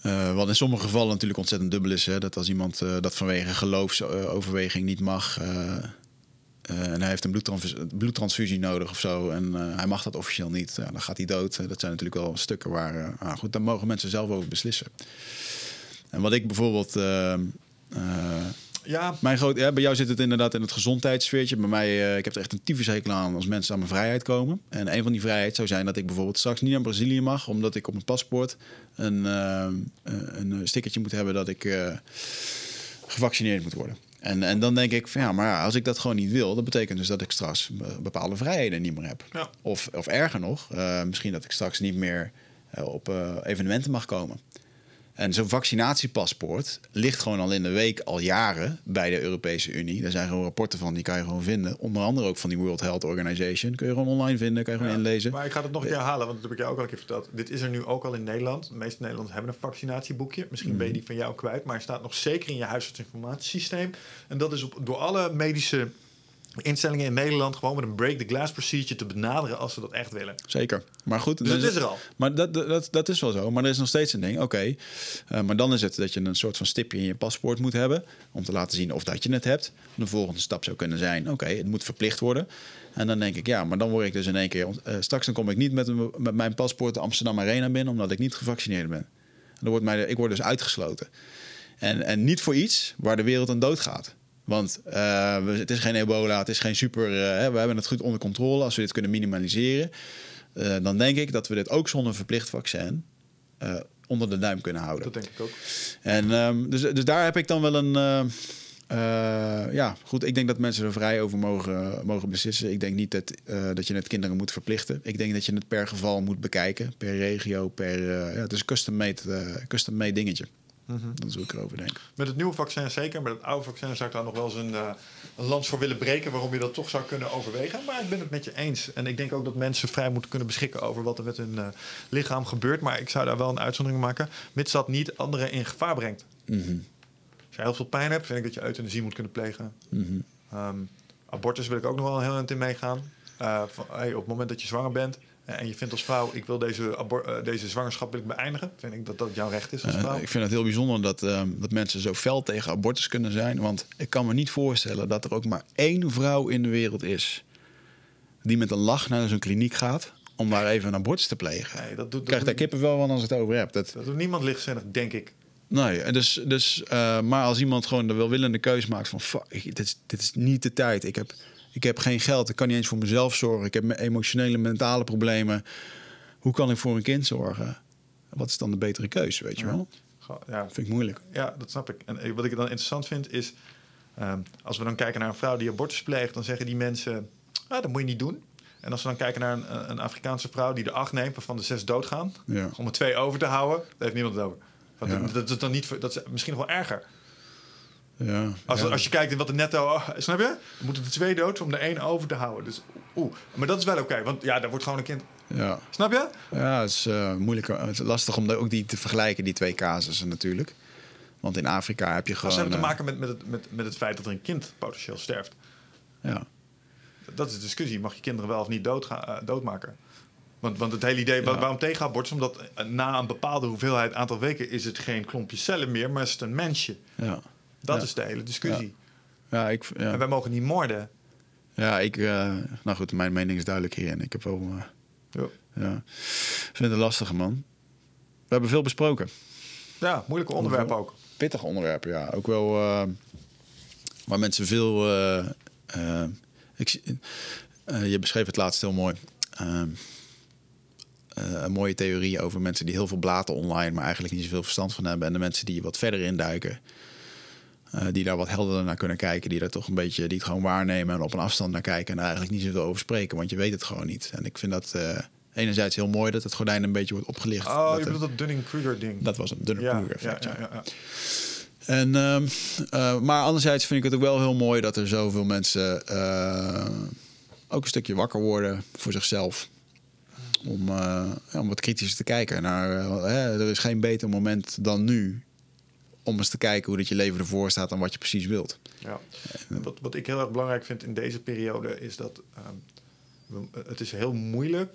Speaker 1: Eh, wat in sommige gevallen natuurlijk ontzettend dubbel is. Hè, dat als iemand eh, dat vanwege geloofsoverweging niet mag. eh, en hij heeft een bloedtrans- bloedtransfusie nodig of zo. En hij mag dat officieel niet. Ja, dan gaat hij dood. Dat zijn natuurlijk wel stukken waar. ah, goed, daar mogen mensen zelf over beslissen. En wat ik bijvoorbeeld.
Speaker 2: Ja,
Speaker 1: mijn groot, ja, bij jou zit het inderdaad in het gezondheidssfeertje. Bij mij, eh, ik heb er echt een tyfushekel aan als mensen aan mijn vrijheid komen. En een van die vrijheid zou zijn dat ik bijvoorbeeld straks niet naar Brazilië mag, omdat ik op mijn paspoort een, eh, een stickertje moet hebben dat ik gevaccineerd moet worden. En, en dan denk ik van ja, maar als ik dat gewoon niet wil, dat betekent dus dat ik straks bepaalde vrijheden niet meer heb.
Speaker 2: Ja.
Speaker 1: Of, of erger nog, misschien dat ik straks niet meer op evenementen mag komen. En zo'n vaccinatiepaspoort ligt gewoon al in de week al jaren bij de Europese Unie. Daar zijn gewoon rapporten van, die kan je gewoon vinden. Onder andere ook van die World Health Organization. Kun je gewoon online vinden, kan je gewoon
Speaker 2: Ja,
Speaker 1: inlezen.
Speaker 2: Maar ik ga het nog een keer halen, want dat heb ik jou ook al een keer verteld. Dit is er nu ook al in Nederland. De meeste Nederlanders hebben een vaccinatieboekje. Misschien ben je die van jou kwijt, maar hij staat nog zeker in je huisartsinformatiesysteem. En dat is op, door alle medische instellingen in Nederland gewoon met een break the glass procedure te benaderen als ze dat echt willen.
Speaker 1: Zeker. Maar goed,
Speaker 2: Dus het is er al.
Speaker 1: Maar dat, dat- dat, is wel zo. Maar er is nog steeds een ding. Oké. Eh, maar dan is het dat je een soort van stipje in je paspoort moet hebben. Om te laten zien of dat je het hebt. De volgende stap zou kunnen zijn. Oké, het moet verplicht worden. En dan denk ik, ja, maar dan word ik dus in één keer. eh, straks dan kom ik niet met, een- met mijn paspoort de Amsterdam Arena binnen. Omdat ik niet gevaccineerd ben. En dan wordt mij, ik word dus uitgesloten. En, en niet voor iets waar de wereld aan dood gaat. Want eh, het is geen ebola, het is geen super... eh, we hebben het goed onder controle. Als we dit kunnen minimaliseren... eh, dan denk ik dat we dit ook zonder verplicht vaccin... onder de duim kunnen houden.
Speaker 2: Dat denk ik ook.
Speaker 1: En ehm, dus, dus daar heb ik dan wel een. ja, goed. Ik denk dat mensen er vrij over mogen, mogen beslissen. Ik denk niet dat, dat je het kinderen moet verplichten. Ik denk dat je het per geval moet bekijken. Per regio, per. ja, het is een custom-made eh, custom-made dingetje. Dat is hoe ik erover denk.
Speaker 2: Met het nieuwe vaccin zeker, met het oude vaccin zou ik daar nog wel eens een, eh, een lans voor willen breken waarom je dat toch zou kunnen overwegen. Maar ik ben het met je eens. En ik denk ook dat mensen vrij moeten kunnen beschikken over wat er met hun eh, lichaam gebeurt. Maar ik zou daar wel een uitzondering maken, mits dat niet anderen in gevaar brengt.
Speaker 1: Mhm.
Speaker 2: Als je heel veel pijn hebt, vind ik dat je euthanasie moet kunnen plegen.
Speaker 1: Mhm.
Speaker 2: Ehm, abortus wil ik ook nog wel een heel eind in meegaan. Eh, van, hey, op het moment dat je zwanger bent en je vindt als vrouw, ik wil deze, eh, deze zwangerschap wil ik beëindigen, vind ik dat dat jouw recht is als
Speaker 1: Eh,
Speaker 2: vrouw.
Speaker 1: ik vind het heel bijzonder dat, ehm, dat mensen zo fel tegen abortus kunnen zijn. Want ik kan me niet voorstellen dat er ook maar één vrouw in de wereld is. die met een lach naar zo'n kliniek gaat. om daar even een abortus te plegen.
Speaker 2: Nee, dat doet, dat
Speaker 1: Ik krijg daar kippen wel van als ik het over heb. Dat,
Speaker 2: dat doet niemand lichtzinnig, denk ik.
Speaker 1: nee, en dus, dus, eh, maar als iemand gewoon de welwillende keus maakt van... Fuck, dit, is, dit is niet de tijd. Ik heb, ik heb geen geld. Ik kan niet eens voor mezelf zorgen. Ik heb emotionele, mentale problemen. Hoe kan ik voor een kind zorgen? Wat is dan de betere keuze, weet je wel?
Speaker 2: Ja,
Speaker 1: Vind ik moeilijk.
Speaker 2: Ja, dat snap ik. En eh, wat ik dan interessant vind is... ehm, als we dan kijken naar een vrouw die abortus pleegt... dan zeggen die mensen, ah, dat moet je niet doen. En als we dan kijken naar een, een Afrikaanse vrouw die er acht neemt... waarvan de zes doodgaan...
Speaker 1: Ja.
Speaker 2: om er twee over te houden, daar heeft niemand het over.
Speaker 1: Ja.
Speaker 2: dat, dat, is dan niet, dat is misschien nog wel erger.
Speaker 1: Ja,
Speaker 2: Als,
Speaker 1: ja.
Speaker 2: als je kijkt in wat de netto... oh, snap je? Dan moeten er twee dood om er één over te houden. Dus oeh. Maar dat is wel oké. want ja, daar wordt gewoon een kind...
Speaker 1: ja.
Speaker 2: Snap je?
Speaker 1: Ja, het is eh, moeilijk. Het is lastig om de- ook die te vergelijken, die twee casussen natuurlijk. Want in Afrika heb je
Speaker 2: Dat
Speaker 1: gewoon...
Speaker 2: heeft te
Speaker 1: eh,
Speaker 2: maken met, met, het, met, met het feit dat er een kind potentieel sterft.
Speaker 1: ja.
Speaker 2: Dat is de discussie. Mag je kinderen wel of niet eh, doodmaken? Want, want het hele idee,
Speaker 1: Ja.
Speaker 2: waarom tegen abortus? Omdat eh, na een bepaalde hoeveelheid, aantal weken... is het geen klompje cellen meer, maar is het een mensje.
Speaker 1: Ja.
Speaker 2: Dat
Speaker 1: Ja.
Speaker 2: is de hele discussie.
Speaker 1: Ja, ik, ja.
Speaker 2: En wij mogen niet moorden.
Speaker 1: ja, ik... eh, nou goed, mijn mening is duidelijk hierin. Ik heb wel... eh,
Speaker 2: Ja,
Speaker 1: vind het een lastige, man. We hebben veel besproken.
Speaker 2: ja moeilijke onderwerp ook.
Speaker 1: Pittige onderwerpen, ja. Ook wel eh, waar mensen veel... ik, je beschreef het laatst heel mooi. Eh, eh, een mooie theorie over mensen die heel veel blaten online... maar eigenlijk niet zoveel verstand van hebben. En de mensen die wat verder induiken. Eh, die daar wat helderder naar kunnen kijken. Die daar toch een beetje die het gewoon waarnemen en op een afstand naar kijken. En daar eigenlijk niet zoveel over spreken. Want je weet het gewoon niet. En ik vind dat eh, enerzijds heel mooi dat het gordijn een beetje wordt opgelicht.
Speaker 2: Oh,
Speaker 1: dat
Speaker 2: je bedoelt dat Dunning-Kruger ding.
Speaker 1: dat was een
Speaker 2: ja,
Speaker 1: effect.
Speaker 2: ja,
Speaker 1: ja.
Speaker 2: ja.
Speaker 1: En, ehm, eh, maar anderzijds vind ik het ook wel heel mooi dat er zoveel mensen ook een stukje wakker worden voor zichzelf. Om, ja, om wat kritischer te kijken naar. hè, er is geen beter moment dan nu om eens te kijken hoe dat je leven ervoor staat en wat je precies wilt.
Speaker 2: Ja. Wat, wat ik heel erg belangrijk vind in deze periode is dat ehm, het is heel moeilijk.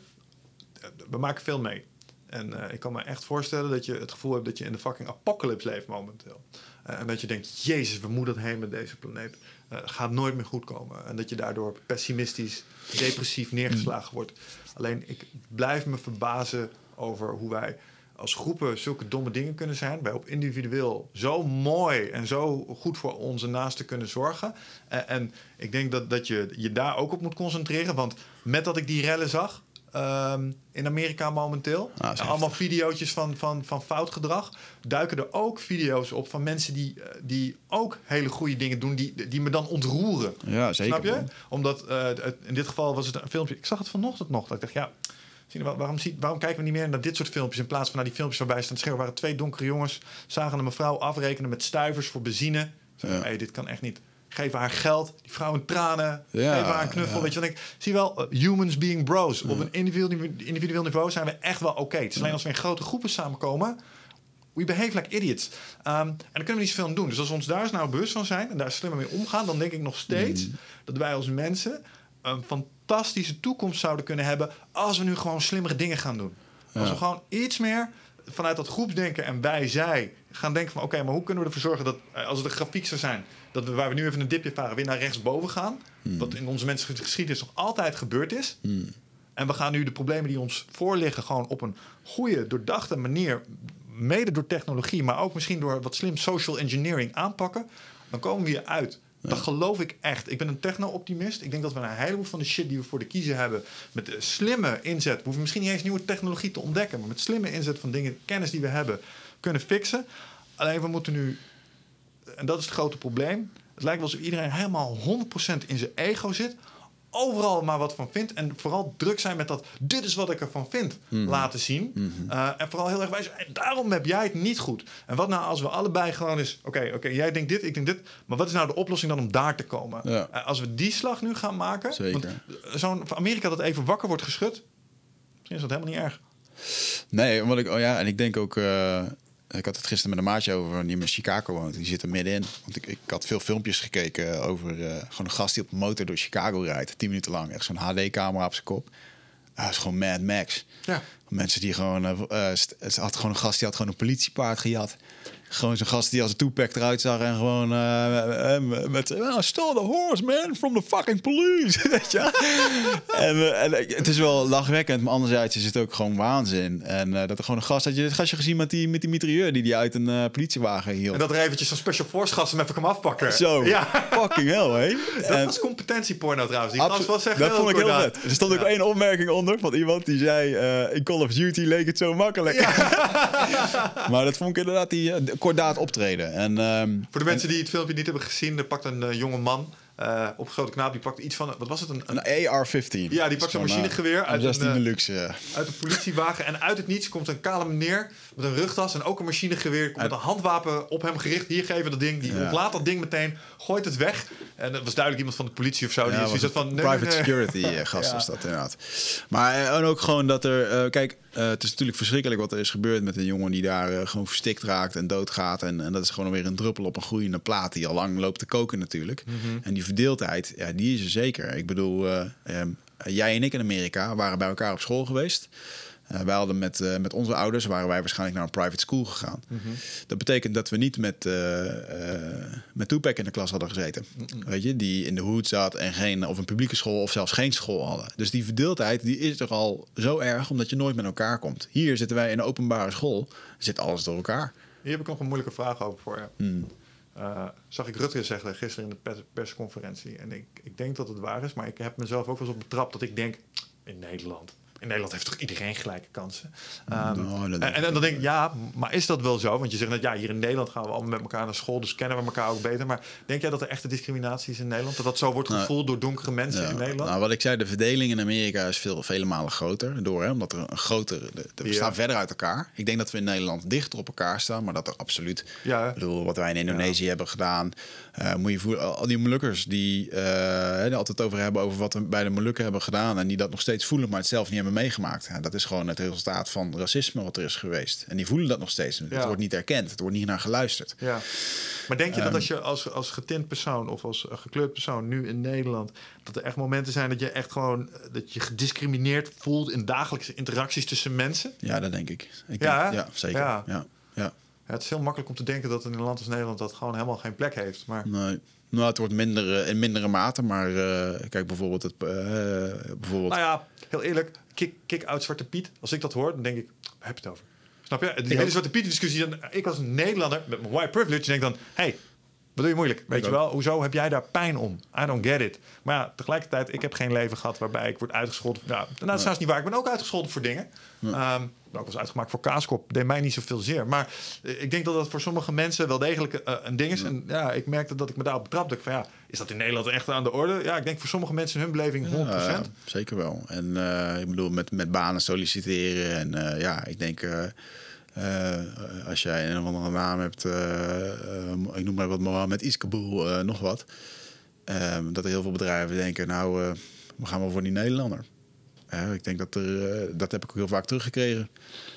Speaker 2: We maken veel mee. En eh, ik kan me echt voorstellen dat je het gevoel hebt dat je in de fucking apocalypse leeft momenteel. Eh, en dat je denkt, jezus, we moeten het heen met deze planeet. Het gaat nooit meer goed komen. En dat je daardoor pessimistisch, depressief neergeslagen wordt. Alleen ik blijf me verbazen over hoe wij als groepen zulke domme dingen kunnen zijn. Wij op individueel zo mooi en zo goed voor onze naasten kunnen zorgen. En, en ik denk dat, dat je je daar ook op moet concentreren. Want met dat ik die rellen zag ehm, in Amerika momenteel...
Speaker 1: Ah,
Speaker 2: allemaal video's van, van, van fout gedrag... duiken er ook video's op van mensen die, eh, die ook hele goede dingen doen... die, die me dan ontroeren.
Speaker 1: Ja, zeker.
Speaker 2: Snap je?
Speaker 1: man.
Speaker 2: Omdat eh, het- in dit geval was het een filmpje. Ik zag het vanochtend nog. Dat ik dacht, ja, waarom, waarom kijken we niet meer naar dit soort filmpjes in plaats van naar die filmpjes waarbij staan schreeuwen waren twee donkere jongens zagen een mevrouw afrekenen met stuivers voor benzine.
Speaker 1: Ja.
Speaker 2: hey, dit kan echt niet. Geef haar geld, die vrouw in tranen.
Speaker 1: Ja,
Speaker 2: geef haar een knuffel.
Speaker 1: ja.
Speaker 2: Weet je ik zie wel? eh, humans being bros. Op een individueel, individueel niveau zijn we echt wel oké. Het is alleen als we in grote groepen samenkomen. We behave like idiots. Ehm, en daar kunnen we niet zoveel aan doen. Dus als we ons daar eens nou bewust van zijn en daar slimmer mee omgaan, dan denk ik nog steeds
Speaker 1: Mm.
Speaker 2: dat wij als mensen een fantastische toekomst zouden kunnen hebben als we nu gewoon slimmere dingen gaan doen. Als we gewoon iets meer vanuit dat groepsdenken en wij, zij gaan denken van oké, maar hoe kunnen we ervoor zorgen dat eh, als het een grafiek zou zijn, dat we waar we nu even een dipje varen, weer naar rechtsboven gaan. Wat in onze menselijke geschiedenis nog altijd gebeurd is. En we gaan nu de problemen die ons voorliggen gewoon op een goede, doordachte manier, mede door technologie, maar ook misschien door wat slim social engineering aanpakken. Dan komen we hier uit. Dat geloof ik echt. Ik ben een techno-optimist. Ik denk dat we een heleboel van de shit die we voor de kiezer hebben, met de slimme inzet, we hoeven misschien niet eens nieuwe technologie te ontdekken, maar met slimme inzet van dingen, kennis die we hebben, kunnen fixen. Alleen we moeten nu, en dat is het grote probleem, het lijkt wel alsof iedereen helemaal 100% in zijn ego zit, overal maar wat van vindt en vooral druk zijn met dat dit is wat ik ervan vind laten zien. Uh, en vooral heel erg wijzen, en daarom heb jij het niet goed. En wat nou als we allebei gewoon eens, oké, oké, jij denkt dit, ik denk dit, maar wat is nou de oplossing dan om daar te komen?
Speaker 1: Ja.
Speaker 2: Uh, als we die slag nu gaan maken,
Speaker 1: Zeker.
Speaker 2: want zo'n van Amerika dat even wakker wordt geschud, misschien is dat helemaal niet erg.
Speaker 1: Nee, want ik, oh ja, en ik denk ook. eh, ik had het gisteren met een maatje over die in Chicago woont. Die zit er middenin. Want ik, ik had veel filmpjes gekeken over eh, gewoon een gast die op een motor door Chicago rijdt. Tien minuten lang. Echt zo'n HD-camera op zijn kop. Ah, dat is gewoon Mad Max.
Speaker 2: Ja.
Speaker 1: Mensen die gewoon... st- het had gewoon een gast die had gewoon een politiepaard gejat. Gewoon zo'n gast die als een toepak eruit zag en gewoon eh, eh, met... Oh, stole the horse, man, from the fucking police. Weet je? en, eh, en eh, het is wel lachwekkend, maar anderzijds is het ook gewoon waanzin. En eh, dat er gewoon een gast... Had je het gastje gezien met die, met die mitrailleur die die uit een eh, politiewagen hield?
Speaker 2: En dat er eventjes zo'n special force gast hem even kwam afpakken.
Speaker 1: Zo,
Speaker 2: Ja.
Speaker 1: fucking hell, hè?
Speaker 2: Dat
Speaker 1: En-
Speaker 2: was competentieporno trouwens. Die gast was echt
Speaker 1: dat
Speaker 2: heel
Speaker 1: vond ik heel vet. Er stond ook één opmerking onder van iemand die zei... eh, in Call of Duty leek het zo makkelijk. maar dat vond ik inderdaad die eh, kordaat optreden. En, ehm,
Speaker 2: Voor de mensen die het filmpje niet hebben gezien, er pakt een eh, jonge man, eh opgeschoten knaap, die pakt iets van, wat was het, een, een
Speaker 1: een AR-15.
Speaker 2: Ja, die pakt zo'n machinegeweer uit
Speaker 1: uit
Speaker 2: een, eh,
Speaker 1: luxe. ja.
Speaker 2: uit een politiewagen. En uit het niets komt een kale meneer met een rugtas en ook een machinegeweer. Komt met een handwapen op hem gericht. Hier geven dat ding. Die
Speaker 1: Ja.
Speaker 2: ontlaat dat ding meteen, gooit het weg. En dat was duidelijk iemand van de politie of zo. die is van, nee,
Speaker 1: private
Speaker 2: nee,
Speaker 1: security gast was dat inderdaad. Maar en ook gewoon dat er... kijk, eh, het is natuurlijk verschrikkelijk wat er is gebeurd met een jongen die daar eh, gewoon verstikt raakt en doodgaat. En, en dat is gewoon weer een druppel op een groeiende plaat die al lang loopt te koken natuurlijk.
Speaker 2: Mhm.
Speaker 1: En die verdeeldheid, ja, die is er zeker. Ik bedoel, eh, ehm, jij en ik in Amerika waren bij elkaar op school geweest. Eh, wij hadden met, eh, met onze ouders waren wij waarschijnlijk naar een private school gegaan.
Speaker 2: Mhm.
Speaker 1: Dat betekent dat we niet met, eh met Tupac in de klas hadden gezeten. Weet je, die in de hoed zat en geen, of een publieke school of zelfs geen school hadden. Dus die verdeeldheid die is er al zo erg omdat je nooit met elkaar komt. Hier zitten wij in een openbare school, zit alles door elkaar.
Speaker 2: Hier heb ik nog een moeilijke vraag over voor je.
Speaker 1: Hmm.
Speaker 2: Zag ik Rutger zeggen gisteren in de pers- persconferentie. En ik, ik denk dat het waar is, maar ik heb mezelf ook wel eens op betrapt dat ik denk, in Nederland. In Nederland heeft toch iedereen gelijke kansen? Ehm,
Speaker 1: Nou, dat
Speaker 2: en, dan denk ik, ja, maar is dat wel zo? Want je zegt net, ja, hier in Nederland gaan we allemaal met elkaar naar school, dus kennen we elkaar ook beter. Maar denk jij dat er echte discriminatie is in Nederland? Dat dat zo wordt
Speaker 1: Nou,
Speaker 2: gevoeld door donkere mensen
Speaker 1: Ja,
Speaker 2: in Nederland?
Speaker 1: Nou, wat ik zei, de verdeling in Amerika is veel, vele malen groter. Door, hè, omdat er een grotere. de- de- we
Speaker 2: Ja.
Speaker 1: staan verder uit elkaar. Ik denk dat we in Nederland dichter op elkaar staan, maar dat er absoluut.
Speaker 2: Ja?
Speaker 1: Ik bedoel, wat wij in Indonesië hebben gedaan. Eh, moet je voelen, al die Molukkers die eh, er altijd over hebben over wat we bij de Molukken hebben gedaan. En die dat nog steeds voelen, maar het zelf niet hebben meegemaakt. Ja, dat is gewoon het resultaat van racisme wat er is geweest. En die voelen dat nog steeds. Het
Speaker 2: Ja.
Speaker 1: wordt niet erkend. Het wordt niet naar geluisterd.
Speaker 2: Ja. Maar denk je
Speaker 1: Ehm.
Speaker 2: dat als je als, als getint persoon of als eh, gekleurd persoon nu in Nederland, dat er echt momenten zijn dat je echt gewoon eh, dat je gediscrimineerd voelt in dagelijkse interacties tussen mensen?
Speaker 1: Ja, dat denk ik. ik
Speaker 2: Ja,
Speaker 1: denk- ja zeker. Ja.
Speaker 2: Ja. Het is heel makkelijk om te denken dat in een land als Nederland dat gewoon helemaal geen plek heeft. Maar
Speaker 1: Nee. Nou, het wordt minder, eh, in mindere mate, maar eh, kijk bijvoorbeeld het, eh, bijvoorbeeld.
Speaker 2: nou ja, heel eerlijk, kick, kick out Zwarte Piet. Als ik dat hoor, dan denk ik, waar heb je het over? Snap je? Die hele. Zwarte Piet discussie, dan, ik als Nederlander met mijn white privilege denk dan, hey, wat doe je moeilijk? Weet
Speaker 1: Ik
Speaker 2: je wel, hoezo heb jij daar pijn om? I don't get it. Maar ja, tegelijkertijd, ik heb geen leven gehad waarbij ik word uitgescholden. Nou, nou dat is niet waar. Ik ben ook uitgescholden voor dingen. Ehm, ook wel eens uitgemaakt voor kaaskop. Deed mij niet zoveel zeer. Maar eh, ik denk dat dat voor sommige mensen wel degelijk eh, een ding is. En ja, ik merkte dat ik me daarop betrapte. Ik van ja, is dat in Nederland echt aan de orde? Ja, ik denk voor sommige mensen hun beleving 100%.
Speaker 1: Ja, ja, zeker wel. En eh, ik bedoel, met, met banen solliciteren. En ja, ik denk, als jij een of andere naam hebt, ik noem maar wat, Mohammed Iskabul, eh nog wat. eh, dat er heel veel bedrijven denken, nou, we gaan wel voor die Nederlander. Eh, ik denk dat er, eh, dat heb ik ook heel vaak teruggekregen.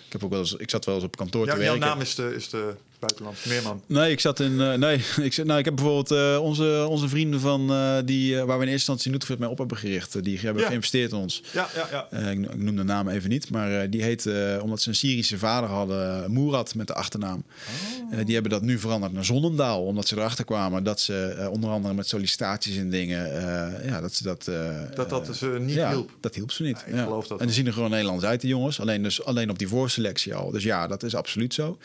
Speaker 1: Ik, heb ook wel eens, ik zat wel eens op kantoor
Speaker 2: Ja,
Speaker 1: te
Speaker 2: jouw
Speaker 1: werken.
Speaker 2: naam is de, is de buitenland meerman.
Speaker 1: Nee, ik zat in. eh, nee, ik, zat- nou, ik heb bijvoorbeeld eh, onze, onze vrienden van eh, die, waar we in eerste instantie Nutrifit mee op hebben gericht. die hebben
Speaker 2: Ja.
Speaker 1: geïnvesteerd in ons.
Speaker 2: Ja, ja, ja.
Speaker 1: Ik, ik noem de naam even niet, maar die heet, omdat ze een Syrische vader hadden, Moerad met de achternaam.
Speaker 2: Oh.
Speaker 1: Die hebben dat nu veranderd naar Zonnendaal, omdat ze erachter kwamen dat ze onder andere met sollicitaties en dingen, ja, dat ze dat.
Speaker 2: Dat dat dus eh, niet
Speaker 1: ja,
Speaker 2: hielp.
Speaker 1: Dat hielp ze niet.
Speaker 2: Ja, ik geloof dat
Speaker 1: En die zien er gewoon Nederlands uit, die jongens. Alleen, dus, alleen op die voorselectie al. Dus ja, dat is absoluut zo.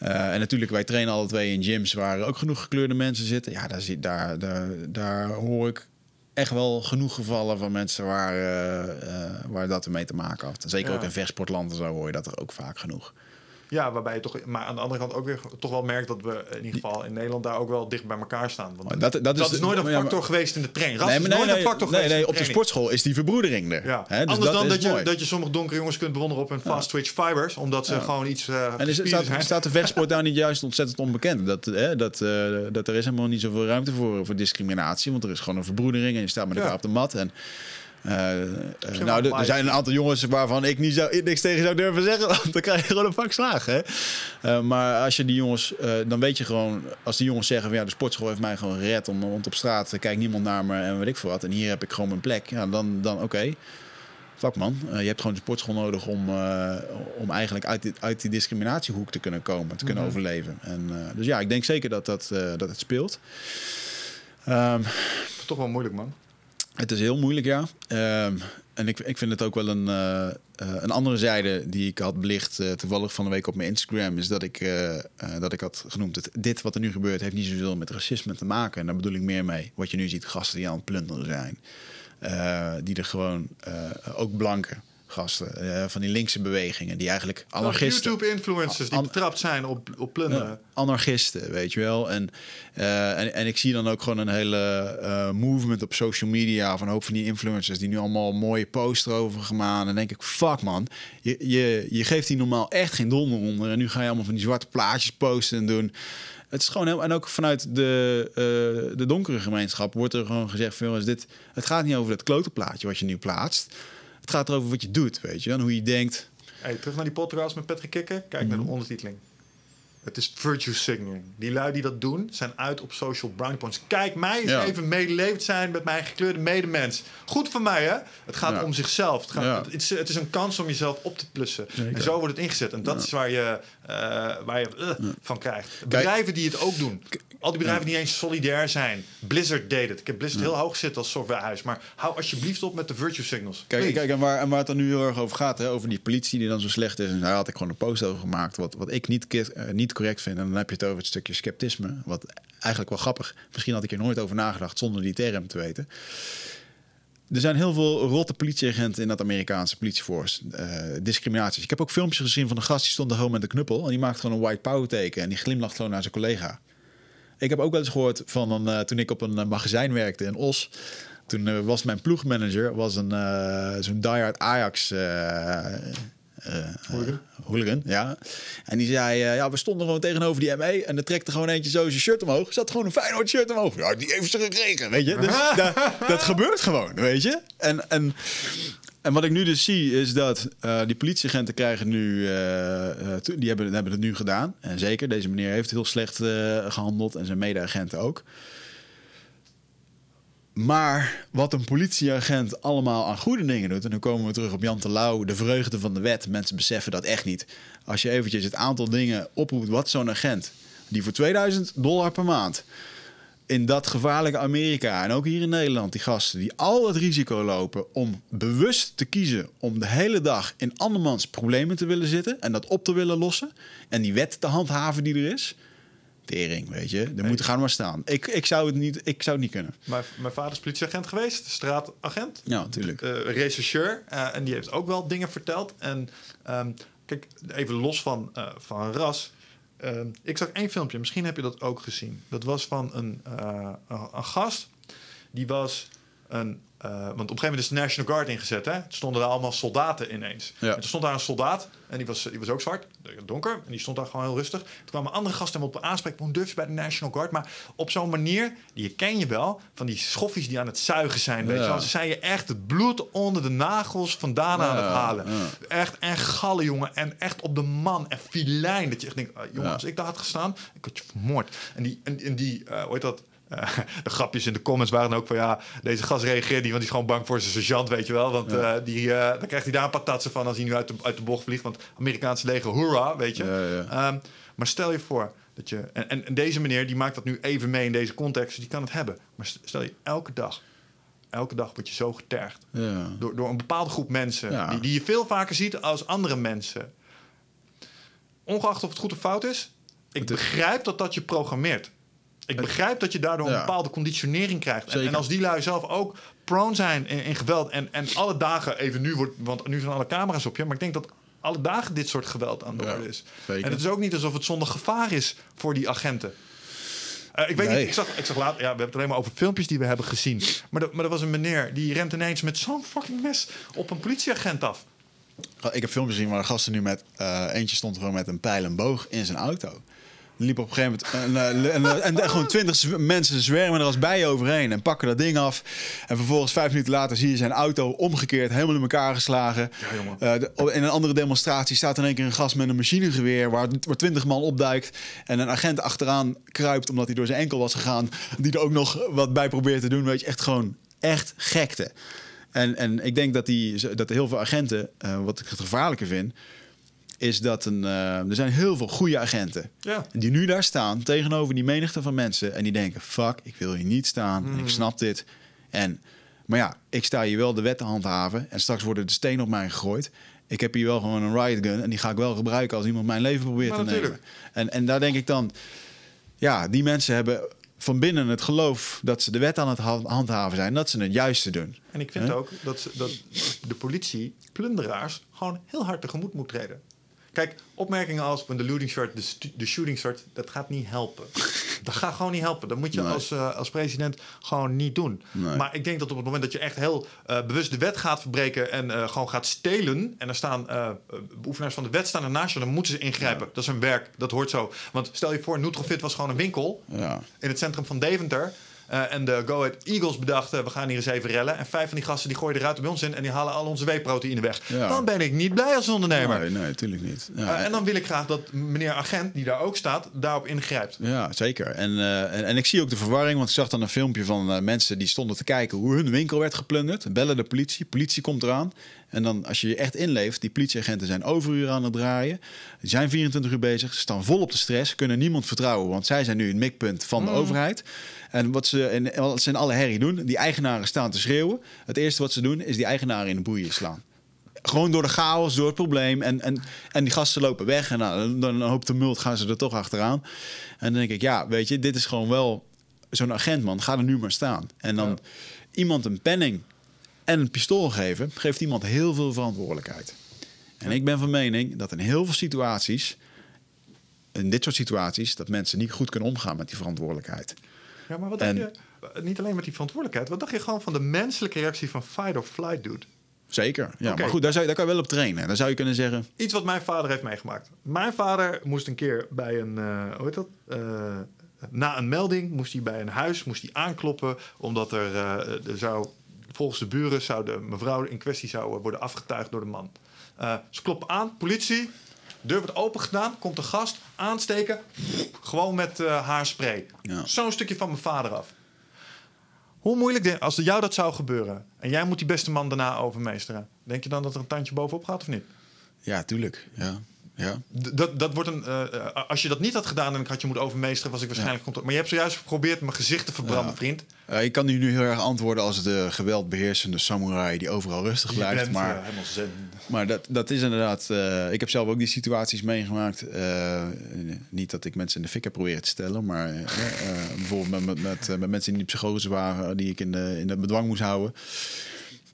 Speaker 1: Eh, en natuurlijk, wij trainen alle twee in gyms waar ook genoeg gekleurde mensen zitten. Ja, daar, zie- daar, daar, daar hoor ik echt wel genoeg gevallen van mensen waar, eh, eh, waar dat ermee te maken had. Zeker
Speaker 2: Ja.
Speaker 1: ook in vechtsportlanden zo hoor je dat er ook vaak genoeg.
Speaker 2: Ja, waarbij je toch, maar aan de andere kant ook weer toch wel merkt dat we in ieder geval in Nederland daar ook wel dicht bij elkaar staan. Want
Speaker 1: dat- dat is-
Speaker 2: is nooit een
Speaker 1: ja, maar-
Speaker 2: factor geweest in de training. Ras
Speaker 1: nee,
Speaker 2: is
Speaker 1: nee,
Speaker 2: nooit
Speaker 1: nee,
Speaker 2: een factor
Speaker 1: nee,
Speaker 2: geweest.
Speaker 1: nee,
Speaker 2: in
Speaker 1: op de sportschool is die verbroedering er.
Speaker 2: Ja.
Speaker 1: Dus
Speaker 2: Anders dan dat je,
Speaker 1: mooi.
Speaker 2: dat je sommige donkere jongens kunt bewonderen op hun fast twitch fibers, omdat ze gewoon iets. eh
Speaker 1: En is, staat,
Speaker 2: zijn.
Speaker 1: staat de vechtsport daar niet juist ontzettend onbekend? Dat, hè, dat, eh, dat er is helemaal niet zoveel ruimte voor, voor discriminatie. Want er is gewoon een verbroedering en je staat met elkaar op de mat. En, eh, eh, nou, er- zijn een aantal jongens waarvan ik niet zou, niks tegen zou durven zeggen. Want dan krijg je gewoon een pak slagen. Hè? Eh, maar als je die jongens, dan weet je gewoon, als die jongens zeggen van ja, de sportschool heeft mij gewoon gered. Om, want op straat kijkt niemand naar me en weet ik veel wat. En hier heb ik gewoon mijn plek. Ja, dan, dan oké. fuck man, je hebt gewoon de sportschool nodig om, om eigenlijk uit die, uit die discriminatiehoek te kunnen komen, te kunnen overleven. En, dus ja, ik denk zeker dat, dat, dat het speelt. Ehm,
Speaker 2: Toch wel moeilijk, man.
Speaker 1: Het is heel moeilijk, ja. Ehm, en ik, ik vind het ook wel een, eh, eh, een andere zijde die ik had belicht eh, toevallig van de week op mijn Instagram. Is dat ik, dat ik had genoemd, het, dit wat er nu gebeurt heeft niet zoveel met racisme te maken. En daar bedoel ik meer mee. Wat je nu ziet, gasten die aan het plunderen zijn. Die er gewoon, ook blanke gasten, eh, van die linkse bewegingen. Die eigenlijk anarchisten...
Speaker 2: YouTube-influencers die betrapt zijn op, op plunderen.
Speaker 1: Anarchisten, weet je wel. En, eh, en, en ik zie dan ook gewoon een hele eh, movement op social media van een hoop van die influencers die nu allemaal mooie posts erover gemaakt. En dan denk ik, fuck man, je, je, je geeft die normaal echt geen donder onder. En nu ga je allemaal van die zwarte plaatjes posten en doen. Het is gewoon heel, en ook vanuit de, de donkere gemeenschap wordt er gewoon gezegd: van, jongens, dit, het gaat niet over dat klotenplaatje wat je nu plaatst. Het gaat erover wat je doet, weet je, en hoe je denkt.
Speaker 2: Hey, terug naar die podcast met Patrick Kikker. Kijk naar de
Speaker 1: Mhm.
Speaker 2: ondertiteling. Het is virtue signaling. Die lui die dat doen, zijn uit op social brownie points. Kijk, mij eens
Speaker 1: Ja.
Speaker 2: even medelevend zijn met mijn gekleurde medemens. Goed voor mij, hè? Het gaat
Speaker 1: Ja.
Speaker 2: om zichzelf. Het, gaat,
Speaker 1: Ja.
Speaker 2: het, is, het is een kans om jezelf op te plussen.
Speaker 1: Zeker.
Speaker 2: En zo wordt het ingezet. En dat is waar je, eh, waar je eh, van krijgt. Bedrijven die het ook doen. Al die bedrijven die niet eens solidair zijn. Blizzard deed het. Ik heb Blizzard heel hoog zitten als softwarehuis. Maar hou alsjeblieft op met de virtue signals.
Speaker 1: Kijk,
Speaker 2: Please.
Speaker 1: kijk en, waar, en waar het dan nu heel erg over gaat, hè, over die politie die dan zo slecht is. En daar had ik gewoon een post over gemaakt, wat, wat ik niet, eh, niet correct vind. En dan heb je het over het stukje sceptisme, wat eigenlijk wel grappig. Misschien had ik er nooit over nagedacht zonder die term te weten. Er zijn heel veel rotte politieagenten in dat Amerikaanse politieforce. eh discriminaties. Ik heb ook filmpjes gezien van een gast die stond daar gewoon met een knuppel. En die maakt gewoon een white power teken. En die glimlacht gewoon naar zijn collega. Ik heb ook wel eens gehoord van een, eh, toen ik op een eh, magazijn werkte in Os. Toen eh, was mijn ploegmanager was een zo'n diehard Ajax
Speaker 2: Hooligan?
Speaker 1: hooligan, ja. En die zei, ja, we stonden gewoon tegenover die ME en er trekte gewoon eentje zo zijn shirt omhoog. Zat gewoon een Feyenoord shirt omhoog. Ja, die heeft ze gekregen, weet je. Dus da- dat gebeurt gewoon, weet je. En, en, en wat ik nu dus zie is dat eh, die politieagenten krijgen nu, eh, eh, die hebben, hebben het nu gedaan. En zeker, deze meneer heeft heel slecht eh, gehandeld en zijn mede-agenten ook. Maar wat een politieagent allemaal aan goede dingen doet... en dan komen we terug op Jan Terlouw, de vreugde van de wet. Mensen beseffen dat echt niet. Als je eventjes het aantal dingen oproept... wat zo'n agent, die voor 2000 dollar per maand... in dat gevaarlijke Amerika en ook hier in Nederland... die gasten die al het risico lopen om bewust te kiezen... om de hele dag in andermans problemen te willen zitten... en dat op te willen lossen... en die wet te handhaven die er is... Tering, weet je. Er moet gaan maar staan. Ik, ik, zou het niet, ik zou het niet kunnen.
Speaker 2: Mijn, mijn vader is politieagent geweest, straatagent.
Speaker 1: Ja, natuurlijk.
Speaker 2: eh rechercheur. eh, en die heeft ook wel dingen verteld. En ehm, kijk, even los van, eh, van ras. Ehm, ik zag één filmpje, misschien heb je dat ook gezien. Dat was van een, eh, een, een gast. Die was een. eh, want op een gegeven moment is de National Guard ingezet. Hè? Er stonden daar allemaal soldaten ineens.
Speaker 1: Ja.
Speaker 2: En toen stond daar een soldaat. En die was, die was ook zwart, donker. En die stond daar gewoon heel rustig. Toen kwamen andere gasten hem op aanspreken. Hoe durf je bij de National Guard? Maar op zo'n manier, die ken je wel. Van die schoffies die aan het zuigen zijn. Weet
Speaker 1: Ja.
Speaker 2: je. Ze zijn je echt het bloed onder de nagels vandaan aan
Speaker 1: Ja,
Speaker 2: het halen. Echt en gallen, jongen. En echt op de man. En filijn. Dat je echt denkt, ah, jongen,
Speaker 1: Ja.
Speaker 2: als ik daar had gestaan, ik had je vermoord. En die, en, en die eh, hoe heet dat? Eh, de grapjes in de comments waren ook van ja, deze gast reageert niet, want die is gewoon bang voor zijn sergeant, weet je wel. Want eh, die, eh, dan krijgt hij daar een patatsen van als hij nu uit de, uit de bocht vliegt. Want Amerikaanse leger, hoera, weet je.
Speaker 1: Ja, ja.
Speaker 2: Ehm, maar stel je voor dat je. En, en, en deze meneer die maakt dat nu even mee in deze context, dus die kan het hebben. Maar st- stel je elke dag, elke dag word je zo getergd door, door een bepaalde groep mensen die, die je veel vaker ziet als andere mensen. Ongeacht of het goed of fout is, ik begrijp dat dat je programmeert. Ik begrijp dat je daardoor een bepaalde conditionering krijgt. En, en als die lui zelf ook prone zijn in, in geweld en, en alle dagen even nu wordt, want nu zijn alle camera's op je, maar ik denk dat alle dagen dit soort geweld aan de orde is.
Speaker 1: zeker.
Speaker 2: En het is ook niet alsof het zonder gevaar is voor die agenten. Eh, ik weet
Speaker 1: Nee.
Speaker 2: niet, ik zag, ik zag later, ja, we hebben het alleen maar over filmpjes die we hebben gezien. Maar, er- maar er was een meneer die rent ineens met zo'n fucking mes op een politieagent af.
Speaker 1: Ik heb filmpjes gezien waar de gasten nu met... eh, eentje stond gewoon met een pijl en boog in zijn auto. Liep op een gegeven moment... En, eh, en, eh, en, en gewoon twintig mensen zwermen er als bijen overheen... en pakken dat ding af. En vervolgens vijf minuten later zie je zijn auto omgekeerd... helemaal in elkaar geslagen.
Speaker 2: Ja.
Speaker 1: Eh, de- in een andere demonstratie staat in één keer een gast met een machinegeweer... waar waar twintig man opduikt... en een agent achteraan kruipt omdat hij door zijn enkel was gegaan... die er ook nog wat bij probeert te doen. Weet je, echt gewoon echt gekte. En, en ik denk dat, die, dat heel veel agenten, uh, wat ik het gevaarlijke vind, is dat een, uh, er zijn heel veel goede agenten
Speaker 2: Ja.
Speaker 1: die nu daar staan tegenover die menigte van mensen en die denken: fuck, ik wil hier niet staan,
Speaker 2: Hmm.
Speaker 1: ik snap dit. En, maar ja, ik sta hier wel de wet te handhaven en straks worden de stenen op mij gegooid. Ik heb hier wel gewoon een riot gun en die ga ik wel gebruiken als iemand mijn leven probeert
Speaker 2: Maar
Speaker 1: te
Speaker 2: natuurlijk.
Speaker 1: nemen. En, en daar denk ik dan, ja, die mensen hebben van binnen het geloof dat ze de wet aan het ha- handhaven zijn, dat ze het juiste doen.
Speaker 2: En ik vind ook dat, ze, dat de politie plunderaars gewoon heel hard tegemoet moet treden. Kijk, opmerkingen als when the looting start, de, de shooting start, dat gaat niet helpen. Dat gaat gewoon niet helpen. Dat moet je
Speaker 1: Nee.
Speaker 2: als, eh, als president gewoon niet doen.
Speaker 1: Nee.
Speaker 2: Maar ik denk dat op het moment dat je echt heel eh, bewust de wet gaat verbreken en eh, gewoon gaat stelen. En er staan beoefenaars van de wet staan ernaast, je, dan moeten ze ingrijpen. Dat is hun werk, dat hoort zo. Want stel je voor, Nutrofit was gewoon een winkel
Speaker 1: Ja.
Speaker 2: in het centrum van Deventer. Eh, en de Go Ahead Eagles bedachten, we gaan hier eens even rellen. En vijf van die gasten die gooien de ruiten bij ons in... en die halen al onze whey-proteïne weg.
Speaker 1: Ja.
Speaker 2: Dan ben ik niet blij als ondernemer.
Speaker 1: Nee, nee, natuurlijk niet. Ja,
Speaker 2: Eh, en dan wil ik graag dat meneer agent, die daar ook staat, daarop ingrijpt.
Speaker 1: Ja, zeker. En, eh, en, en ik zie ook de verwarring, want ik zag dan een filmpje van eh, mensen die stonden te kijken hoe hun winkel werd geplunderd. Bellen de politie, politie komt eraan. En dan, als je je echt inleeft, die politieagenten zijn overuren aan het draaien. Die zijn 24 uur bezig, ze staan vol op de stress, kunnen niemand vertrouwen, want zij zijn nu het mikpunt van de overheid. En wat ze, en wat ze in alle herrie doen, die eigenaren staan te schreeuwen. Het eerste wat ze doen, is die eigenaren in de boeien slaan. Gewoon door de chaos, door het probleem. En, en, en die gasten lopen weg. En nou, dan een hoop tumult gaan ze er toch achteraan. En dan denk ik, ja, weet je, dit is gewoon wel zo'n agent, man. Ga er nu maar staan. En dan
Speaker 2: Ja.
Speaker 1: iemand een penning en een pistool geven, geeft iemand heel veel verantwoordelijkheid. En ik ben van mening dat in heel veel situaties, in dit soort situaties, dat mensen niet goed kunnen omgaan met die verantwoordelijkheid.
Speaker 2: Ja, maar wat
Speaker 1: En-
Speaker 2: dacht je, eh, niet alleen met die verantwoordelijkheid... wat dacht je gewoon van de menselijke reactie van fight or flight, dude?
Speaker 1: Zeker. Ja, maar goed, daar, zou je, daar kan je wel op trainen. Dan zou je kunnen zeggen,
Speaker 2: Iets wat mijn vader heeft meegemaakt. Mijn vader moest een keer bij een, eh, hoe heet dat? Eh, na een melding moest hij bij een huis moest hij aankloppen, omdat er, er zou, volgens de buren zou de mevrouw in kwestie zou worden afgetuigd door de man. Eh, ze kloppen aan, politie, deur wordt open gedaan, komt de gast, aansteken, gewoon met eh, haarspray.
Speaker 1: Ja.
Speaker 2: Zo'n stukje van mijn vader af. Hoe moeilijk, denk- als jou dat zou gebeuren en jij moet die beste man daarna overmeesteren, denk je dan dat er een tandje bovenop gaat of niet?
Speaker 1: ja, tuurlijk. Ja, ja.
Speaker 2: Dat, dat wordt een, eh, eh, als je dat niet had gedaan en ik had je moeten overmeesteren, was ik waarschijnlijk. komt- Maar je hebt zojuist geprobeerd mijn gezicht te verbranden,
Speaker 1: Ja.
Speaker 2: vriend.
Speaker 1: Ik kan nu, nu heel erg antwoorden als de geweldbeheersende samurai die overal rustig blijft. maar
Speaker 2: eh,
Speaker 1: maar dat, dat is inderdaad. ik heb zelf ook die situaties meegemaakt. Niet dat ik mensen in de fik heb proberen te stellen, maar bijvoorbeeld met, met, met, met mensen die in psychose waren, die ik in de, in de bedwang moest houden.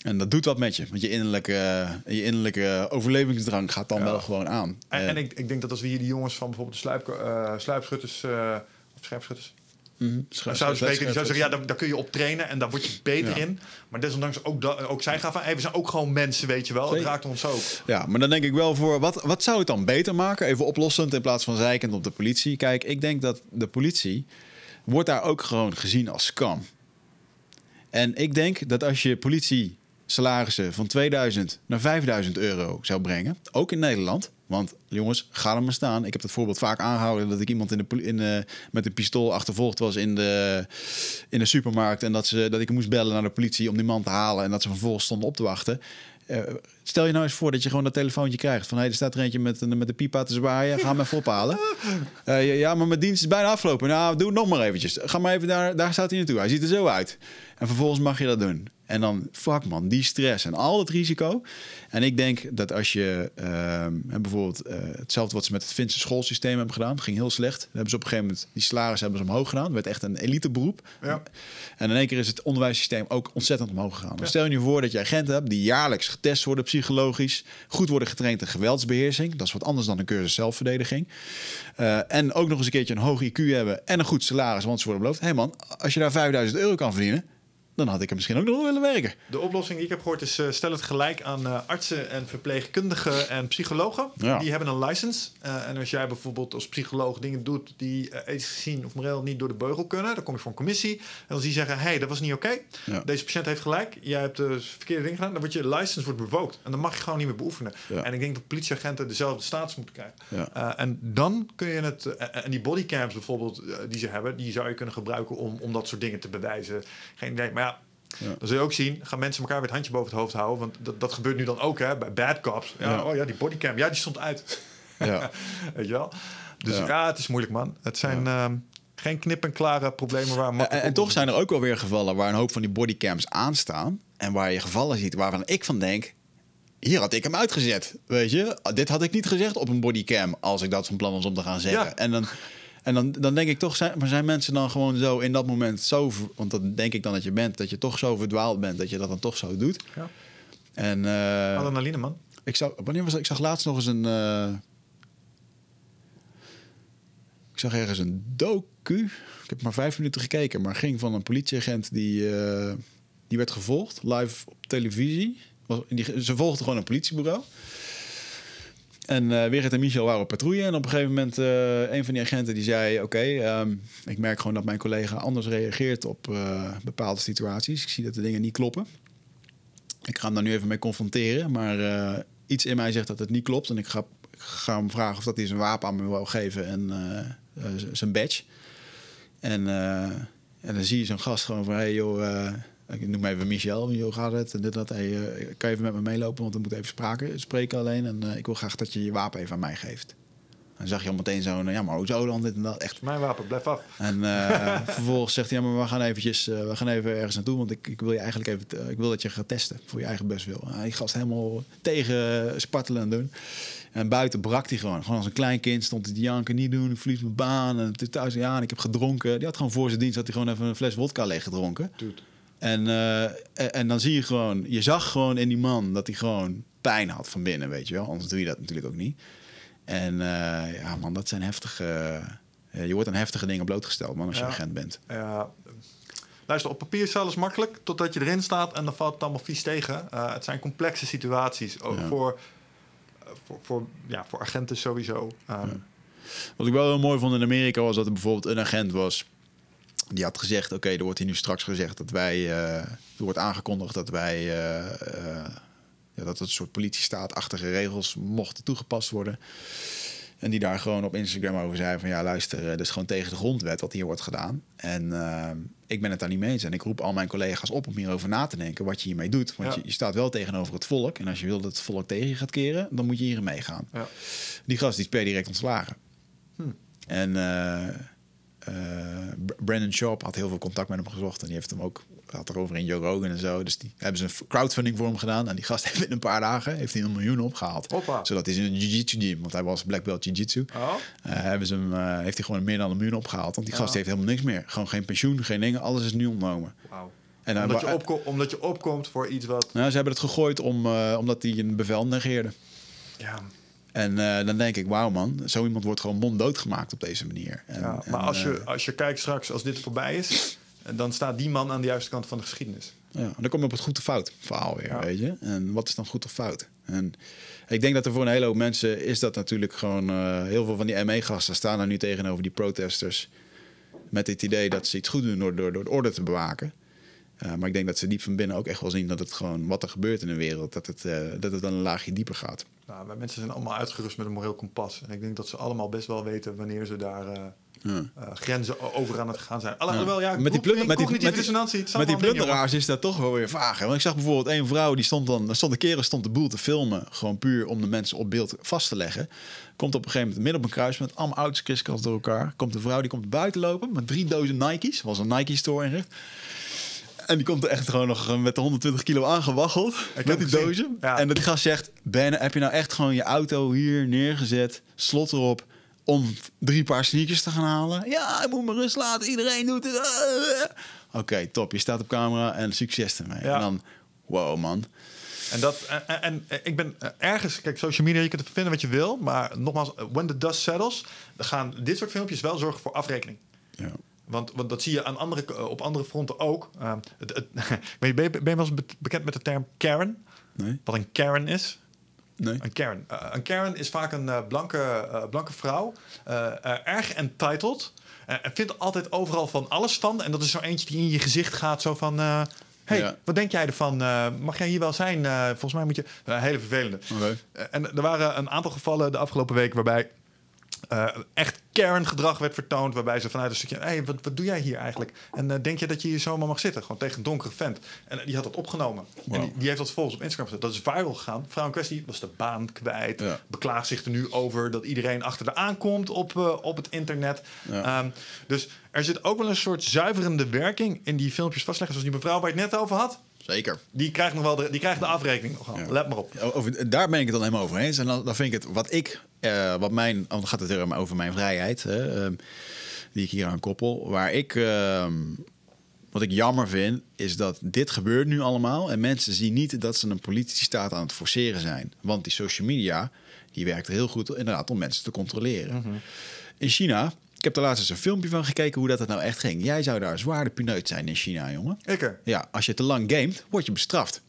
Speaker 1: En dat doet wat met je. Want je innerlijke, je innerlijke overlevingsdrang gaat dan
Speaker 2: Ja.
Speaker 1: wel gewoon aan.
Speaker 2: En,
Speaker 1: Eh,
Speaker 2: en ik, ik denk dat als we hier die jongens van bijvoorbeeld de sluip, eh, sluipschutters eh, of scherpschutters zouden
Speaker 1: schrijf-
Speaker 2: spreken, die zouden zeggen, ja, daar, daar kun je op trainen en daar word je beter
Speaker 1: Ja.
Speaker 2: in. Maar desondanks ook, ook zij gaan van, hey, we zijn ook gewoon mensen, weet je wel. Het
Speaker 1: Zeker.
Speaker 2: raakt ons ook.
Speaker 1: Ja, maar dan denk ik wel voor, wat, wat zou het dan beter maken? Even oplossend in plaats van zeikend op de politie. Kijk, ik denk dat de politie wordt daar ook gewoon gezien als scam. En ik denk dat als je politie salarissen van 2000 naar 5000 euro zou brengen, ook in Nederland. Want jongens, ga er maar staan. Ik heb het voorbeeld vaak aangehouden dat ik iemand in de, in de, met een pistool achtervolgd was in de, in de supermarkt. En dat, ze, dat ik moest bellen naar de politie om die man te halen. En dat ze vervolgens stonden op te wachten. Eh, stel je nou eens voor dat je gewoon dat telefoontje krijgt. Van hey, er staat er eentje met, een- met de pipa te zwaaien. Ga hem even ophalen. Eh, ja, ja, maar mijn dienst is bijna afgelopen. Nou, doe het nog maar eventjes. Ga maar even daar. Daar staat hij naartoe. Hij ziet er zo uit. En vervolgens mag je dat doen. En dan, fuck man, die stress en al het risico. En ik denk dat als je hè, bijvoorbeeld eh, hetzelfde wat ze met het Finse schoolsysteem hebben gedaan, ging heel slecht. Dan hebben ze op een gegeven moment die salaris hebben ze omhoog gedaan. Het werd echt een elite beroep.
Speaker 2: Ja.
Speaker 1: En in één keer is het onderwijssysteem ook ontzettend omhoog gegaan. Dan Stel je nu voor dat je agenten hebt die jaarlijks getest worden psychologisch, goed worden getraind in geweldsbeheersing. Dat is wat anders dan een cursus zelfverdediging. Eh, en ook nog eens een keertje een hoog IQ hebben en een goed salaris, want ze worden beloofd. Hé hey man, als je daar 5000 euro kan verdienen, dan had ik er misschien ook nog willen werken.
Speaker 2: De oplossing die ik heb gehoord is: eh, stel het gelijk aan eh, artsen en verpleegkundigen en psychologen.
Speaker 1: Ja.
Speaker 2: Die hebben een license. Eh, en als jij bijvoorbeeld als psycholoog dingen doet die ethisch gezien of moreel niet door de beugel kunnen, dan kom je voor een commissie. En als die zeggen: hé, hey, dat was niet oké.
Speaker 1: Ja.
Speaker 2: Deze patiënt heeft gelijk. Jij hebt de verkeerde dingen gedaan. Dan wordt je license wordt revoked. En dan mag je gewoon niet meer beoefenen.
Speaker 1: Ja.
Speaker 2: En ik denk dat politieagenten dezelfde status moeten krijgen.
Speaker 1: Ja.
Speaker 2: En dan kun je het. en die bodycams bijvoorbeeld, die ze hebben, die zou je kunnen gebruiken om, om dat soort dingen te bewijzen. Geen idee. Maar ja. Dan zul je ook zien, gaan mensen elkaar weer het handje boven het hoofd houden. Want dat, dat gebeurt nu dan ook hè, bij bad cops. Ja,
Speaker 1: Ja.
Speaker 2: Oh ja, die bodycam, ja, die stond uit.
Speaker 1: Ja.
Speaker 2: Weet je wel? Dus ja. Het is moeilijk, man. Het zijn ehm, geen knip-en-klare problemen waar
Speaker 1: En, en toch zijn er ook wel weer gevallen waar een hoop van die bodycams aanstaan. En waar je gevallen ziet waarvan ik van denk... Hier had ik hem uitgezet, weet je. Dit had ik niet gezegd op een bodycam als ik dat van plan was om te gaan zeggen.
Speaker 2: Ja.
Speaker 1: En, dan, en dan, dan denk ik toch, zijn, maar zijn mensen dan gewoon zo in dat moment zo... Want dat denk ik dan dat je bent, dat je toch zo verdwaald bent... dat je dat dan toch zo doet.
Speaker 2: Ja.
Speaker 1: En eh,
Speaker 2: Adrenaline, man.
Speaker 1: ik, zag, wanneer was dat? ik zag laatst nog eens een... eh, ik zag ergens een docu. Ik heb maar vijf minuten gekeken, maar ging van een politieagent die, eh, die werd gevolgd live op televisie. Was, die, ze volgden gewoon een politiebureau. En Wigert en Michel waren op patrouille. En op een gegeven moment, eh een van die agenten die zei... oké, ehm, ik merk gewoon dat mijn collega anders reageert op eh, bepaalde situaties. Ik zie dat de dingen niet kloppen. Ik ga hem daar nu even mee confronteren. Maar iets in mij zegt dat het niet klopt. En ik ga, hem vragen of dat hij zijn wapen aan me wil geven en zijn badge. En, en dan zie je zo'n gast gewoon van... Hey joh, ik noem even Michel. Joh, gaat het? En dit, dat. Hey, eh, kan je even met me meelopen? Want we moeten even spraken, spreken alleen. En eh, ik wil graag dat je je wapen even aan mij geeft. Dan zag je al meteen zo'n... Ja, maar hoezo dan? Dit en dat. Echt
Speaker 2: Mijn wapen, blijf af.
Speaker 1: en eh, vervolgens zegt hij, ja, maar we gaan eventjes, eh, we gaan even ergens naartoe, want ik, ik wil je eigenlijk even, eh, ik wil dat je gaat testen voor je eigen bestwil. Uh, die gast helemaal tegen eh, spartelen aan doen. En buiten brak hij gewoon. Gewoon als een klein kind stond hij te janken, niet doen, ik verlies mijn baan. En thuis, ja, en ik heb gedronken. Die had gewoon voor zijn dienst, had hij gewoon even een fles wodka leeg gedronken.
Speaker 2: Dude.
Speaker 1: En, eh, en, en dan zie je gewoon, je zag gewoon in die man dat hij gewoon pijn had van binnen, weet je wel. Anders doe je dat natuurlijk ook niet. En eh, ja, man, dat zijn heftige. eh, je wordt aan heftige dingen blootgesteld, man, als je
Speaker 2: Ja.
Speaker 1: agent bent.
Speaker 2: Ja, luister, op papier is alles makkelijk totdat je erin staat en dan valt het allemaal vies tegen. Het zijn complexe situaties, ook
Speaker 1: Ja.
Speaker 2: voor, voor, voor, ja, voor agenten sowieso. Ehm,
Speaker 1: Wat ik wel heel mooi vond in Amerika was dat er bijvoorbeeld een agent was. Die had gezegd: Oké, er wordt hier nu straks gezegd dat wij. eh, er wordt aangekondigd dat wij. eh, ja, dat het een soort politiestaatachtige regels mochten toegepast worden. En die daar gewoon op Instagram over zei: van ja, luister, dat is gewoon tegen de grondwet wat hier wordt gedaan. En ik ben het daar niet mee eens. En ik roep al mijn collega's op om hierover na te denken wat je hiermee doet. Want
Speaker 2: Ja.
Speaker 1: je, je staat wel tegenover het volk. En als je wil dat het volk tegen je gaat keren, dan moet je hierin meegaan.
Speaker 2: ja.
Speaker 1: Die gast die is per direct ontslagen.
Speaker 2: Hm.
Speaker 1: En Brandon Sharp had heel veel contact met hem gezocht. En die heeft hem ook had erover in Joe Rogan en zo. Dus die hebben ze een crowdfunding voor hem gedaan. En die gast heeft in een paar dagen heeft hij een miljoen opgehaald.
Speaker 2: Hoppa.
Speaker 1: Zodat hij zijn jiu-jitsu gym, want hij was black belt jiu-jitsu.
Speaker 2: Oh,
Speaker 1: eh, hebben ze hem, eh, heeft hij gewoon meer dan een miljoen opgehaald. Want die gast heeft helemaal niks meer. Gewoon geen pensioen, geen dingen. Alles is nu ontnomen. En
Speaker 2: Omdat, je opko- omdat je opkomt voor iets wat...
Speaker 1: nou, ze hebben het gegooid om, eh, omdat hij een bevel negeerde.
Speaker 2: Ja,
Speaker 1: En eh, dan denk ik, wauw man, zo iemand wordt gewoon monddood gemaakt op deze manier. En,
Speaker 2: ja.
Speaker 1: en,
Speaker 2: Maar als je,
Speaker 1: eh,
Speaker 2: als je kijkt straks, als dit voorbij is... dan staat die man aan de juiste kant van de geschiedenis.
Speaker 1: Ja, en dan kom je op het goed of fout verhaal weer,
Speaker 2: Ja.
Speaker 1: weet je. En wat is dan goed of fout? En ik denk dat er voor een hele hoop mensen is dat natuurlijk gewoon... eh, heel veel van die ME-gasten staan er nu tegenover die protesters... met het idee dat ze iets goed doen door, door, door de orde te bewaken. Eh, maar ik denk dat ze diep van binnen ook echt wel zien dat het gewoon... wat er gebeurt in de wereld, dat het, eh, dat het dan een laagje dieper gaat.
Speaker 2: Nou, wij mensen zijn allemaal uitgerust met een moreel kompas. En ik denk dat ze allemaal best wel weten wanneer ze daar eh,
Speaker 1: Ja.
Speaker 2: grenzen over aan het gaan zijn. Alhoewel,
Speaker 1: Ja.
Speaker 2: wel, ja,
Speaker 1: met die, plunder, met die, met die,
Speaker 2: dissonantie,
Speaker 1: met die plunderaars is dat toch wel weer vaag. Hè? Want ik zag bijvoorbeeld een vrouw die stond dan, er stond een kerel stond de boel te filmen, gewoon puur om de mensen op beeld vast te leggen. Komt op een gegeven moment midden op een kruispunt, allemaal auto's kriskras door elkaar. Komt een vrouw die komt buiten lopen met drie dozen Nike's, was een Nike store ingericht. En die komt er echt gewoon nog met de 120 kilo aangewaggeld met die.
Speaker 2: Ja.
Speaker 1: En dat die gast zegt, Ben, heb je nou echt gewoon je auto hier neergezet, slot erop, om drie paar sneakers te gaan halen? Ja, ik moet me rust laten, iedereen doet het. Oké, top. Je staat op camera en succes ermee.
Speaker 2: Ja.
Speaker 1: En dan, wow man.
Speaker 2: En, dat, en, en, en ik ben eh, ergens, kijk, social media, je kunt het vinden wat je wil, maar nogmaals, eh, when the dust settles, dan gaan dit soort filmpjes wel zorgen voor afrekening.
Speaker 1: Ja.
Speaker 2: Want, want dat zie je aan andere, eh, op andere fronten ook. Uh, het, het, ben, je, ben wel eens be- bekend met de term Karen?
Speaker 1: Nee?
Speaker 2: Wat een Karen is?
Speaker 1: Nee?
Speaker 2: Een Karen. Eh, een Karen is vaak een eh, blanke, blanke vrouw. erg entitled. en vindt altijd overal van alles van. En dat is zo eentje die in je gezicht gaat. Zo van... hey,
Speaker 1: Ja.
Speaker 2: wat denk jij ervan? Mag jij hier wel zijn? Volgens mij moet je... Hele vervelende. En er waren een aantal gevallen de afgelopen week waarbij eh, echt kerngedrag werd vertoond. Waarbij ze vanuit een stukje. Hé, hey, wat, wat doe jij hier eigenlijk? En eh, denk je dat je hier zomaar mag zitten? Gewoon tegen een donkere vent. En die had dat opgenomen. En die, die heeft dat volgens op Instagram gezet. Dat is viral gegaan. Vrouw in kwestie was de baan kwijt.
Speaker 1: Ja.
Speaker 2: Beklaagt zich er nu over dat iedereen achter de aankomt op, eh, op het internet.
Speaker 1: Ja.
Speaker 2: Ehm, dus er zit ook wel een soort zuiverende werking in die filmpjes vastleggen. Zoals die mevrouw waar je het net over had.
Speaker 1: Zeker.
Speaker 2: Die krijgt nog wel de, die krijgt de afrekening nog wel. Let maar op.
Speaker 1: Over, daar ben ik het dan helemaal over eens. En dan, dan vind ik het wat ik, eh, wat mijn, oh, dan gaat het weer over mijn vrijheid, hè, ehm, die ik hier aan koppel. Waar ik, ehm, wat ik jammer vind, is dat dit gebeurt nu allemaal. En mensen zien niet dat ze een politiestaat aan het forceren zijn. Want die social media, die werkt heel goed inderdaad om mensen te controleren. In China, heb er laatst eens een filmpje van gekeken hoe dat het nou echt ging. Jij zou daar zwaar de pineut zijn in China, jongen.
Speaker 2: Ik er.
Speaker 1: Ja, als je te lang gamet, word je bestraft.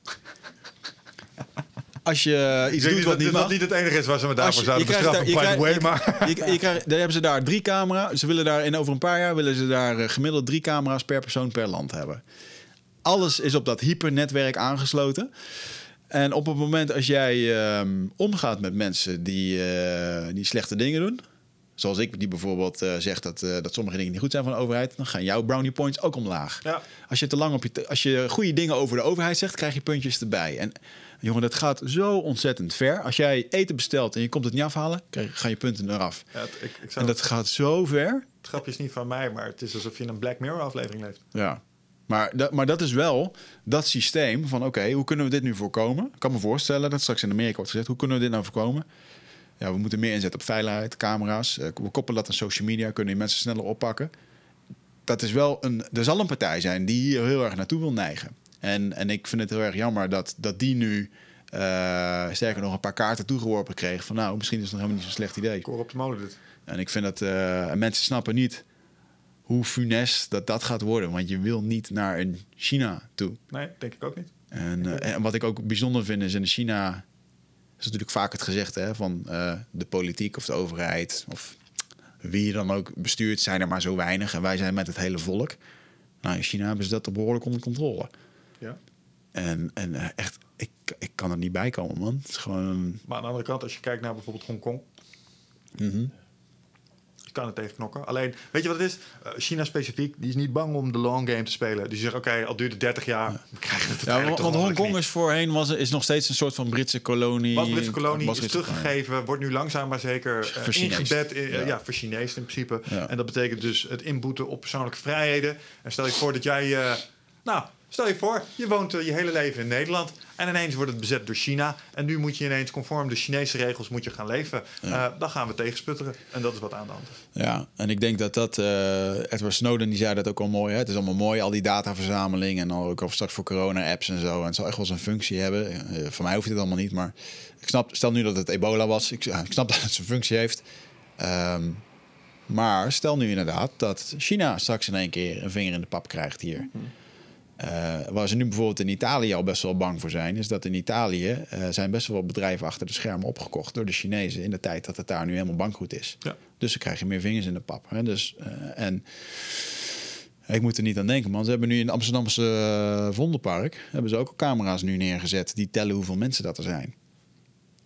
Speaker 1: Als je iets
Speaker 2: Ik
Speaker 1: doet wat niet
Speaker 2: dat
Speaker 1: mag.
Speaker 2: niet het enige is waar ze me daarvoor zouden bestraffen,
Speaker 1: daar-
Speaker 2: by the way.
Speaker 1: je
Speaker 2: Maar
Speaker 1: Je, je krijgt, daar hebben ze daar drie camera's. Ze willen daar in over een paar jaar willen ze daar eh, gemiddeld drie camera's per persoon per land hebben. Alles is op dat hypernetwerk aangesloten. En op het moment als jij ehm, omgaat met mensen die, eh, die slechte dingen doen, zoals ik, die bijvoorbeeld eh, zegt dat, eh, dat sommige dingen niet goed zijn van de overheid, dan gaan jouw brownie points ook omlaag.
Speaker 2: Ja.
Speaker 1: Als je te lang op je, als je goede dingen over de overheid zegt, krijg je puntjes erbij. En jongen, dat gaat zo ontzettend ver. Als jij eten bestelt en je komt het niet afhalen, krijg, gaan je punten eraf.
Speaker 2: Ja, het- ik,
Speaker 1: En dat gaat zo ver.
Speaker 2: Het grapje is niet van mij, maar het is alsof je in een Black Mirror aflevering leeft.
Speaker 1: Ja. Maar, dat, maar dat is wel dat systeem van oké, hoe kunnen we dit nu voorkomen? Ik kan me voorstellen dat straks in Amerika wordt gezegd, hoe kunnen we dit nou voorkomen? Ja, we moeten meer inzetten op veiligheid, camera's. eh, We koppelen dat aan social media, kunnen die mensen sneller oppakken. Dat is wel een, er zal een partij zijn die hier heel erg naartoe wil neigen. En, en ik vind het heel erg jammer dat, dat die nu eh, sterker nog een paar kaarten toegeworpen kreeg. Van nou, misschien is het nog helemaal niet zo'n slecht idee.
Speaker 2: Ik hoor op de molen dit.
Speaker 1: En ik vind dat eh, mensen snappen niet hoe funest dat dat gaat worden. Want je wil niet naar een China toe.
Speaker 2: Nee, denk ik ook niet.
Speaker 1: En, en wat ik ook bijzonder vind is in China... is natuurlijk vaak het gezegde hè, van eh, de politiek of de overheid... of wie je dan ook bestuurt, zijn er maar zo weinig. En wij zijn met het hele volk. Nou, in China hebben ze dat behoorlijk onder controle.
Speaker 2: Ja.
Speaker 1: En, en eh, echt, ik, ik kan er niet bij komen, man. Het is gewoon...
Speaker 2: Maar aan de andere kant, als je kijkt naar bijvoorbeeld Hongkong,
Speaker 1: mhm.
Speaker 2: Kan het tegen knokken. Alleen, weet je wat het is? Eh, China specifiek, die is niet bang om de long game te spelen. Die zegt, oké, al duurt het 30 jaar, we krijgen het
Speaker 1: Ja, want want Hongkong is voorheen was, is nog steeds een soort van Britse kolonie.
Speaker 2: Was Britse kolonie,
Speaker 1: Was
Speaker 2: is teruggegeven, wordt nu langzaam maar zeker
Speaker 1: Chinees.
Speaker 2: ingebed in,
Speaker 1: Ja.
Speaker 2: ja. voor Chinees in principe.
Speaker 1: Ja.
Speaker 2: En dat betekent dus het inboeten op persoonlijke vrijheden. En stel je voor dat jij, eh, nou, stel je voor, je woont eh, je hele leven in Nederland en ineens wordt het bezet door China. En nu moet je ineens conform de Chinese regels moet je gaan leven. Eh, dan gaan we tegensputteren. En dat is wat aan de hand is.
Speaker 1: Ja, en ik denk dat dat... eh, Edward Snowden die zei dat ook al mooi. Hè? Het is allemaal mooi, al die dataverzameling... en dan ook al straks voor corona-apps en zo. En het zal echt wel zijn functie hebben. Eh, voor mij hoeft het allemaal niet, maar... Ik snap, stel nu dat het ebola was. Ik, snap dat het zijn functie heeft. Ehm, maar stel nu inderdaad dat China straks in één keer een vinger in de pap krijgt hier. Eh, waar ze nu bijvoorbeeld in Italië al best wel bang voor zijn, is dat in Italië eh, zijn best wel bedrijven achter de schermen opgekocht door de Chinezen in de tijd dat het daar nu helemaal bankroet is.
Speaker 2: Ja.
Speaker 1: Dus dan krijg je meer vingers in de pap. Hè? Dus, eh, en ik moet er niet aan denken, man. Ze hebben nu in het Amsterdamse Vondelpark hebben ze ook al camera's nu neergezet die tellen hoeveel mensen dat er zijn.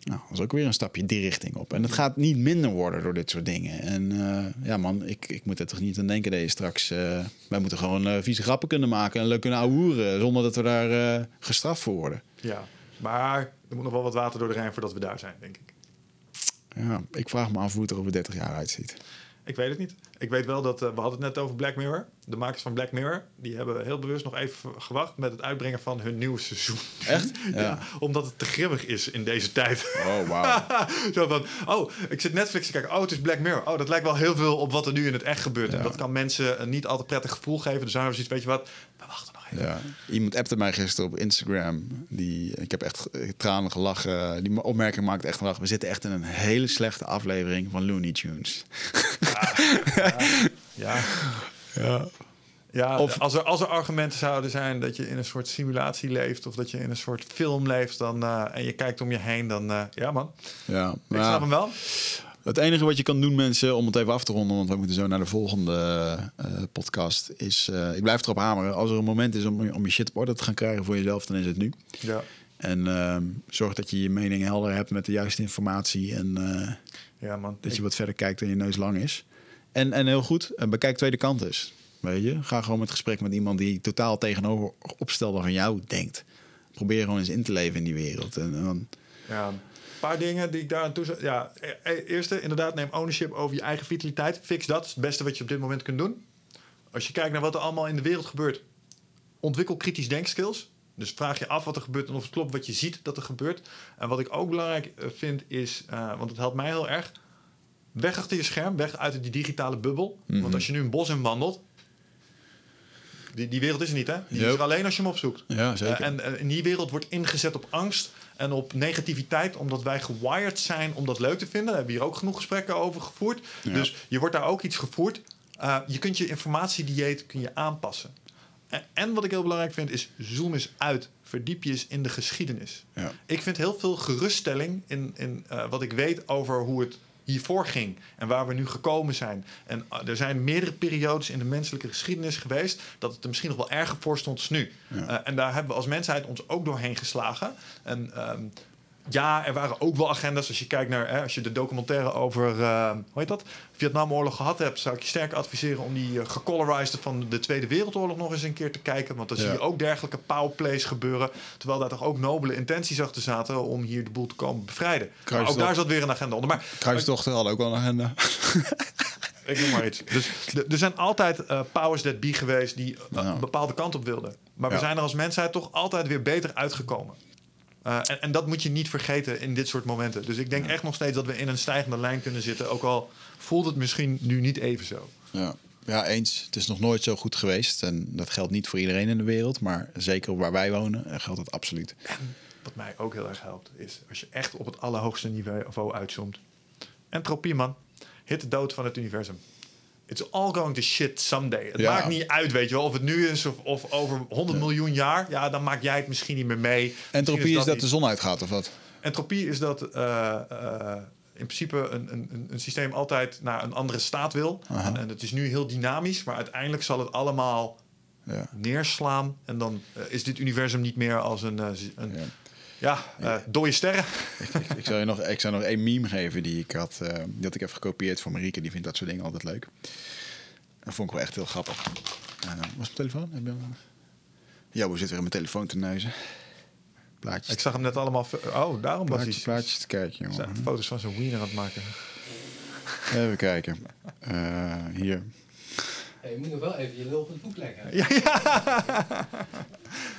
Speaker 1: Nou, dat is ook weer een stapje die richting op. En het gaat niet minder worden door dit soort dingen. En eh, ja, man, ik, ik moet er toch niet aan denken dat je straks... eh, wij moeten gewoon eh, vieze grappen kunnen maken en leuk kunnen ouwehoeren... zonder dat we daar gestraft voor worden.
Speaker 2: Ja, maar er moet nog wel wat water door de Rijn voordat we daar zijn, denk ik.
Speaker 1: Ja, ik vraag me af hoe het er over 30 jaar uitziet.
Speaker 2: Ik weet het niet. Ik weet wel dat, eh, we hadden het net over Black Mirror. De makers van Black Mirror, die hebben heel bewust nog even gewacht met het uitbrengen van hun nieuwe seizoen.
Speaker 1: Echt?
Speaker 2: ja.
Speaker 1: Ja.
Speaker 2: omdat het te grimmig is in deze tijd.
Speaker 1: Oh, wauw.
Speaker 2: Zo van, oh, ik zit Netflix te kijken. Oh, het is Black Mirror. Oh, dat lijkt wel heel veel op wat er nu in het echt gebeurt. En dat kan mensen een niet altijd prettig gevoel geven. Dus daarom zoiets, weet je wat, we wachten.
Speaker 1: Ja. Iemand appte mij gisteren op Instagram. Die, ik heb echt tranen gelachen. Die opmerking maakt echt gelachen. We zitten echt in een hele slechte aflevering van Looney Tunes.
Speaker 2: Ja,
Speaker 1: Ja.
Speaker 2: ja
Speaker 1: Of-
Speaker 2: als, er, als er argumenten zouden zijn dat je in een soort simulatie leeft... of dat je in een soort film leeft dan, eh, en je kijkt om je heen... dan, eh, ja man,
Speaker 1: ja.
Speaker 2: ik snap hem wel.
Speaker 1: Het enige wat je kan doen, mensen, om het even af te ronden, want we moeten zo naar de volgende eh, podcast, is, eh, ik blijf erop hameren, als er een moment is om, om je shit op orde te gaan krijgen voor jezelf, dan is het nu.
Speaker 2: Ja.
Speaker 1: En ehm, zorg dat je je mening helder hebt met de juiste informatie. En eh,
Speaker 2: Ja, man.
Speaker 1: Dat
Speaker 2: Ik-
Speaker 1: je wat verder kijkt dan je neus lang is. En, en heel goed, bekijk tweede kant eens. Weet je, ga gewoon met gesprek met iemand die totaal tegenover opstelde van jou denkt. Probeer gewoon eens in te leven in die wereld. En, en dan,
Speaker 2: Ja, paar dingen die ik daar aan toe zou... Ja, e- e- eerste, inderdaad, neem ownership over je eigen vitaliteit. Fix dat. Het beste wat je op dit moment kunt doen. Als je kijkt naar wat er allemaal in de wereld gebeurt... ontwikkel kritisch denkskills. Dus vraag je af wat er gebeurt en of het klopt wat je ziet dat er gebeurt. En wat ik ook belangrijk eh, vind is, eh, want het helpt mij heel erg... weg achter je scherm, weg uit die digitale bubbel. Want als je nu een bos in wandelt... Die, die wereld is er niet, hè? Die is er alleen als je hem opzoekt.
Speaker 1: Ja, zeker.
Speaker 2: Eh, en eh, in die wereld wordt ingezet op angst en op negativiteit, omdat wij gewired zijn om dat leuk te vinden. Daar hebben we hier ook genoeg gesprekken over gevoerd.
Speaker 1: Ja.
Speaker 2: Dus je wordt daar ook iets gevoerd. Eh, je kunt je informatiedieet kun je aanpassen. En, en wat ik heel belangrijk vind is zoom eens uit. Verdiep je eens in de geschiedenis.
Speaker 1: Ja.
Speaker 2: Ik vind heel veel geruststelling in, in wat ik weet over hoe het hiervoor ging en waar we nu gekomen zijn. En eh, er zijn meerdere periodes in de menselijke geschiedenis geweest dat het er misschien nog wel erger voor stond als nu.
Speaker 1: Ja.
Speaker 2: Eh, en daar hebben we als mensheid ons ook doorheen geslagen. En ehm, ja, er waren ook wel agendas. Als je kijkt naar, hè, als je de documentaire over, eh, hoe heet dat, Vietnamoorlog gehad hebt, zou ik je sterk adviseren om die uh, gecolorized van de Tweede Wereldoorlog nog eens een keer te kijken. Want dan
Speaker 1: Ja.
Speaker 2: zie je ook dergelijke powerplays gebeuren. Terwijl daar toch ook nobele intenties achter zaten om hier de boel te komen bevrijden. Maar ook daar zat weer een agenda onder. Maar
Speaker 1: Kruisdochter had ook wel een agenda.
Speaker 2: ik noem maar iets. Dus er zijn altijd eh, powers that be geweest die eh, een bepaalde kant op wilden. Maar we
Speaker 1: Ja.
Speaker 2: zijn er als mensheid toch altijd weer beter uitgekomen. Eh, en, en dat moet je niet vergeten in dit soort momenten. Dus ik denk echt nog steeds dat we in een stijgende lijn kunnen zitten. Ook al voelt het misschien nu niet even zo.
Speaker 1: Ja. ja, eens. Het is nog nooit zo goed geweest. En dat geldt niet voor iedereen in de wereld. Maar zeker waar wij wonen eh, geldt het absoluut.
Speaker 2: Wat mij ook heel erg helpt, is als je echt op het allerhoogste niveau uitzoomt. Entropie, man. Hit de dood van het universum. It's all going to shit someday. Het
Speaker 1: Ja.
Speaker 2: maakt niet uit, weet je wel. Of het nu is of, of over 100 miljoen jaar. Ja, dan maak jij het misschien niet meer mee.
Speaker 1: Entropie is dat
Speaker 2: niet.
Speaker 1: de zon uitgaat, of wat?
Speaker 2: Entropie is dat eh, eh, in principe een, een, een- systeem altijd naar een andere staat wil. En, en het is nu heel dynamisch, maar uiteindelijk zal het allemaal
Speaker 1: Ja.
Speaker 2: neerslaan. En dan eh, is dit universum niet meer als een, een
Speaker 1: Ja.
Speaker 2: ja, eh, dode sterren.
Speaker 1: ik, ik, zou je nog, ik zou nog één meme geven die ik had. eh, die had ik even gekopieerd voor Marieke. Die vindt dat soort dingen altijd leuk. Dat vond ik wel echt heel grappig. Eh, was mijn telefoon? Heb je? Ja, we zitten weer in mijn telefoon te neuzen. Plaatjes,
Speaker 2: Ik zag hem net allemaal... Oh, daarom was hij
Speaker 1: plaatjes te kijken,
Speaker 2: zijn
Speaker 1: jongen.
Speaker 2: foto's van zijn wiener aan het maken.
Speaker 1: Even kijken. Eh, hier.
Speaker 3: Ja, je moet nog wel even je lul op het boek leggen.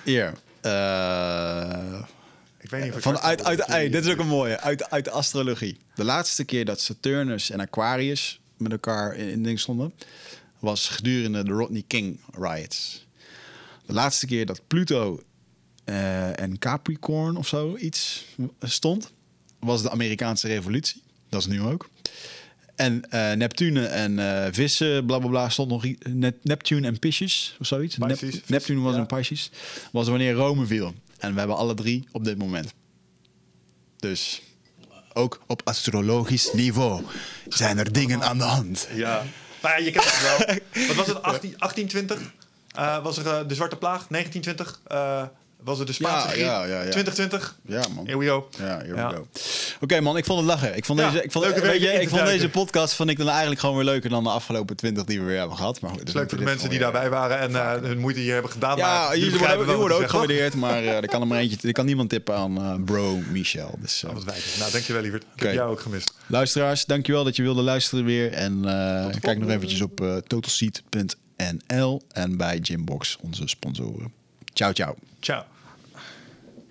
Speaker 1: Hier. Eh,
Speaker 2: Ik weet niet of ik
Speaker 1: Van
Speaker 2: straks
Speaker 1: uit, dit is ook een mooie. Uit, uit de astrologie. De laatste keer dat Saturnus en Aquarius met elkaar in, in ding stonden, was gedurende de Rodney King riots. De laatste keer dat Pluto eh, en Capricorn of zo iets stond, was de Amerikaanse revolutie. Dat is nu ook. En eh, Neptune en eh, vissen, bla bla bla, stond nog Neptune en Pisces of zoiets.
Speaker 2: Pisces,
Speaker 1: Neptune was
Speaker 2: ja.
Speaker 1: een Pisces. Was wanneer Rome viel. En we hebben alle drie op dit moment. Dus ook op astrologisch niveau zijn er dingen aan de hand.
Speaker 2: Ja. Nou ja, je kent het wel. Wat was het? 18, 1820 eh, was er eh, de Zwarte Plaag. 1920 eh, was er de Spaanse
Speaker 1: Ja,
Speaker 2: griep.
Speaker 1: ja, ja, ja.
Speaker 2: 2020.
Speaker 1: Ja, man.
Speaker 2: Here we go.
Speaker 1: Ja, here we go. Oké, man, ik vond het lachen. Ik vond, deze, ik vond, weet je, ik vond
Speaker 2: duiken.
Speaker 1: deze podcast vond ik dan eigenlijk gewoon weer leuker dan de afgelopen twintig die we weer hebben gehad. Maar goed,
Speaker 2: Het
Speaker 1: dus
Speaker 2: is leuk voor de mensen die daarbij waren en eh, hun moeite hier hebben gedaan.
Speaker 1: Ja,
Speaker 2: maar
Speaker 1: jullie worden, ook gewaardeerd, maar eh, er kan er maar eentje, er kan niemand tippen aan eh, bro Michel. Dus,
Speaker 2: Oh, wat wijs. Nou, dankjewel lieverd. Ik heb jou ook gemist.
Speaker 1: luisteraars, dankjewel dat je wilde luisteren weer. En kijk nog eventjes op totalseat.nl en bij Gymbox, onze sponsoren. Ciao, ciao.
Speaker 2: Ciao.